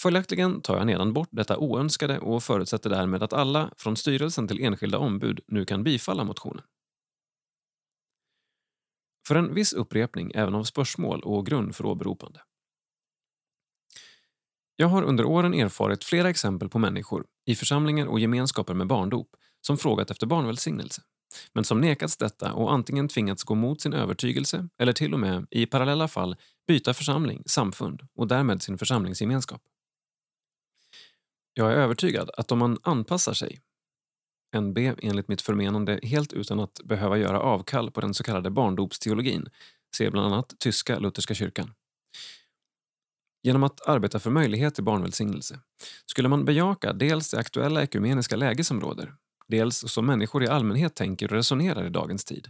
Följaktligen tar jag nedan bort detta oönskade och förutsätter därmed att alla, från styrelsen till enskilda ombud, nu kan bifalla motionen. För en viss upprepning även av spörsmål och grund för åberopande. Jag har under åren erfarit flera exempel på människor i församlingar och gemenskaper med barndop som frågat efter barnvälsignelse men som nekats detta och antingen tvingats gå mot sin övertygelse eller till och med, i parallella fall, byta församling, samfund och därmed sin församlingsgemenskap. Jag är övertygad att om man anpassar sig, NB enligt mitt förmenande helt utan att behöva göra avkall på den så kallade barndopsteologin, ser bland annat tyska lutherska kyrkan, Genom att arbeta för möjlighet till barnvälsignelse skulle man bejaka dels det aktuella ekumeniska läge som råder, dels som människor i allmänhet tänker och resonerar i dagens tid.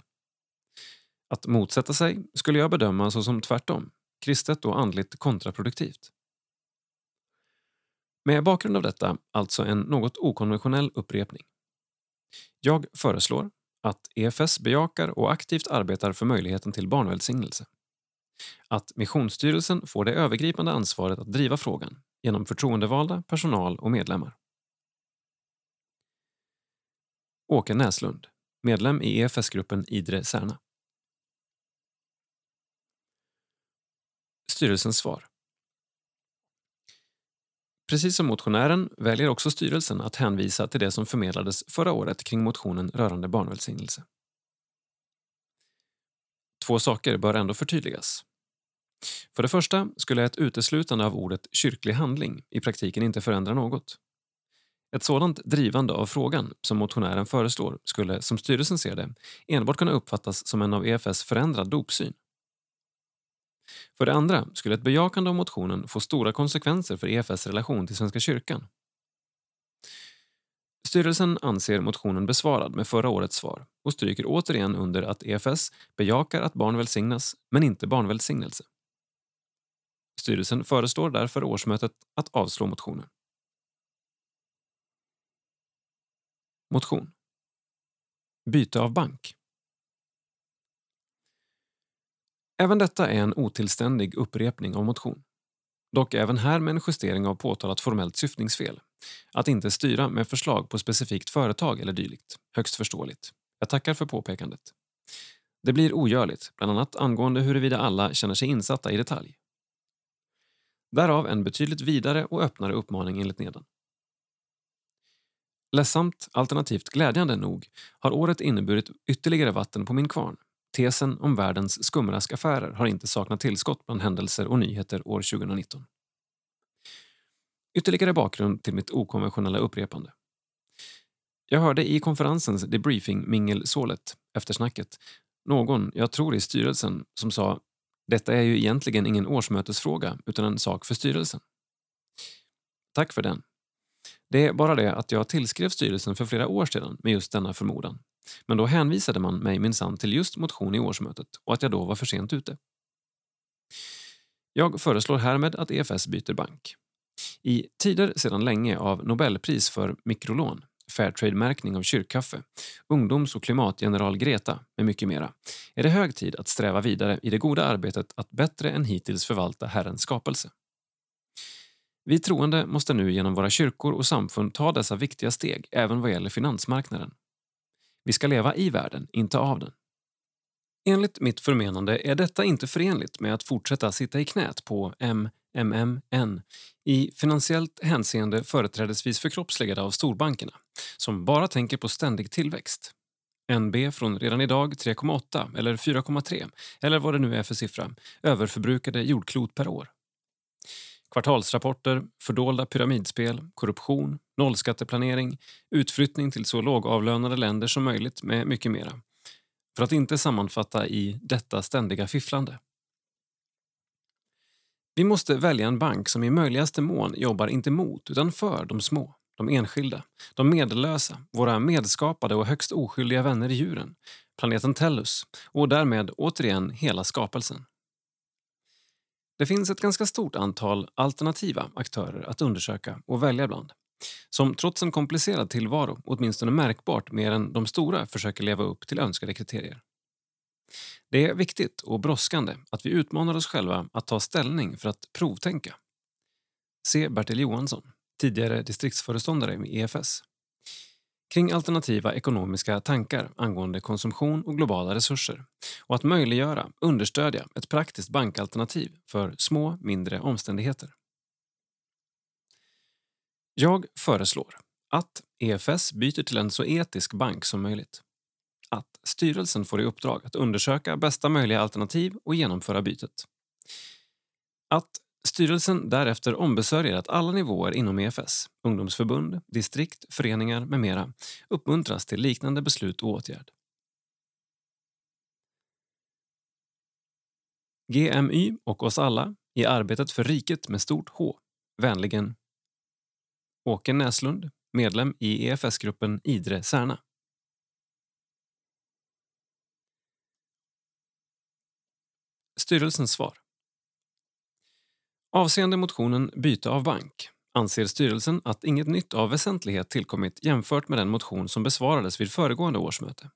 Att motsätta sig skulle jag bedöma såsom tvärtom, kristet och andligt kontraproduktivt. Med bakgrund av detta alltså en något okonventionell upprepning. Jag föreslår att EFS bejakar och aktivt arbetar för möjligheten till barnvälsignelse att Missionsstyrelsen får det övergripande ansvaret att driva frågan genom förtroendevalda, personal och medlemmar. Åke Näslund, medlem i EFS-gruppen Idre Särna. Styrelsens svar. Precis som motionären väljer också styrelsen att hänvisa till det som förmedlades förra året kring motionen rörande barnvälsignelse. Två saker bör ändå förtydligas. För det första skulle ett uteslutande av ordet kyrklig handling i praktiken inte förändra något. Ett sådant drivande av frågan som motionären föreslår skulle, som styrelsen ser det, enbart kunna uppfattas som en av EFS förändrad dopsyn. För det andra skulle ett bejakande av motionen få stora konsekvenser för EFS relation till Svenska kyrkan. Styrelsen anser motionen besvarad med förra årets svar och stryker återigen under att EFS bejakar att barn välsignas, men inte barnvälsignelse. Styrelsen föreslår därför årsmötet att avslå motionen. Motion. Byte av bank. Även detta är en otillständig upprepning av motion. Dock även här med en justering av påtalat formellt syftningsfel. Att inte styra med förslag på specifikt företag eller dylikt. Högst förståeligt. Jag tackar för påpekandet. Det blir ogörligt, bland annat angående huruvida alla känner sig insatta i detalj. Därav en betydligt vidare och öppnare uppmaning enligt nedan. Ledsamt, alternativt glädjande nog, har året inneburit ytterligare vatten på min kvarn. Tesen om världens skumraskaffärer har inte saknat tillskott bland händelser och nyheter år 2019. Ytterligare bakgrund till mitt okonventionella upprepande. Jag hörde i konferensens debriefing-mingelsålet, eftersnacket, någon, jag tror i styrelsen, som sa detta är ju egentligen ingen årsmötesfråga utan en sak för styrelsen. Tack för den. Det är bara det att jag tillskrev styrelsen för flera år sedan med just denna förmodan. Men då hänvisade man mig minsann till just motion i årsmötet och att jag då var för sent ute. Jag föreslår härmed att EFS byter bank. I tider sedan länge av Nobelpris för mikrolån, Fairtrade-märkning av kyrkkaffe, ungdoms och klimatgeneral Greta med mycket mera, är det hög tid att sträva vidare i det goda arbetet att bättre än hittills förvalta Herrens skapelse. Vi troende måste nu genom våra kyrkor och samfund ta dessa viktiga steg även vad gäller finansmarknaden. Vi ska leva i världen, inte av den. Enligt mitt förmenande är detta inte förenligt med att fortsätta sitta i knät på MMMN i finansiellt hänseende företrädesvis förkroppsligade av storbankerna som bara tänker på ständig tillväxt. NB från redan idag 3,8 eller 4,3 eller vad det nu är för siffra överförbrukade jordklot per år. Kvartalsrapporter, fördolda pyramidspel, korruption, nollskatteplanering, utflyttning till så lågavlönade länder som möjligt med mycket mera. För att inte sammanfatta i detta ständiga fifflande. Vi måste välja en bank som i möjligaste mån jobbar inte mot utan för de små, de enskilda, de medellösa, våra medskapade och högst oskyldiga vänner i djuren, planeten Tellus och därmed återigen hela skapelsen. Det finns ett ganska stort antal alternativa aktörer att undersöka och välja bland som trots en komplicerad tillvaro åtminstone märkbart mer än de stora försöker leva upp till önskade kriterier. Det är viktigt och brådskande att vi utmanar oss själva att ta ställning för att provtänka. Se Bertil Johansson, tidigare distriktsföreståndare med EFS kring alternativa ekonomiska tankar angående konsumtion och globala resurser och att möjliggöra, understödja ett praktiskt bankalternativ för små, mindre omständigheter. Jag föreslår att EFS byter till en så etisk bank som möjligt. Att styrelsen får i uppdrag att undersöka bästa möjliga alternativ och genomföra bytet. Att Styrelsen därefter ombesörjer att alla nivåer inom EFS, ungdomsförbund, distrikt, föreningar med mera uppmuntras till liknande beslut och åtgärd. GMY och oss alla i arbetet för riket med stort H. Vänligen Åke Näslund, medlem i EFS-gruppen Idre-Särna. Styrelsens svar. Avseende motionen Byte av bank anser styrelsen att inget nytt av väsentlighet tillkommit jämfört med den motion som besvarades vid föregående årsmöte.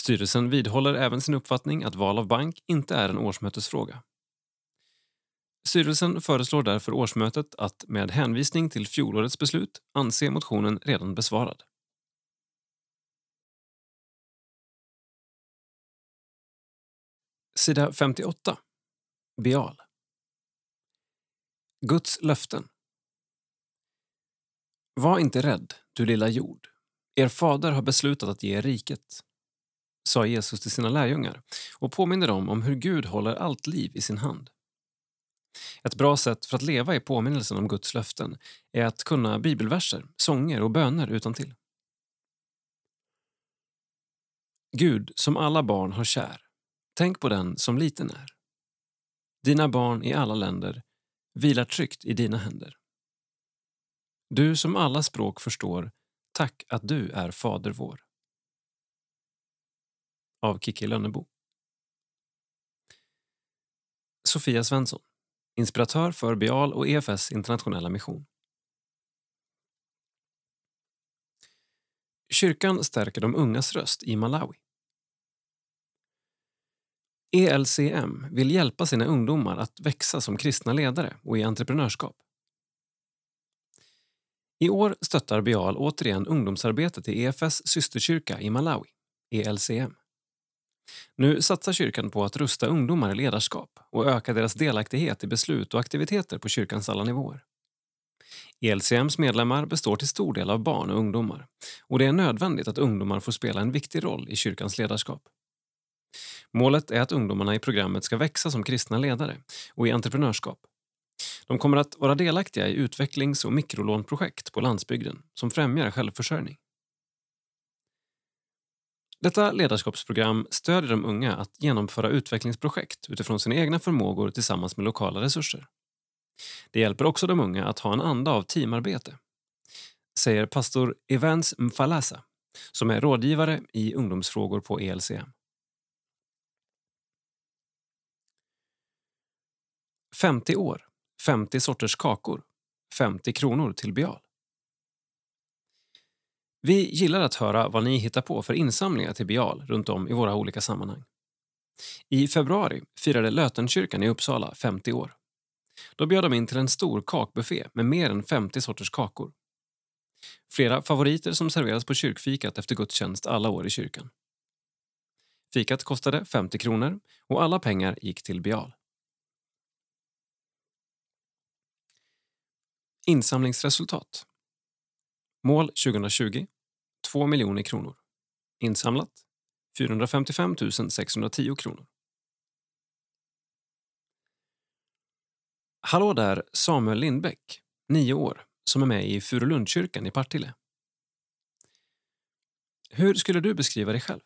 Styrelsen vidhåller även sin uppfattning att val av bank inte är en årsmötesfråga. Styrelsen föreslår därför årsmötet att med hänvisning till fjolårets beslut anse motionen redan besvarad. Sida 58. Bial. Guds löften. Var inte rädd, du lilla jord. Er fader har beslutat att ge er riket, sa Jesus till sina lärjungar och påminner dem om hur Gud håller allt liv i sin hand. Ett bra sätt för att leva i påminnelsen om Guds löften är att kunna bibelverser, sånger och böner utan till. Gud, som alla barn har kär, tänk på den som liten är. Dina barn i alla länder vilar tryggt i dina händer. Du som alla språk förstår, tack att du är Fader vår. Av Kikki Lönnebo. Sofia Svensson, inspiratör för Bial och EFS internationella mission. Kyrkan stärker de ungas röst i Malawi. ELCM vill hjälpa sina ungdomar att växa som kristna ledare och i entreprenörskap. I år stöttar Bial återigen ungdomsarbetet i EFS systerkyrka i Malawi, ELCM. Nu satsar kyrkan på att rusta ungdomar i ledarskap och öka deras delaktighet i beslut och aktiviteter på kyrkans alla nivåer. ELCMs medlemmar består till stor del av barn och ungdomar och det är nödvändigt att ungdomar får spela en viktig roll i kyrkans ledarskap. Målet är att ungdomarna i programmet ska växa som kristna ledare och i entreprenörskap. De kommer att vara delaktiga i utvecklings och mikrolånprojekt på landsbygden som främjar självförsörjning. Detta ledarskapsprogram stödjer de unga att genomföra utvecklingsprojekt utifrån sina egna förmågor tillsammans med lokala resurser. Det hjälper också de unga att ha en anda av teamarbete, säger pastor Evans Mfalasa som är rådgivare i ungdomsfrågor på ELCM. 50 år, 50 sorters kakor, 50 kronor till Bial. Vi gillar att höra vad ni hittar på för insamlingar till Bial runt om i våra olika sammanhang. I februari firade Lötenkyrkan i Uppsala 50 år. Då bjöd de in till en stor kakbuffé med mer än 50 sorters kakor. Flera favoriter som serveras på kyrkfikat efter gudstjänst alla år i kyrkan. Fikat kostade 50 kronor och alla pengar gick till Bial. Insamlingsresultat. Mål 2020 2 miljoner kronor. Insamlat 455 610 kronor. Hallå där, Samuel Lindbäck, 9 år, som är med i Furulundskyrkan i Partille. Hur skulle du beskriva dig själv?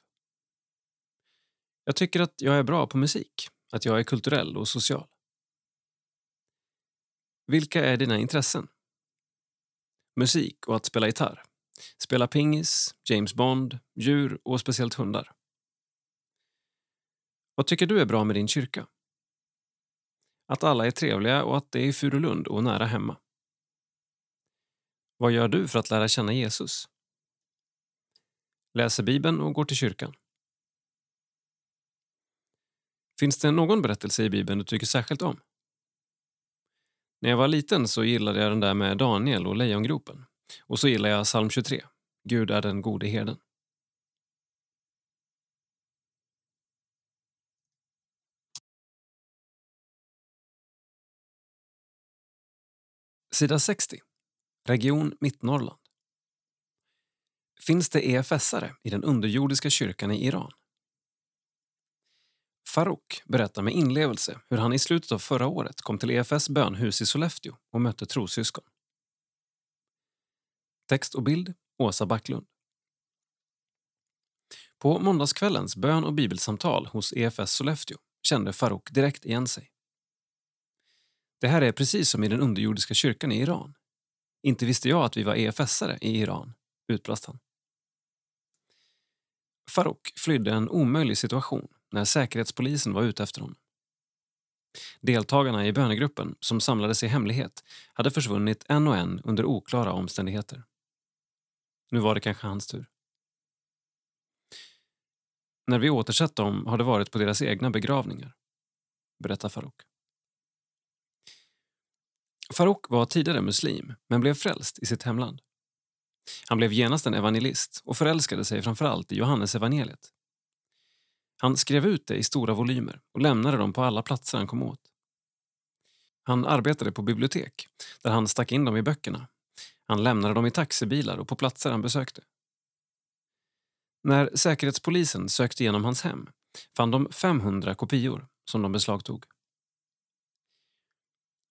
Jag tycker att jag är bra på musik, att jag är kulturell och social. Vilka är dina intressen? Musik och att spela gitarr. Spela pingis, James Bond, djur och speciellt hundar. Vad tycker du är bra med din kyrka? Att alla är trevliga och att det är i Furulund och nära hemma. Vad gör du för att lära känna Jesus? Läser Bibeln och går till kyrkan. Finns det någon berättelse i Bibeln du tycker särskilt om? När jag var liten så gillade jag den där med Daniel och lejongropen. Och så gillar jag psalm 23. Gud är den gode herden. Sida 60. Region Mittnorrland. Finns det EFS-are i den underjordiska kyrkan i Iran? Farouk berättar med inlevelse hur han i slutet av förra året kom till EFS bönhus i Sollefteå och mötte trossyskon. Text och bild Åsa Backlund. På måndagskvällens bön och bibelsamtal hos EFS Sollefteå kände Farouk direkt igen sig. Det här är precis som i den underjordiska kyrkan i Iran. Inte visste jag att vi var EFS-are i Iran, utbrast han. Farouk flydde en omöjlig situation när Säkerhetspolisen var ute efter honom. Deltagarna i bönegruppen, som samlades i hemlighet, hade försvunnit en och en under oklara omständigheter. Nu var det kanske hans tur. När vi återsett dem har det varit på deras egna begravningar, berättar Farouk. Farouk var tidigare muslim, men blev frälst i sitt hemland. Han blev genast en evangelist och förälskade sig framförallt i Johannes evangeliet. Han skrev ut det i stora volymer och lämnade dem på alla platser han kom åt. Han arbetade på bibliotek, där han stack in dem i böckerna. Han lämnade dem i taxibilar och på platser han besökte. När Säkerhetspolisen sökte igenom hans hem fann de 500 kopior som de beslagtog.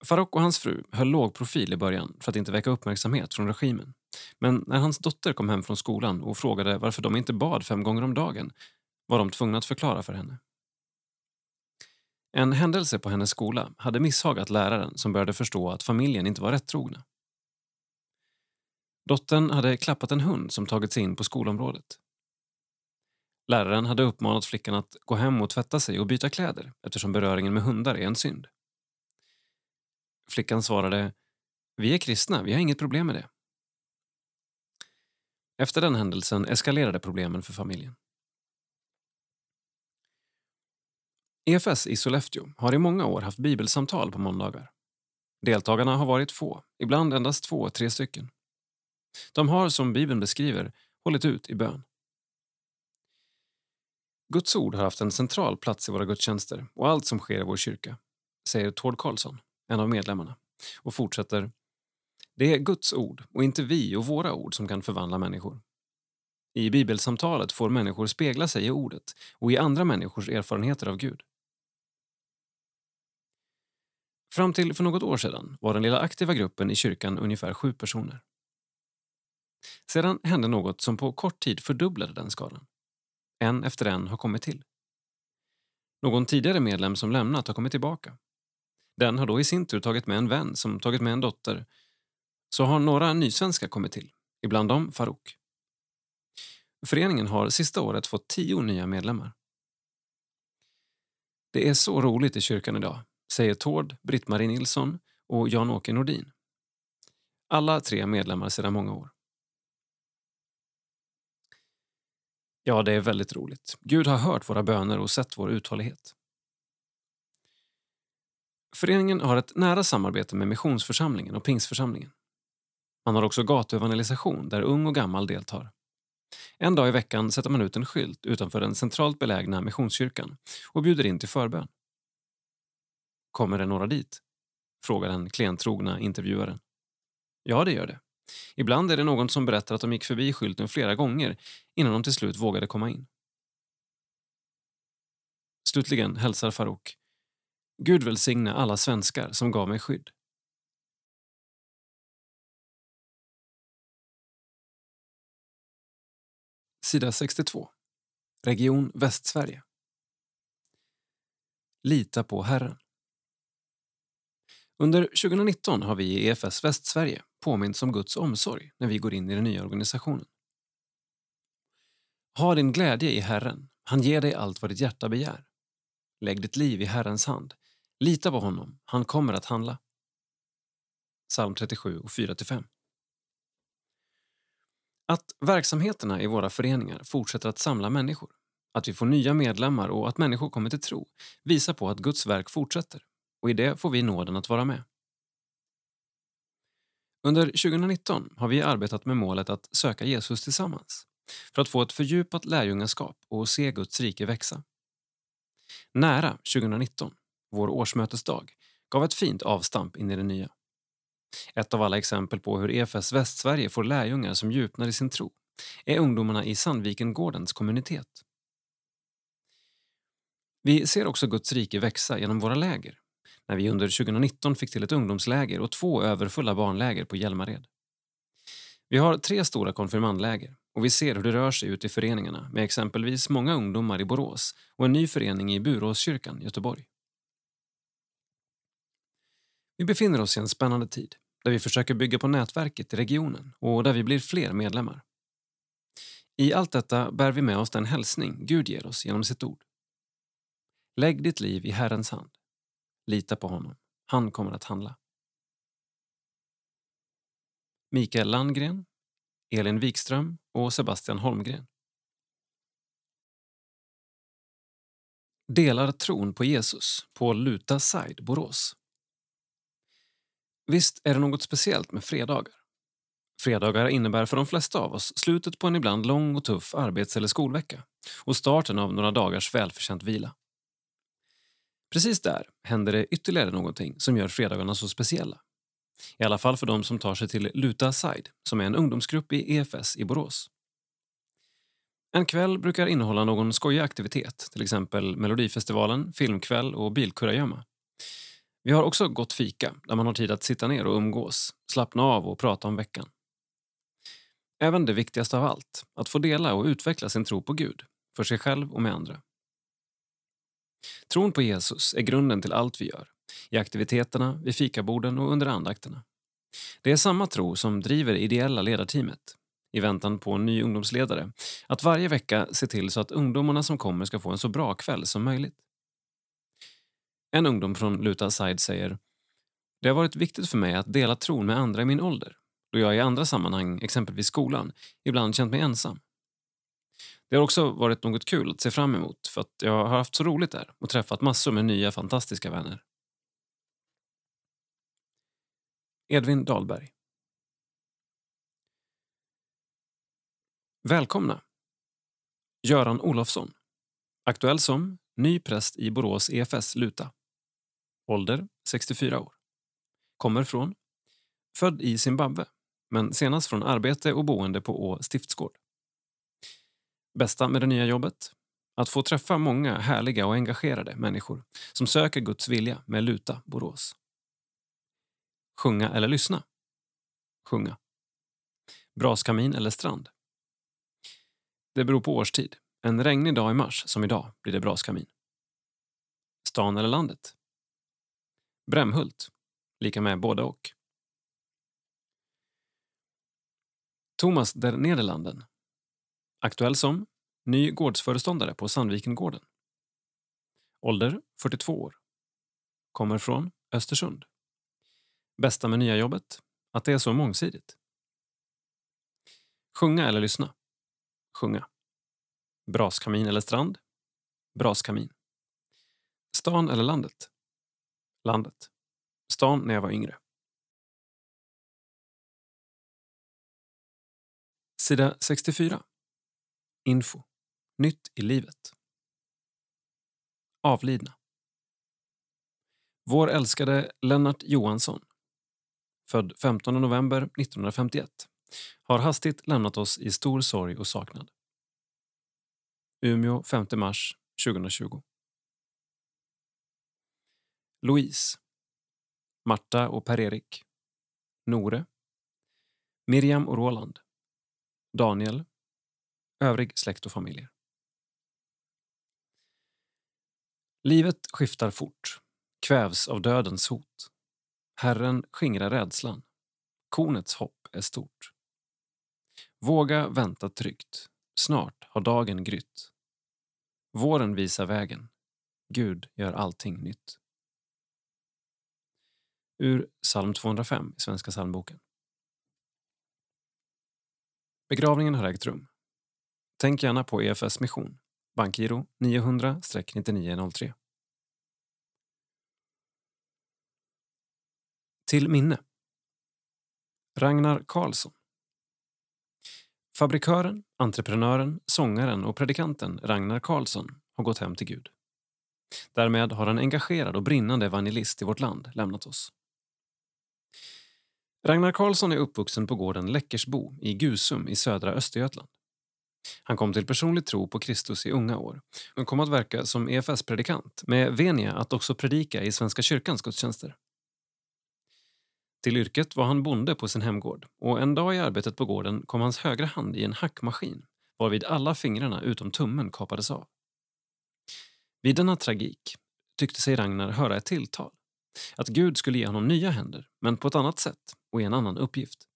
Farouk och hans fru höll låg profil i början för att inte väcka uppmärksamhet från regimen. Men när hans dotter kom hem från skolan och frågade varför de inte bad fem gånger om dagen var de tvungna att förklara för henne. En händelse på hennes skola hade misshagat läraren som började förstå att familjen inte var rättrogna. Dottern hade klappat en hund som tagit sig in på skolområdet. Läraren hade uppmanat flickan att gå hem och tvätta sig och byta kläder eftersom beröringen med hundar är en synd. Flickan svarade Vi är kristna, vi har inget problem med det. Efter den händelsen eskalerade problemen för familjen. EFS i Sollefteå har i många år haft bibelsamtal på måndagar. Deltagarna har varit få, ibland endast två, tre stycken. De har, som Bibeln beskriver, hållit ut i bön. Guds ord har haft en central plats i våra gudstjänster och allt som sker i vår kyrka, säger Tord Karlsson, en av medlemmarna, och fortsätter. Det är Guds ord och inte vi och våra ord som kan förvandla människor. I bibelsamtalet får människor spegla sig i ordet och i andra människors erfarenheter av Gud. Fram till för något år sedan var den lilla aktiva gruppen i kyrkan ungefär sju personer. Sedan hände något som på kort tid fördubblade den skalan. En efter en har kommit till. Någon tidigare medlem som lämnat har kommit tillbaka. Den har då i sin tur tagit med en vän som tagit med en dotter. Så har några nysvenskar kommit till, ibland dem Farouk. Föreningen har sista året fått tio nya medlemmar. Det är så roligt i kyrkan idag, säger Tord, Britt-Marie Nilsson och Jan-Åke Nordin. Alla tre medlemmar sedan många år. Ja, det är väldigt roligt. Gud har hört våra böner och sett vår uthållighet. Föreningen har ett nära samarbete med Missionsförsamlingen och Pingsförsamlingen. Man har också gatuevangelisation där ung och gammal deltar. En dag i veckan sätter man ut en skylt utanför den centralt belägna Missionskyrkan och bjuder in till förbön. Kommer det några dit? frågar den klentrogna intervjuaren. Ja, det gör det. Ibland är det någon som berättar att de gick förbi skylten flera gånger innan de till slut vågade komma in. Slutligen hälsar Farouk. Gud välsigne alla svenskar som gav mig skydd. Sida 62. Region Västsverige. Lita på Herren. Under 2019 har vi i EFS Västsverige påmints om Guds omsorg när vi går in i den nya organisationen. Ha din glädje i Herren, han ger dig allt vad ditt hjärta begär. Lägg ditt liv i Herrens hand. Lita på honom, han kommer att handla. Psalm 37 och 4-5. Att verksamheterna i våra föreningar fortsätter att samla människor, att vi får nya medlemmar och att människor kommer till tro visar på att Guds verk fortsätter och i det får vi nåden att vara med. Under 2019 har vi arbetat med målet att söka Jesus tillsammans för att få ett fördjupat lärjungaskap och se Guds rike växa. Nära 2019, vår årsmötesdag, gav ett fint avstamp in i det nya. Ett av alla exempel på hur EFS Västsverige får lärjungar som djupnar i sin tro är ungdomarna i Sandvikengårdens kommunitet. Vi ser också Guds rike växa genom våra läger när vi under 2019 fick till ett ungdomsläger och två överfulla barnläger på Hjälmared. Vi har tre stora konfirmandläger och vi ser hur det rör sig ute i föreningarna med exempelvis många ungdomar i Borås och en ny förening i Buråskyrkan, Göteborg. Vi befinner oss i en spännande tid där vi försöker bygga på nätverket i regionen och där vi blir fler medlemmar. I allt detta bär vi med oss den hälsning Gud ger oss genom sitt ord. Lägg ditt liv i Herrens hand. Lita på honom. Han kommer att handla. Mikael Landgren, Elin Wikström och Sebastian Holmgren. Delar tron på Jesus på Luta Side, Borås. Visst är det något speciellt med fredagar. Fredagar innebär för de flesta av oss slutet på en ibland lång och tuff arbets eller skolvecka och starten av några dagars välförtjänt vila. Precis där händer det ytterligare någonting som gör fredagarna så speciella. I alla fall för de som tar sig till Luta Side, som är en ungdomsgrupp i EFS i Borås. En kväll brukar innehålla någon skojig aktivitet, till exempel Melodifestivalen, filmkväll och bilkurragömma. Vi har också gott fika, där man har tid att sitta ner och umgås, slappna av och prata om veckan. Även det viktigaste av allt, att få dela och utveckla sin tro på Gud, för sig själv och med andra. Tron på Jesus är grunden till allt vi gör, i aktiviteterna, vid fikaborden och under andakterna. Det är samma tro som driver det ideella ledarteamet, i väntan på en ny ungdomsledare, att varje vecka se till så att ungdomarna som kommer ska få en så bra kväll som möjligt. En ungdom från Luta Side säger Det har varit viktigt för mig att dela tron med andra i min ålder då jag i andra sammanhang, exempelvis skolan, ibland känt mig ensam. Det har också varit något kul att se fram emot för att jag har haft så roligt där och träffat massor med nya fantastiska vänner. Edvin Dahlberg Välkomna! Göran Olofsson, aktuell som ny präst i Borås EFS Luta. Ålder 64 år. Kommer från Född i Zimbabwe, men senast från arbete och boende på Å stiftsgård. Bästa med det nya jobbet? Att få träffa många härliga och engagerade människor som söker Guds vilja med Luta Borås. Sjunga eller lyssna? Sjunga. Braskamin eller strand? Det beror på årstid. En regnig dag i mars, som idag, blir det braskamin. Stan eller landet? Brämhult, lika med både och. Thomas der Nederlanden. Aktuell som ny gårdsföreståndare på Sandvikengården. Ålder 42 år. Kommer från Östersund. Bästa med nya jobbet? Att det är så mångsidigt. Sjunga eller lyssna? Sjunga. Braskamin eller strand? Braskamin. Stan eller landet? Landet. Stan när jag var yngre. Sida 64. Info. Nytt i livet. Avlidna. Vår älskade Lennart Johansson, född 15 november 1951, har hastigt lämnat oss i stor sorg och saknad. Umeå 5 mars 2020. Louise. Marta och Per-Erik. Nore. Miriam och Roland. Daniel. Övrig släkt och familjer. Livet skiftar fort, kvävs av dödens hot. Herren skingrar rädslan. Kornets hopp är stort. Våga vänta tryggt. Snart har dagen grytt. Våren visar vägen. Gud gör allting nytt. Ur psalm 205 i Svenska psalmboken. Begravningen har ägt rum. Tänk gärna på EFS mission, bankgiro 900-9903. Till minne. Ragnar Karlsson. Fabrikören, entreprenören, sångaren och predikanten Ragnar Karlsson har gått hem till Gud. Därmed har en engagerad och brinnande evangelist i vårt land lämnat oss. Ragnar Karlsson är uppvuxen på gården Läckersbo i Gusum i södra Östergötland. Han kom till personlig tro på Kristus i unga år och kom att verka som EFS-predikant med venia att också predika i Svenska kyrkans gudstjänster. Till yrket var han bonde på sin hemgård och en dag i arbetet på gården kom hans högra hand i en hackmaskin varvid alla fingrarna utom tummen kapades av. Vid denna tragik tyckte sig Ragnar höra ett tilltal. Att Gud skulle ge honom nya händer, men på ett annat sätt och i en annan uppgift.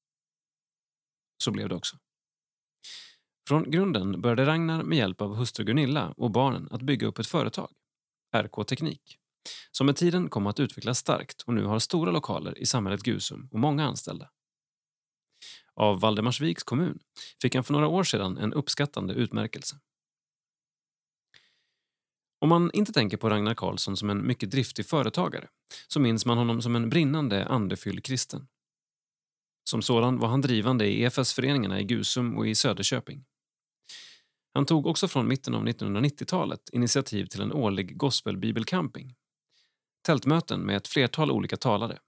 Så blev det också. Från grunden började Ragnar med hjälp av hustru Gunilla och barnen att bygga upp ett företag, RK Teknik, som med tiden kom att utvecklas starkt och nu har stora lokaler i samhället Gusum och många anställda. Av Valdemarsviks kommun fick han för några år sedan en uppskattande utmärkelse. Om man inte tänker på Ragnar Karlsson som en mycket driftig företagare så minns man honom som en brinnande andefylld kristen. Som sådan var han drivande i EFS-föreningarna i Gusum och i Söderköping. Han tog också från mitten av 1990-talet initiativ till en årlig gospelbibelcamping. Tältmöten med ett flertal olika talare,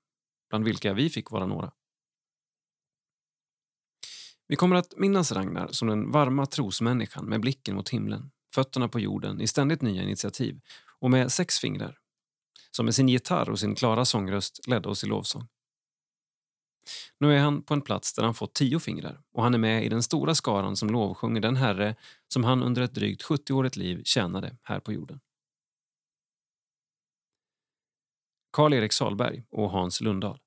bland vilka vi fick vara några. Vi kommer att minnas Ragnar som den varma trosmänniskan med blicken mot himlen, fötterna på jorden i ständigt nya initiativ och med sex fingrar, som med sin gitarr och sin klara sångröst ledde oss i lovsång. Nu är han på en plats där han fått tio fingrar och han är med i den stora skaran som lovsjunger den Herre som han under ett drygt 70-årigt liv tjänade här på jorden. Karl-Erik Salberg och Hans Lundahl.